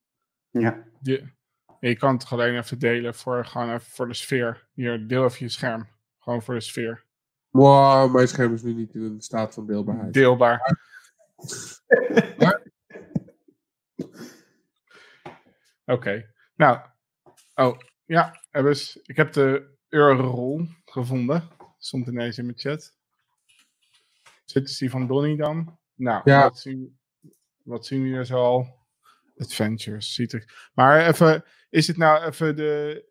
Ja. je, je kan het alleen even delen voor, gewoon even voor de sfeer. Hier, deel even je scherm. Gewoon voor de sfeer. Wow, mijn scherm is nu niet in een staat van deelbaarheid. Deelbaar. Oké. Nou. Oh, ja. Ik heb de Eurorol gevonden. Stond ineens in mijn chat. Zit is die van Donny dan? Nou, Ja. wat, zien, wat zien we er zo al? Adventures, ziet er. Maar even, is het nou even de...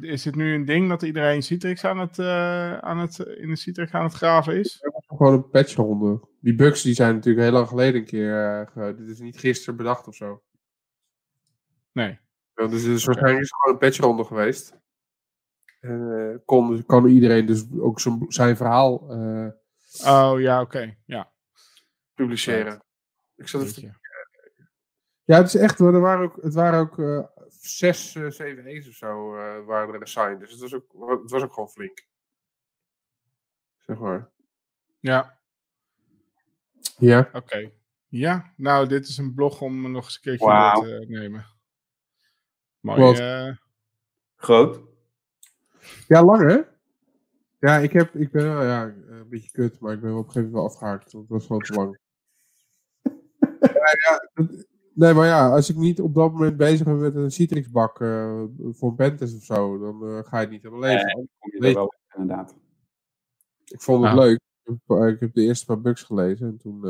Is dit nu een ding dat iedereen Citrix aan het, eh, aan het, in de Citrix aan het graven is? Gewoon een patchronde. Die bugs die zijn natuurlijk heel lang geleden een keer. eh, dit is niet gisteren bedacht of zo. Nee. Ja, dus het is waarschijnlijk is het gewoon een patchronde geweest. En eh, kon, kan iedereen dus ook zijn, zijn verhaal Oh ja, oké. Ja. publiceren. Ik zat even. Ja, het is echt. Er waren ook, het waren ook zes, uh, zeven E's of zo uh, waren er assigned. Dus het was, ook, het was ook gewoon flink. Zeg maar. Ja. Ja. Oké. Okay. Ja, nou, dit is een blog om nog eens een keertje wow. te nemen. Mooi. Uh... Groot. Ja, lang hè? Ja, ik, heb, ik ben ja, een beetje kut, maar ik ben op een gegeven moment wel afgehaakt. Want het was gewoon te lang. ja, ja, nee, maar ja, als ik niet op dat moment bezig ben met een Citrixbak uh, voor Bentes of zo, dan uh, ga je het niet helemaal lezen. Nee, kom je wel, inderdaad. Ik vond het ja. leuk. Ik heb, ik heb, de eerste paar bugs gelezen en toen,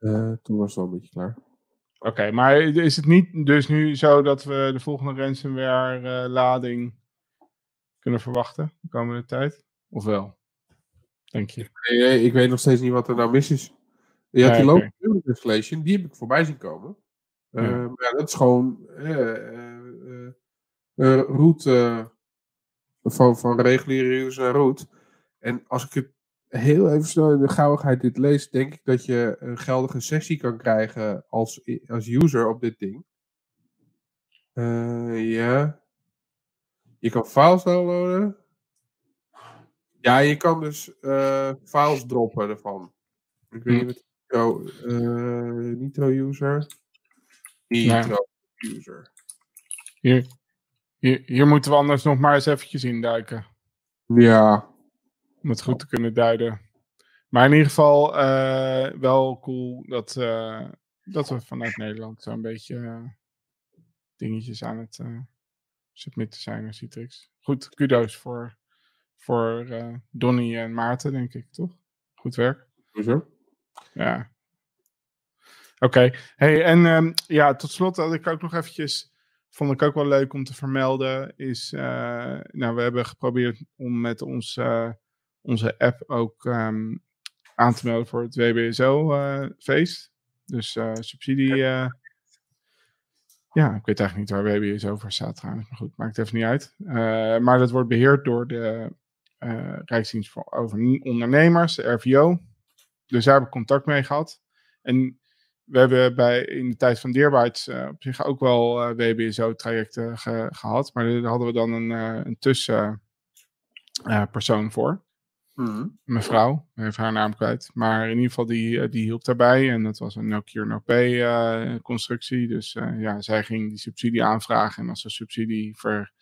uh, toen was het wel een beetje klaar. Oké, okay, maar is het niet dus nu zo dat we de volgende ransomware lading kunnen verwachten de komende tijd? Of wel? Denk je? Nee, nee, ik weet nog steeds niet wat er nou mis is. Je had die local installation, die heb ik voorbij zien komen. Uh, Ja. Maar dat is gewoon uh, uh, uh, root uh, van, van reguliere user naar root. En als ik het heel even snel in de gauwigheid dit lees, denk ik dat je een geldige sessie kan krijgen als, als user op dit ding. Ja. Je kan files downloaden. Ja, je kan dus files droppen ervan. Ik weet Hm. niet wat Nitro, uh, Nitro user. Nitro user. Hier, hier, hier moeten we anders nog maar eens eventjes induiken. Ja. Om het goed te kunnen duiden. Maar in ieder geval uh, wel cool dat, uh, dat we vanuit Nederland zo'n beetje uh, dingetjes aan het submitten zijn naar Citrix. Goed, kudos voor, voor Donny en Maarten, denk ik, toch? Goed werk. Hoezo? Ja. Oké. Okay. Hey, en um, ja, tot slot had ik ook nog eventjes, vond ik ook wel leuk om te vermelden, is, uh, nou, we hebben geprobeerd om met ons, uh, onze app ook um, aan te melden voor het WBSO-feest. dus uh, subsidie. ja, ik weet eigenlijk niet waar WBSO voor staat trouwens, maar goed, maakt even niet uit. maar dat wordt beheerd door de Rijksdienst voor over Ondernemers, de RVO. Dus daar heb ik contact mee gehad. En we hebben bij, in de tijd van Deerbytes uh, op zich ook wel uh, WBSO-trajecten ge, gehad. Maar daar hadden we dan een, uh, een tussenpersoon voor. Mm. Mevrouw, even haar naam kwijt. Maar in ieder geval, die, die hielp daarbij. En dat was een no cure no pay constructie. Dus ja, zij ging die subsidie aanvragen. En als de subsidie ver,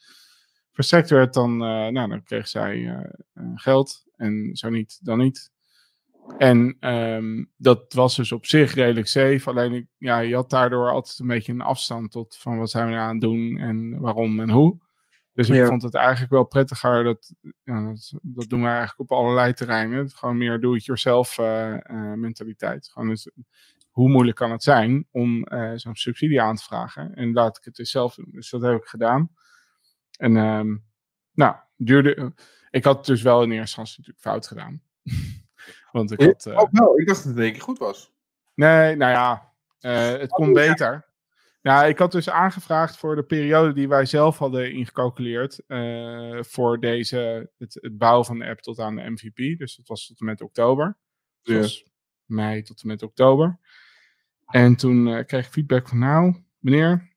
verstrekt werd, dan, nou, dan kreeg zij geld. En zo niet, dan niet. En um, dat was dus op zich redelijk safe. Alleen ja, je had daardoor altijd een beetje een afstand tot van wat zijn we nou aan het doen en waarom en hoe. Dus ik Ja. vond het eigenlijk wel prettiger. Dat, ja, dat, dat doen we eigenlijk op allerlei terreinen. Gewoon meer do-it-yourself uh, uh, mentaliteit. Gewoon dus, hoe moeilijk kan het zijn om uh, zo'n subsidie aan te vragen? En laat ik het dus zelf doen. Dus dat heb ik gedaan. En um, nou, duurde. Ik had dus wel in eerste instantie natuurlijk fout gedaan. Want ik had. Uh... Oh. Ik dacht dat het één keer goed was. Nee, nou ja, uh, het kon beter. Nou, ik had dus aangevraagd voor de periode die wij zelf hadden ingecalculeerd. Uh, voor deze, het, het, bouwen van de app tot aan de MVP. Dus dat was tot en met oktober. Dus Ja. mei tot en met oktober. En toen uh, kreeg ik feedback van, nou, meneer,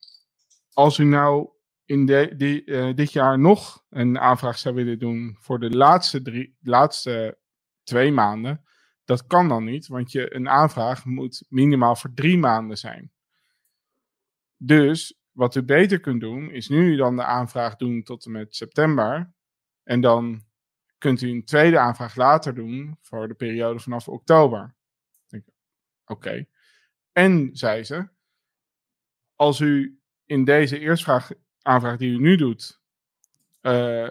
als u nou in de, die, uh, dit jaar nog een aanvraag zou willen doen voor de laatste, drie, laatste twee maanden, dat kan dan niet, want je, een aanvraag moet minimaal voor drie maanden zijn. Dus wat u beter kunt doen, is nu dan de aanvraag doen tot en met september. En dan kunt u een tweede aanvraag later doen voor de periode vanaf oktober. Oké. En, zei ze, als u in deze eerste vraag, aanvraag die u nu doet, uh,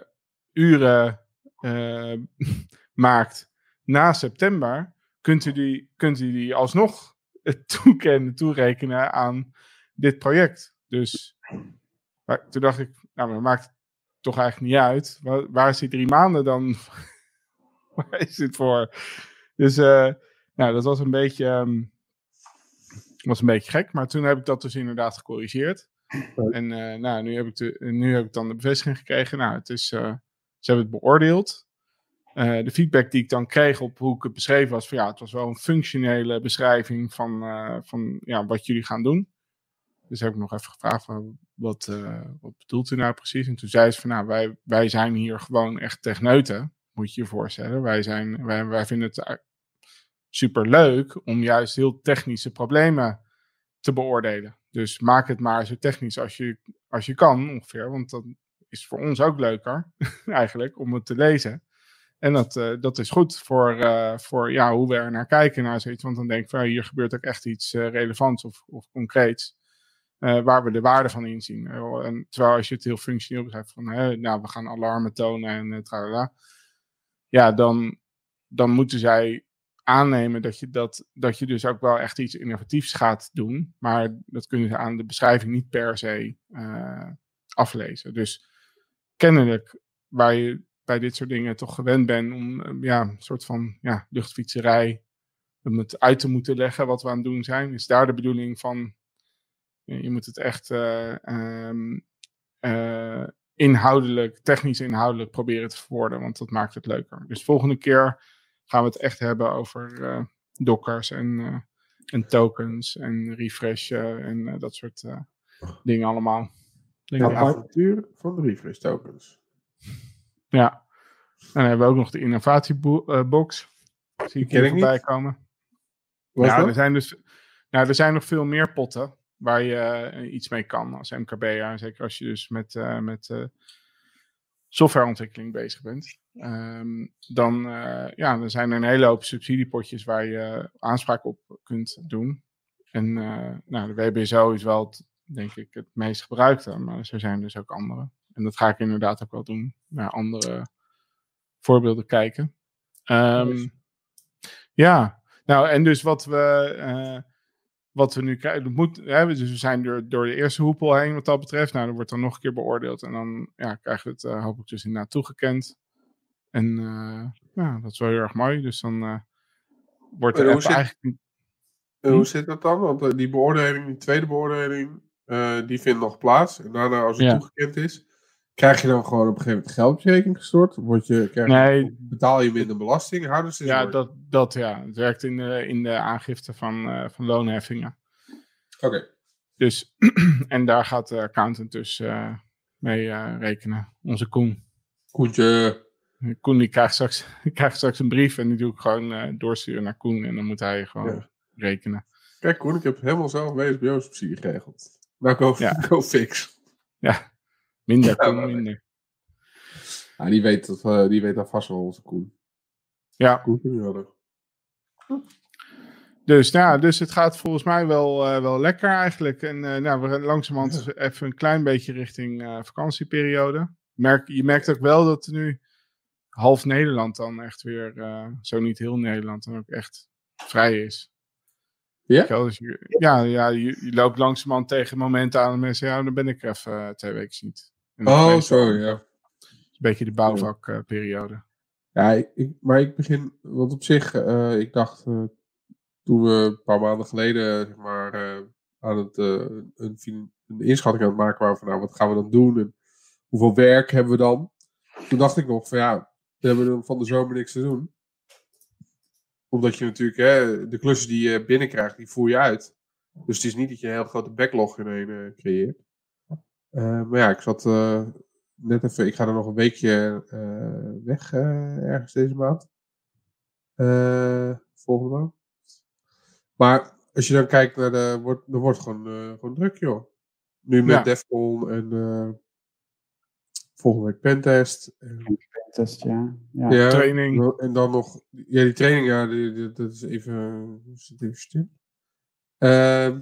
uren uh, maakt na september, kunt u die, kunt u die alsnog toekennen, toerekenen aan dit project. Dus maar, toen dacht ik, nou, dat maakt het toch eigenlijk niet uit. Waar, waar is die drie maanden dan? waar is dit voor? Dus uh, nou, dat was een beetje, um, was een beetje gek. Maar toen heb ik dat dus inderdaad gecorrigeerd. En uh, nou, nu heb, ik de, nu heb ik dan de bevestiging gekregen. Nou, het is, uh, ze hebben het beoordeeld. Uh, de feedback die ik dan kreeg op hoe ik het beschreven was, van ja, het was wel een functionele beschrijving van, uh, van ja, wat jullie gaan doen. dus heb ik nog even gevraagd van wat, uh, wat bedoelt u nou precies? En toen zei ze van nou, wij, wij zijn hier gewoon echt techneuten, moet je je voorstellen. Wij, zijn, wij, wij vinden het super leuk om juist heel technische problemen te beoordelen. Dus maak het maar zo technisch als je, als je kan ongeveer, want dat is voor ons ook leuker eigenlijk om het te lezen. En dat, uh, dat is goed voor, uh, voor ja, hoe we er naar kijken naar zoiets. Want dan denk ik van hier gebeurt ook echt iets uh, relevants of, of concreets. waar we de waarde van inzien. en terwijl als je het heel functioneel beschrijft van nou, we gaan alarmen tonen en tralala. Ja, dan, dan moeten zij aannemen dat je, dat, dat je dus ook wel echt iets innovatiefs gaat doen. Maar dat kunnen ze aan de beschrijving niet per se aflezen. Dus kennelijk waar je bij dit soort dingen toch gewend ben om eh, ja, een soort van ja, luchtfietserij om het uit te moeten leggen wat we aan het doen zijn. Is daar de bedoeling van, je moet het echt uh, um, uh, inhoudelijk, technisch inhoudelijk proberen te verwoorden, want dat maakt het leuker. Dus volgende keer gaan we het echt hebben over uh, dockers en, en tokens en refreshen en dat soort dingen allemaal. De avontuur van de refresh tokens. Ja. En dan hebben we ook nog de innovatiebox. Uh, Zie ik hier voorbij komen. Wat ja, er zijn dus nou, er zijn nog veel meer potten waar je uh, iets mee kan als MKB'er. Zeker als je dus met, uh, met uh, softwareontwikkeling bezig bent. Um, dan, ja, dan zijn er een hele hoop subsidiepotjes waar je aanspraak op kunt doen. En nou, de WBSO is wel, het, denk ik, het meest gebruikte. Maar er zijn dus ook andere. En dat ga ik inderdaad ook wel doen. Naar andere voorbeelden kijken. Um, ja, nou en dus wat we, uh, wat we nu krijgen, moet, hè, dus we zijn door, door de eerste hoepel heen wat dat betreft. Nou, dat wordt dan nog een keer beoordeeld en dan ja, krijgen we het uh, hopelijk dus inderdaad toegekend. En uh, ja, dat is wel heel erg mooi. Dus dan wordt er hoe zit, eigenlijk... Hm? Hoe zit dat dan? Want die beoordeling, die tweede beoordeling, die vindt nog plaats. En daarna als het ja. toegekend is, Krijg je dan gewoon op een gegeven moment geld op je rekening gestort? Word je, krijg nee. Betaal je minder belasting? Houden ze ja, dat, dat ja. Het werkt in de, in de aangifte van, uh, van loonheffingen. Oké. Okay. Dus, en daar gaat de accountant dus uh, mee uh, rekenen. Onze Koen. Koentje. Koen die krijgt straks, krijgt straks een brief en die doe ik gewoon doorsturen naar Koen. En dan moet hij gewoon ja. rekenen. Kijk Koen, ik heb helemaal zelf WSBO-subsidie geregeld. Nou, go, ja. go fix. Ja, Minder, Koen, minder. Ja, die, weet dat, uh, die weet alvast wel onze Koen. Ja. Koen dus, nou, dus het gaat volgens mij wel, uh, wel lekker eigenlijk. En uh, nou, we langzamerhand ja. even een klein beetje richting uh, vakantieperiode. Merk, je merkt ook wel dat nu half Nederland dan echt weer, zo niet heel Nederland, dan ook echt vrij is. Ja? Dus je, ja, ja je, je, loopt langzamerhand tegen momenten aan en mensen, ja, dan ben ik even twee weken niet. Oh, zo, ja. Een beetje de bouwvakperiode. Ja, ik, ik, maar ik begin, want op zich, uh, ik dacht uh, toen we een paar maanden geleden, zeg maar, uh, aan het, een, een, inschatting aan het maken waren van, nou, wat gaan we dan doen en hoeveel werk hebben we dan? Toen dacht ik nog van, ja, we hebben dan van de zomer niks te doen. Omdat je natuurlijk, hè, de klussen die je binnenkrijgt, die voer je uit. Dus het is niet dat je een heel grote backlog in creëert. Uh, maar ja, ik zat uh, net even, ik ga er nog een weekje uh, weg ergens deze maand. volgende maand. Maar als je dan kijkt naar de, wordt, er wordt gewoon, gewoon druk joh. Nu met ja. Defcon en volgende week Pentest. En, Pentest, ja. ja. ja. Training. En dan nog, ja die training, ja, die, die, dat is even, even stil. Uh,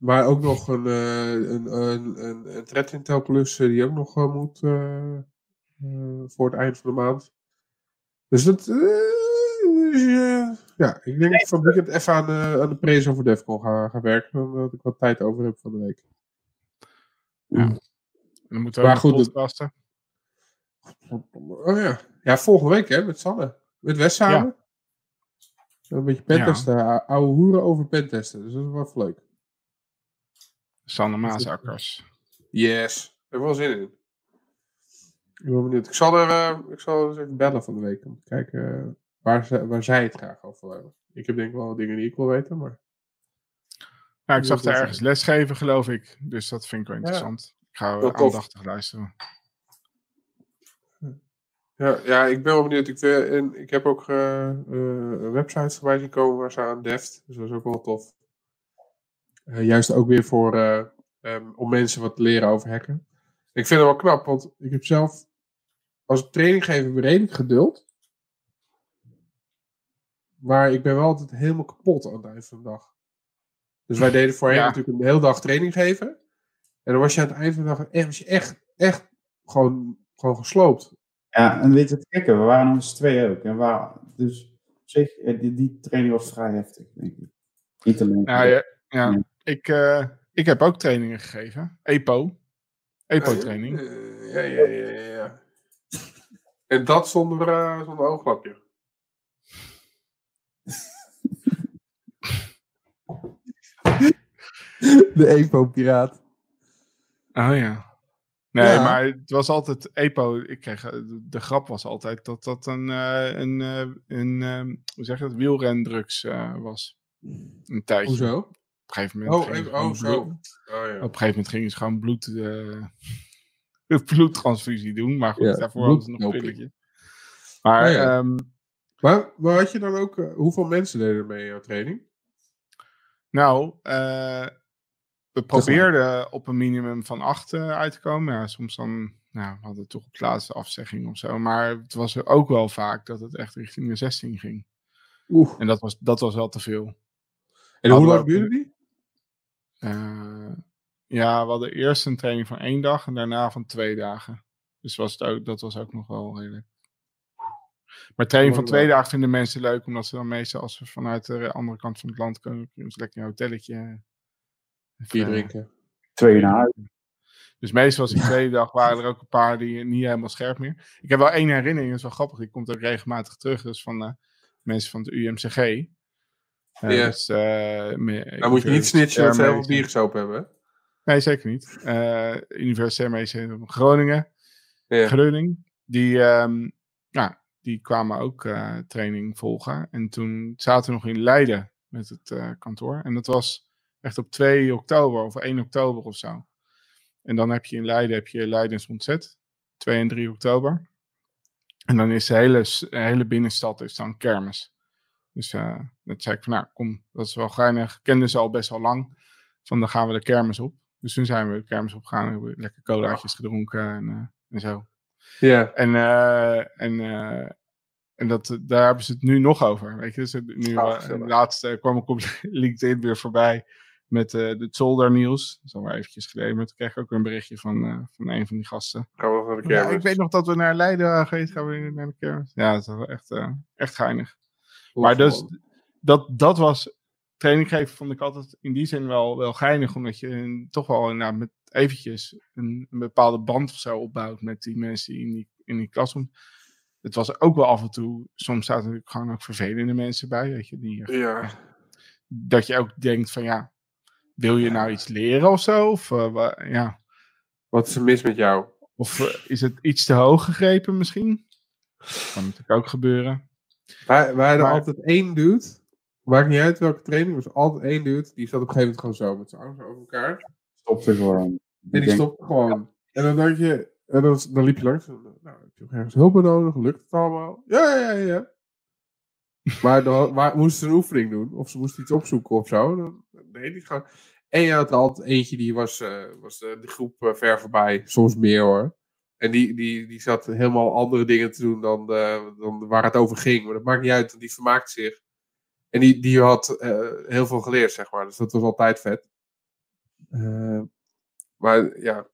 maar ook nog een, uh, een, een, een, een Thread Intel Plus die ook nog uh, moet voor het eind van de maand. Dus dat. Dus, ja, ik denk dat ik van weekend even aan de, aan de prezo voor Defcon ga, ga werken. Dat ik wat tijd over heb van de week. Ja. En dan moeten we maar goed, podcasten. Oh ja. ja, volgende week hè, met Sanne. Met West samen. Ja. Een beetje pentesten. Ja. Oude hoeren over pentesten. Dus dat is wel leuk. Sanne Maasakkers. Yes, ik heb er wel zin in. Ik ben benieuwd. Ik zal er uh, ik zal eens even bellen van de week om te kijken uh, waar, ze, waar zij het graag over hebben. Ik heb denk ik wel dingen die ik wil weten, maar... Ik zag is- ergens lesgeven, geloof ik. Dus dat vind ik wel interessant. Ik ga Wel aandachtig luisteren. Ja, ja, ik ben wel benieuwd. Ik, wil- en ik heb ook eh eh, websites voorbij zien komen waar ze aan deft. Dus dat is ook wel tof. Eh, juist ook weer voor, eh, ehm, om mensen wat te leren over hacken. Ik vind het wel knap, want ik heb zelf als ik training geef heb ik redelijk geduld. Maar ik ben wel altijd helemaal kapot aan het eind van de dag. Dus wij deden voorheen Ja. natuurlijk een hele dag training geven. En dan was je aan het eind van de dag echt, was je echt, echt gewoon, gewoon gesloopt. Ja, en weet je het gekke? We waren nog eens twee ook. En waar, dus op zich, eh, die, die training was vrij heftig, denk ik. Niet alleen. Ja, ja, ja. Ik, eh, ik heb ook trainingen gegeven. EPO. EPO-training. Eh, ja, ja, ja, ja, ja. En dat zonder, eh, zonder ooglapje. De EPO-piraat. Oh ja. Nee, Ja. maar het was altijd EPO. Ik kreeg, de, de grap was altijd dat dat een, eh, een, eh, een hoe zeg je dat, wielrendrugs eh, was. Een tijdje. Hoezo? Op een gegeven moment. Oh, gingen ze even- gewoon oh, zo. bloed- Oh, ja. Op een gegeven moment gingen ze gewoon bloed, eh, een bloedtransfusie doen. Maar goed, Ja, daarvoor hadden ze nog een pilletje. Maar Oh ja. ehm, Maar, maar had je dan ook... eh, hoeveel mensen deden er mee in jouw training? Nou, eh, we probeerden op een minimum van acht uit te komen. Ja, soms dan nou, we hadden we toch op de laatste afzegging of zo. Maar het was er ook wel vaak dat het echt richting de 16 ging. Oeh. En dat was, dat was wel te veel. En hoe lang duurde die? Eh, ja, we hadden eerst een training van één dag en daarna van twee dagen. Dus was het ook, dat was ook nog wel redelijk. Maar training van twee dagen vinden mensen leuk, omdat ze dan meestal als ze vanuit de andere kant van het land kunnen, kunnen ze lekker in een hotelletje. eh, eh, drinken. Twee uur naar huis. Dus meestal was die tweede dag waren er ook een paar die niet helemaal scherp meer. Ik heb wel één herinnering, dat is wel grappig. Die komt ook regelmatig terug. Dat is van eh, mensen van het UMCG. Eh, Ja. dus, eh, Dan moet je niet snitchen dat ze heel veel bier gesopen hebben. Nee, zeker niet. Eh Universitair Medisch Groningen. Ja. Groningen. Die, ja, die kwamen ook eh, training volgen. En toen zaten we nog in Leiden met het eh, kantoor. En dat was echt op 2 oktober of 1 oktober of zo. En dan heb je in Leiden heb je Leidens ontzet. 2 en 3 oktober. En dan is de hele, de hele binnenstad is dan kermis. Dus eh dat zei ik van, nou kom, dat is wel geinig. Kenden ze al best wel lang. Van dan gaan we de kermis op. Dus toen zijn we de kermis opgegaan. en Hebben we lekker colaatjes gedronken en, eh, en zo. Ja. En, eh, en, eh, en dat, daar hebben ze het nu nog over. Weet je, dus nu, Ah, eh, gezellig. laatst eh, kwam ik op LinkedIn weer voorbij met eh de Zolder nieuws. Dat is al maar eventjes geleden, maar toen kreeg ik ook weer een berichtje van, eh, van een van die gasten. Gaan we naar de Ja, kermis. ik weet nog dat we naar Leiden waren geweest, gaan we naar de kermis. Ja, dat is wel echt, eh, echt geinig. Maar dus, dat, dat was, training geven vond ik altijd in die zin wel, wel geinig, omdat je een- toch wel nou, met eventjes een, een bepaalde band of zo opbouwt met die mensen die in die, in die klas. Het was ook wel af en toe, soms zaten er natuurlijk gewoon ook vervelende mensen bij, weet je, die, Ja. dat je ook denkt van ja, wil je nou iets leren of zo? Of, eh, ja. Wat is er mis met jou? of eh, is het iets te hoog gegrepen misschien? Kan natuurlijk ook gebeuren. Wij, wij hadden Maar- altijd één dude. Maakt niet uit welke training. Was altijd één dude. Die zat op een gegeven moment gewoon zo met zijn armen over elkaar. Stopte gewoon. En die denk- stopte gewoon. En dan dacht je. En dan, dan liep je langs. En, nou, heb je nog ergens hulp nodig? Lukt het allemaal? Ja, ja, ja. ja. maar dan waar, moesten ze een oefening doen. Of ze moesten iets opzoeken of zo. Dan, nee, die gewoon. En je had er altijd eentje die was, eh, was de, de groep eh, ver voorbij. Soms meer hoor. En die, die, die zat helemaal andere dingen te doen dan, de, dan waar het over ging. Maar dat maakt niet uit, want die vermaakte zich. En die, die had eh, heel veel geleerd, zeg maar. Dus dat was altijd vet. Eh, maar ja.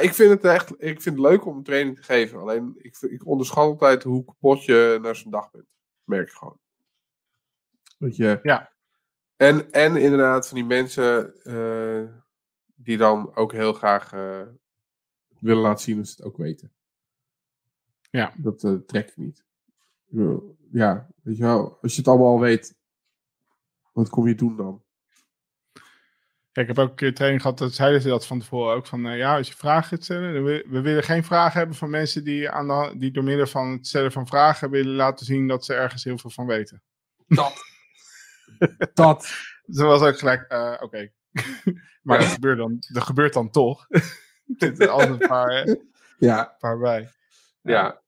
ik vind het echt ik vind het leuk om een training te geven. Alleen ik, ik onderschat altijd hoe kapot je naar zo'n dag bent. Merk je gewoon. Dat je, Ja. En, en inderdaad van die mensen eh, die dan ook heel graag willen laten zien dat ze het ook weten. Ja. Dat eh, trekt niet. Ik bedoel, Ja, weet je wel, als je het allemaal al weet, wat kom je doen dan? Kijk, ik heb ook een keer training gehad, dat zeiden ze dat van tevoren ook. Van eh, ja, als je vragen gaat stellen, wi- we willen geen vragen hebben van mensen die, aan de, die door middel van het stellen van vragen willen laten zien dat ze ergens heel veel van weten. Dat. dat. Dat was ook gelijk, eh, oké, maar dat, gebeurt dan, dat gebeurt dan toch. Er zitten altijd een paar, Ja, paar bij. ja.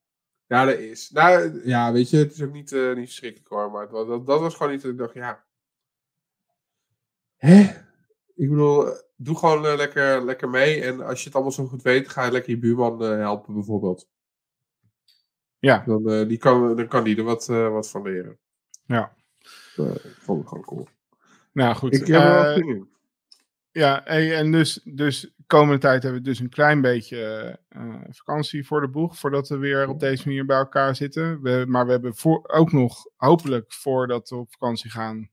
Ja, dat is. Nou, ja, weet je, het is ook niet, eh, niet verschrikkelijk hoor. Maar was- dat, dat was gewoon niet dat ik dacht, ja. Hè? Ik bedoel, eh, doe gewoon eh, lekker, lekker mee. En als je het allemaal zo goed weet, ga je lekker je buurman helpen, bijvoorbeeld. Ja. Dan, die kan, dan kan die er wat, wat van leren. Ja. Ik vond het gewoon cool. Nou goed. Ik heb er wel zin in. Ja, en dus, dus komende tijd hebben we dus een klein beetje eh, vakantie voor de boeg, voordat we weer op deze manier bij elkaar zitten. We, maar we hebben voor, ook nog, hopelijk voordat we op vakantie gaan,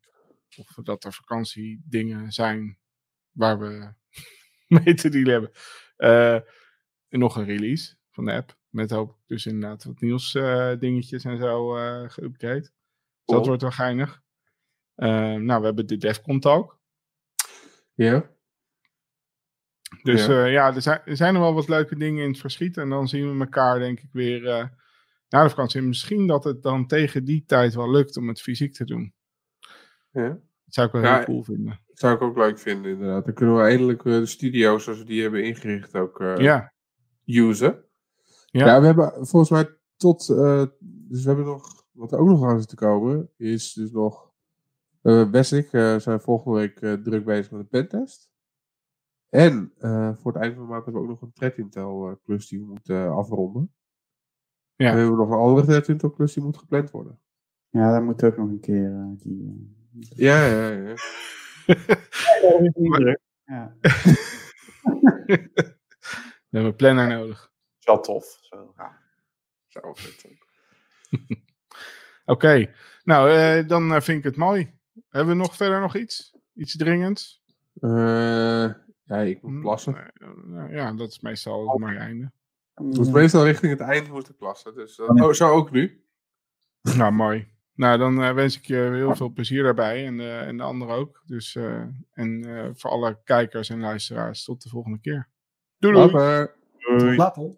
of dat er vakantiedingen zijn waar we mee te dealen hebben, eh, nog een release van de app. Met hoop dus inderdaad wat nieuws eh, dingetjes en zo eh geüpdate. Dus dat wordt wel geinig. Eh, nou, we hebben de DEFCON Talk. Ja? Dus Ja. ja, ja er, zijn, er zijn nog wel wat leuke dingen in het verschiet. En dan zien we elkaar denk ik weer eh, na de vakantie. En misschien dat het dan tegen die tijd wel lukt om het fysiek te doen. ja? Dat zou ik wel Ja, heel cool vinden. Dat zou ik ook leuk vinden, inderdaad. Dan kunnen we eindelijk eh, de studio's zoals we die hebben ingericht ook eh ja, usen. Ja. Ja. we hebben volgens mij tot. eh, dus we hebben nog. Wat er ook nog aan zit te komen, is dus nog. Eh Wes en ik eh, zijn volgende week eh, druk bezig met een pentest. En eh, voor het einde van de maand hebben we ook nog een threat intel eh, klus die we moeten eh, afronden. Ja. En we hebben nog een andere threat intel klus die moet gepland worden. Ja, dat moet ook nog een keer. eh, die, Ja, ja, ja. eh, ja, we hebben een planner nodig. is wel tof. Zo, ja. Oké, nou eh, dan eh, vind ik het mooi. Hebben we nog verder nog iets? Iets dringends? Eh, ja, ik moet Hm, plassen. nee, eh, ja, dat is meestal het mooie einde. Ik moet meestal richting het eind moeten plassen. Dus, eh, oh, zo ook nu. Nou, mooi. Nou, dan eh, wens ik je heel veel plezier daarbij en, eh, en de anderen ook. Dus, eh, en eh, voor alle kijkers en luisteraars, tot de volgende keer. Doei doei! Later. Tot later.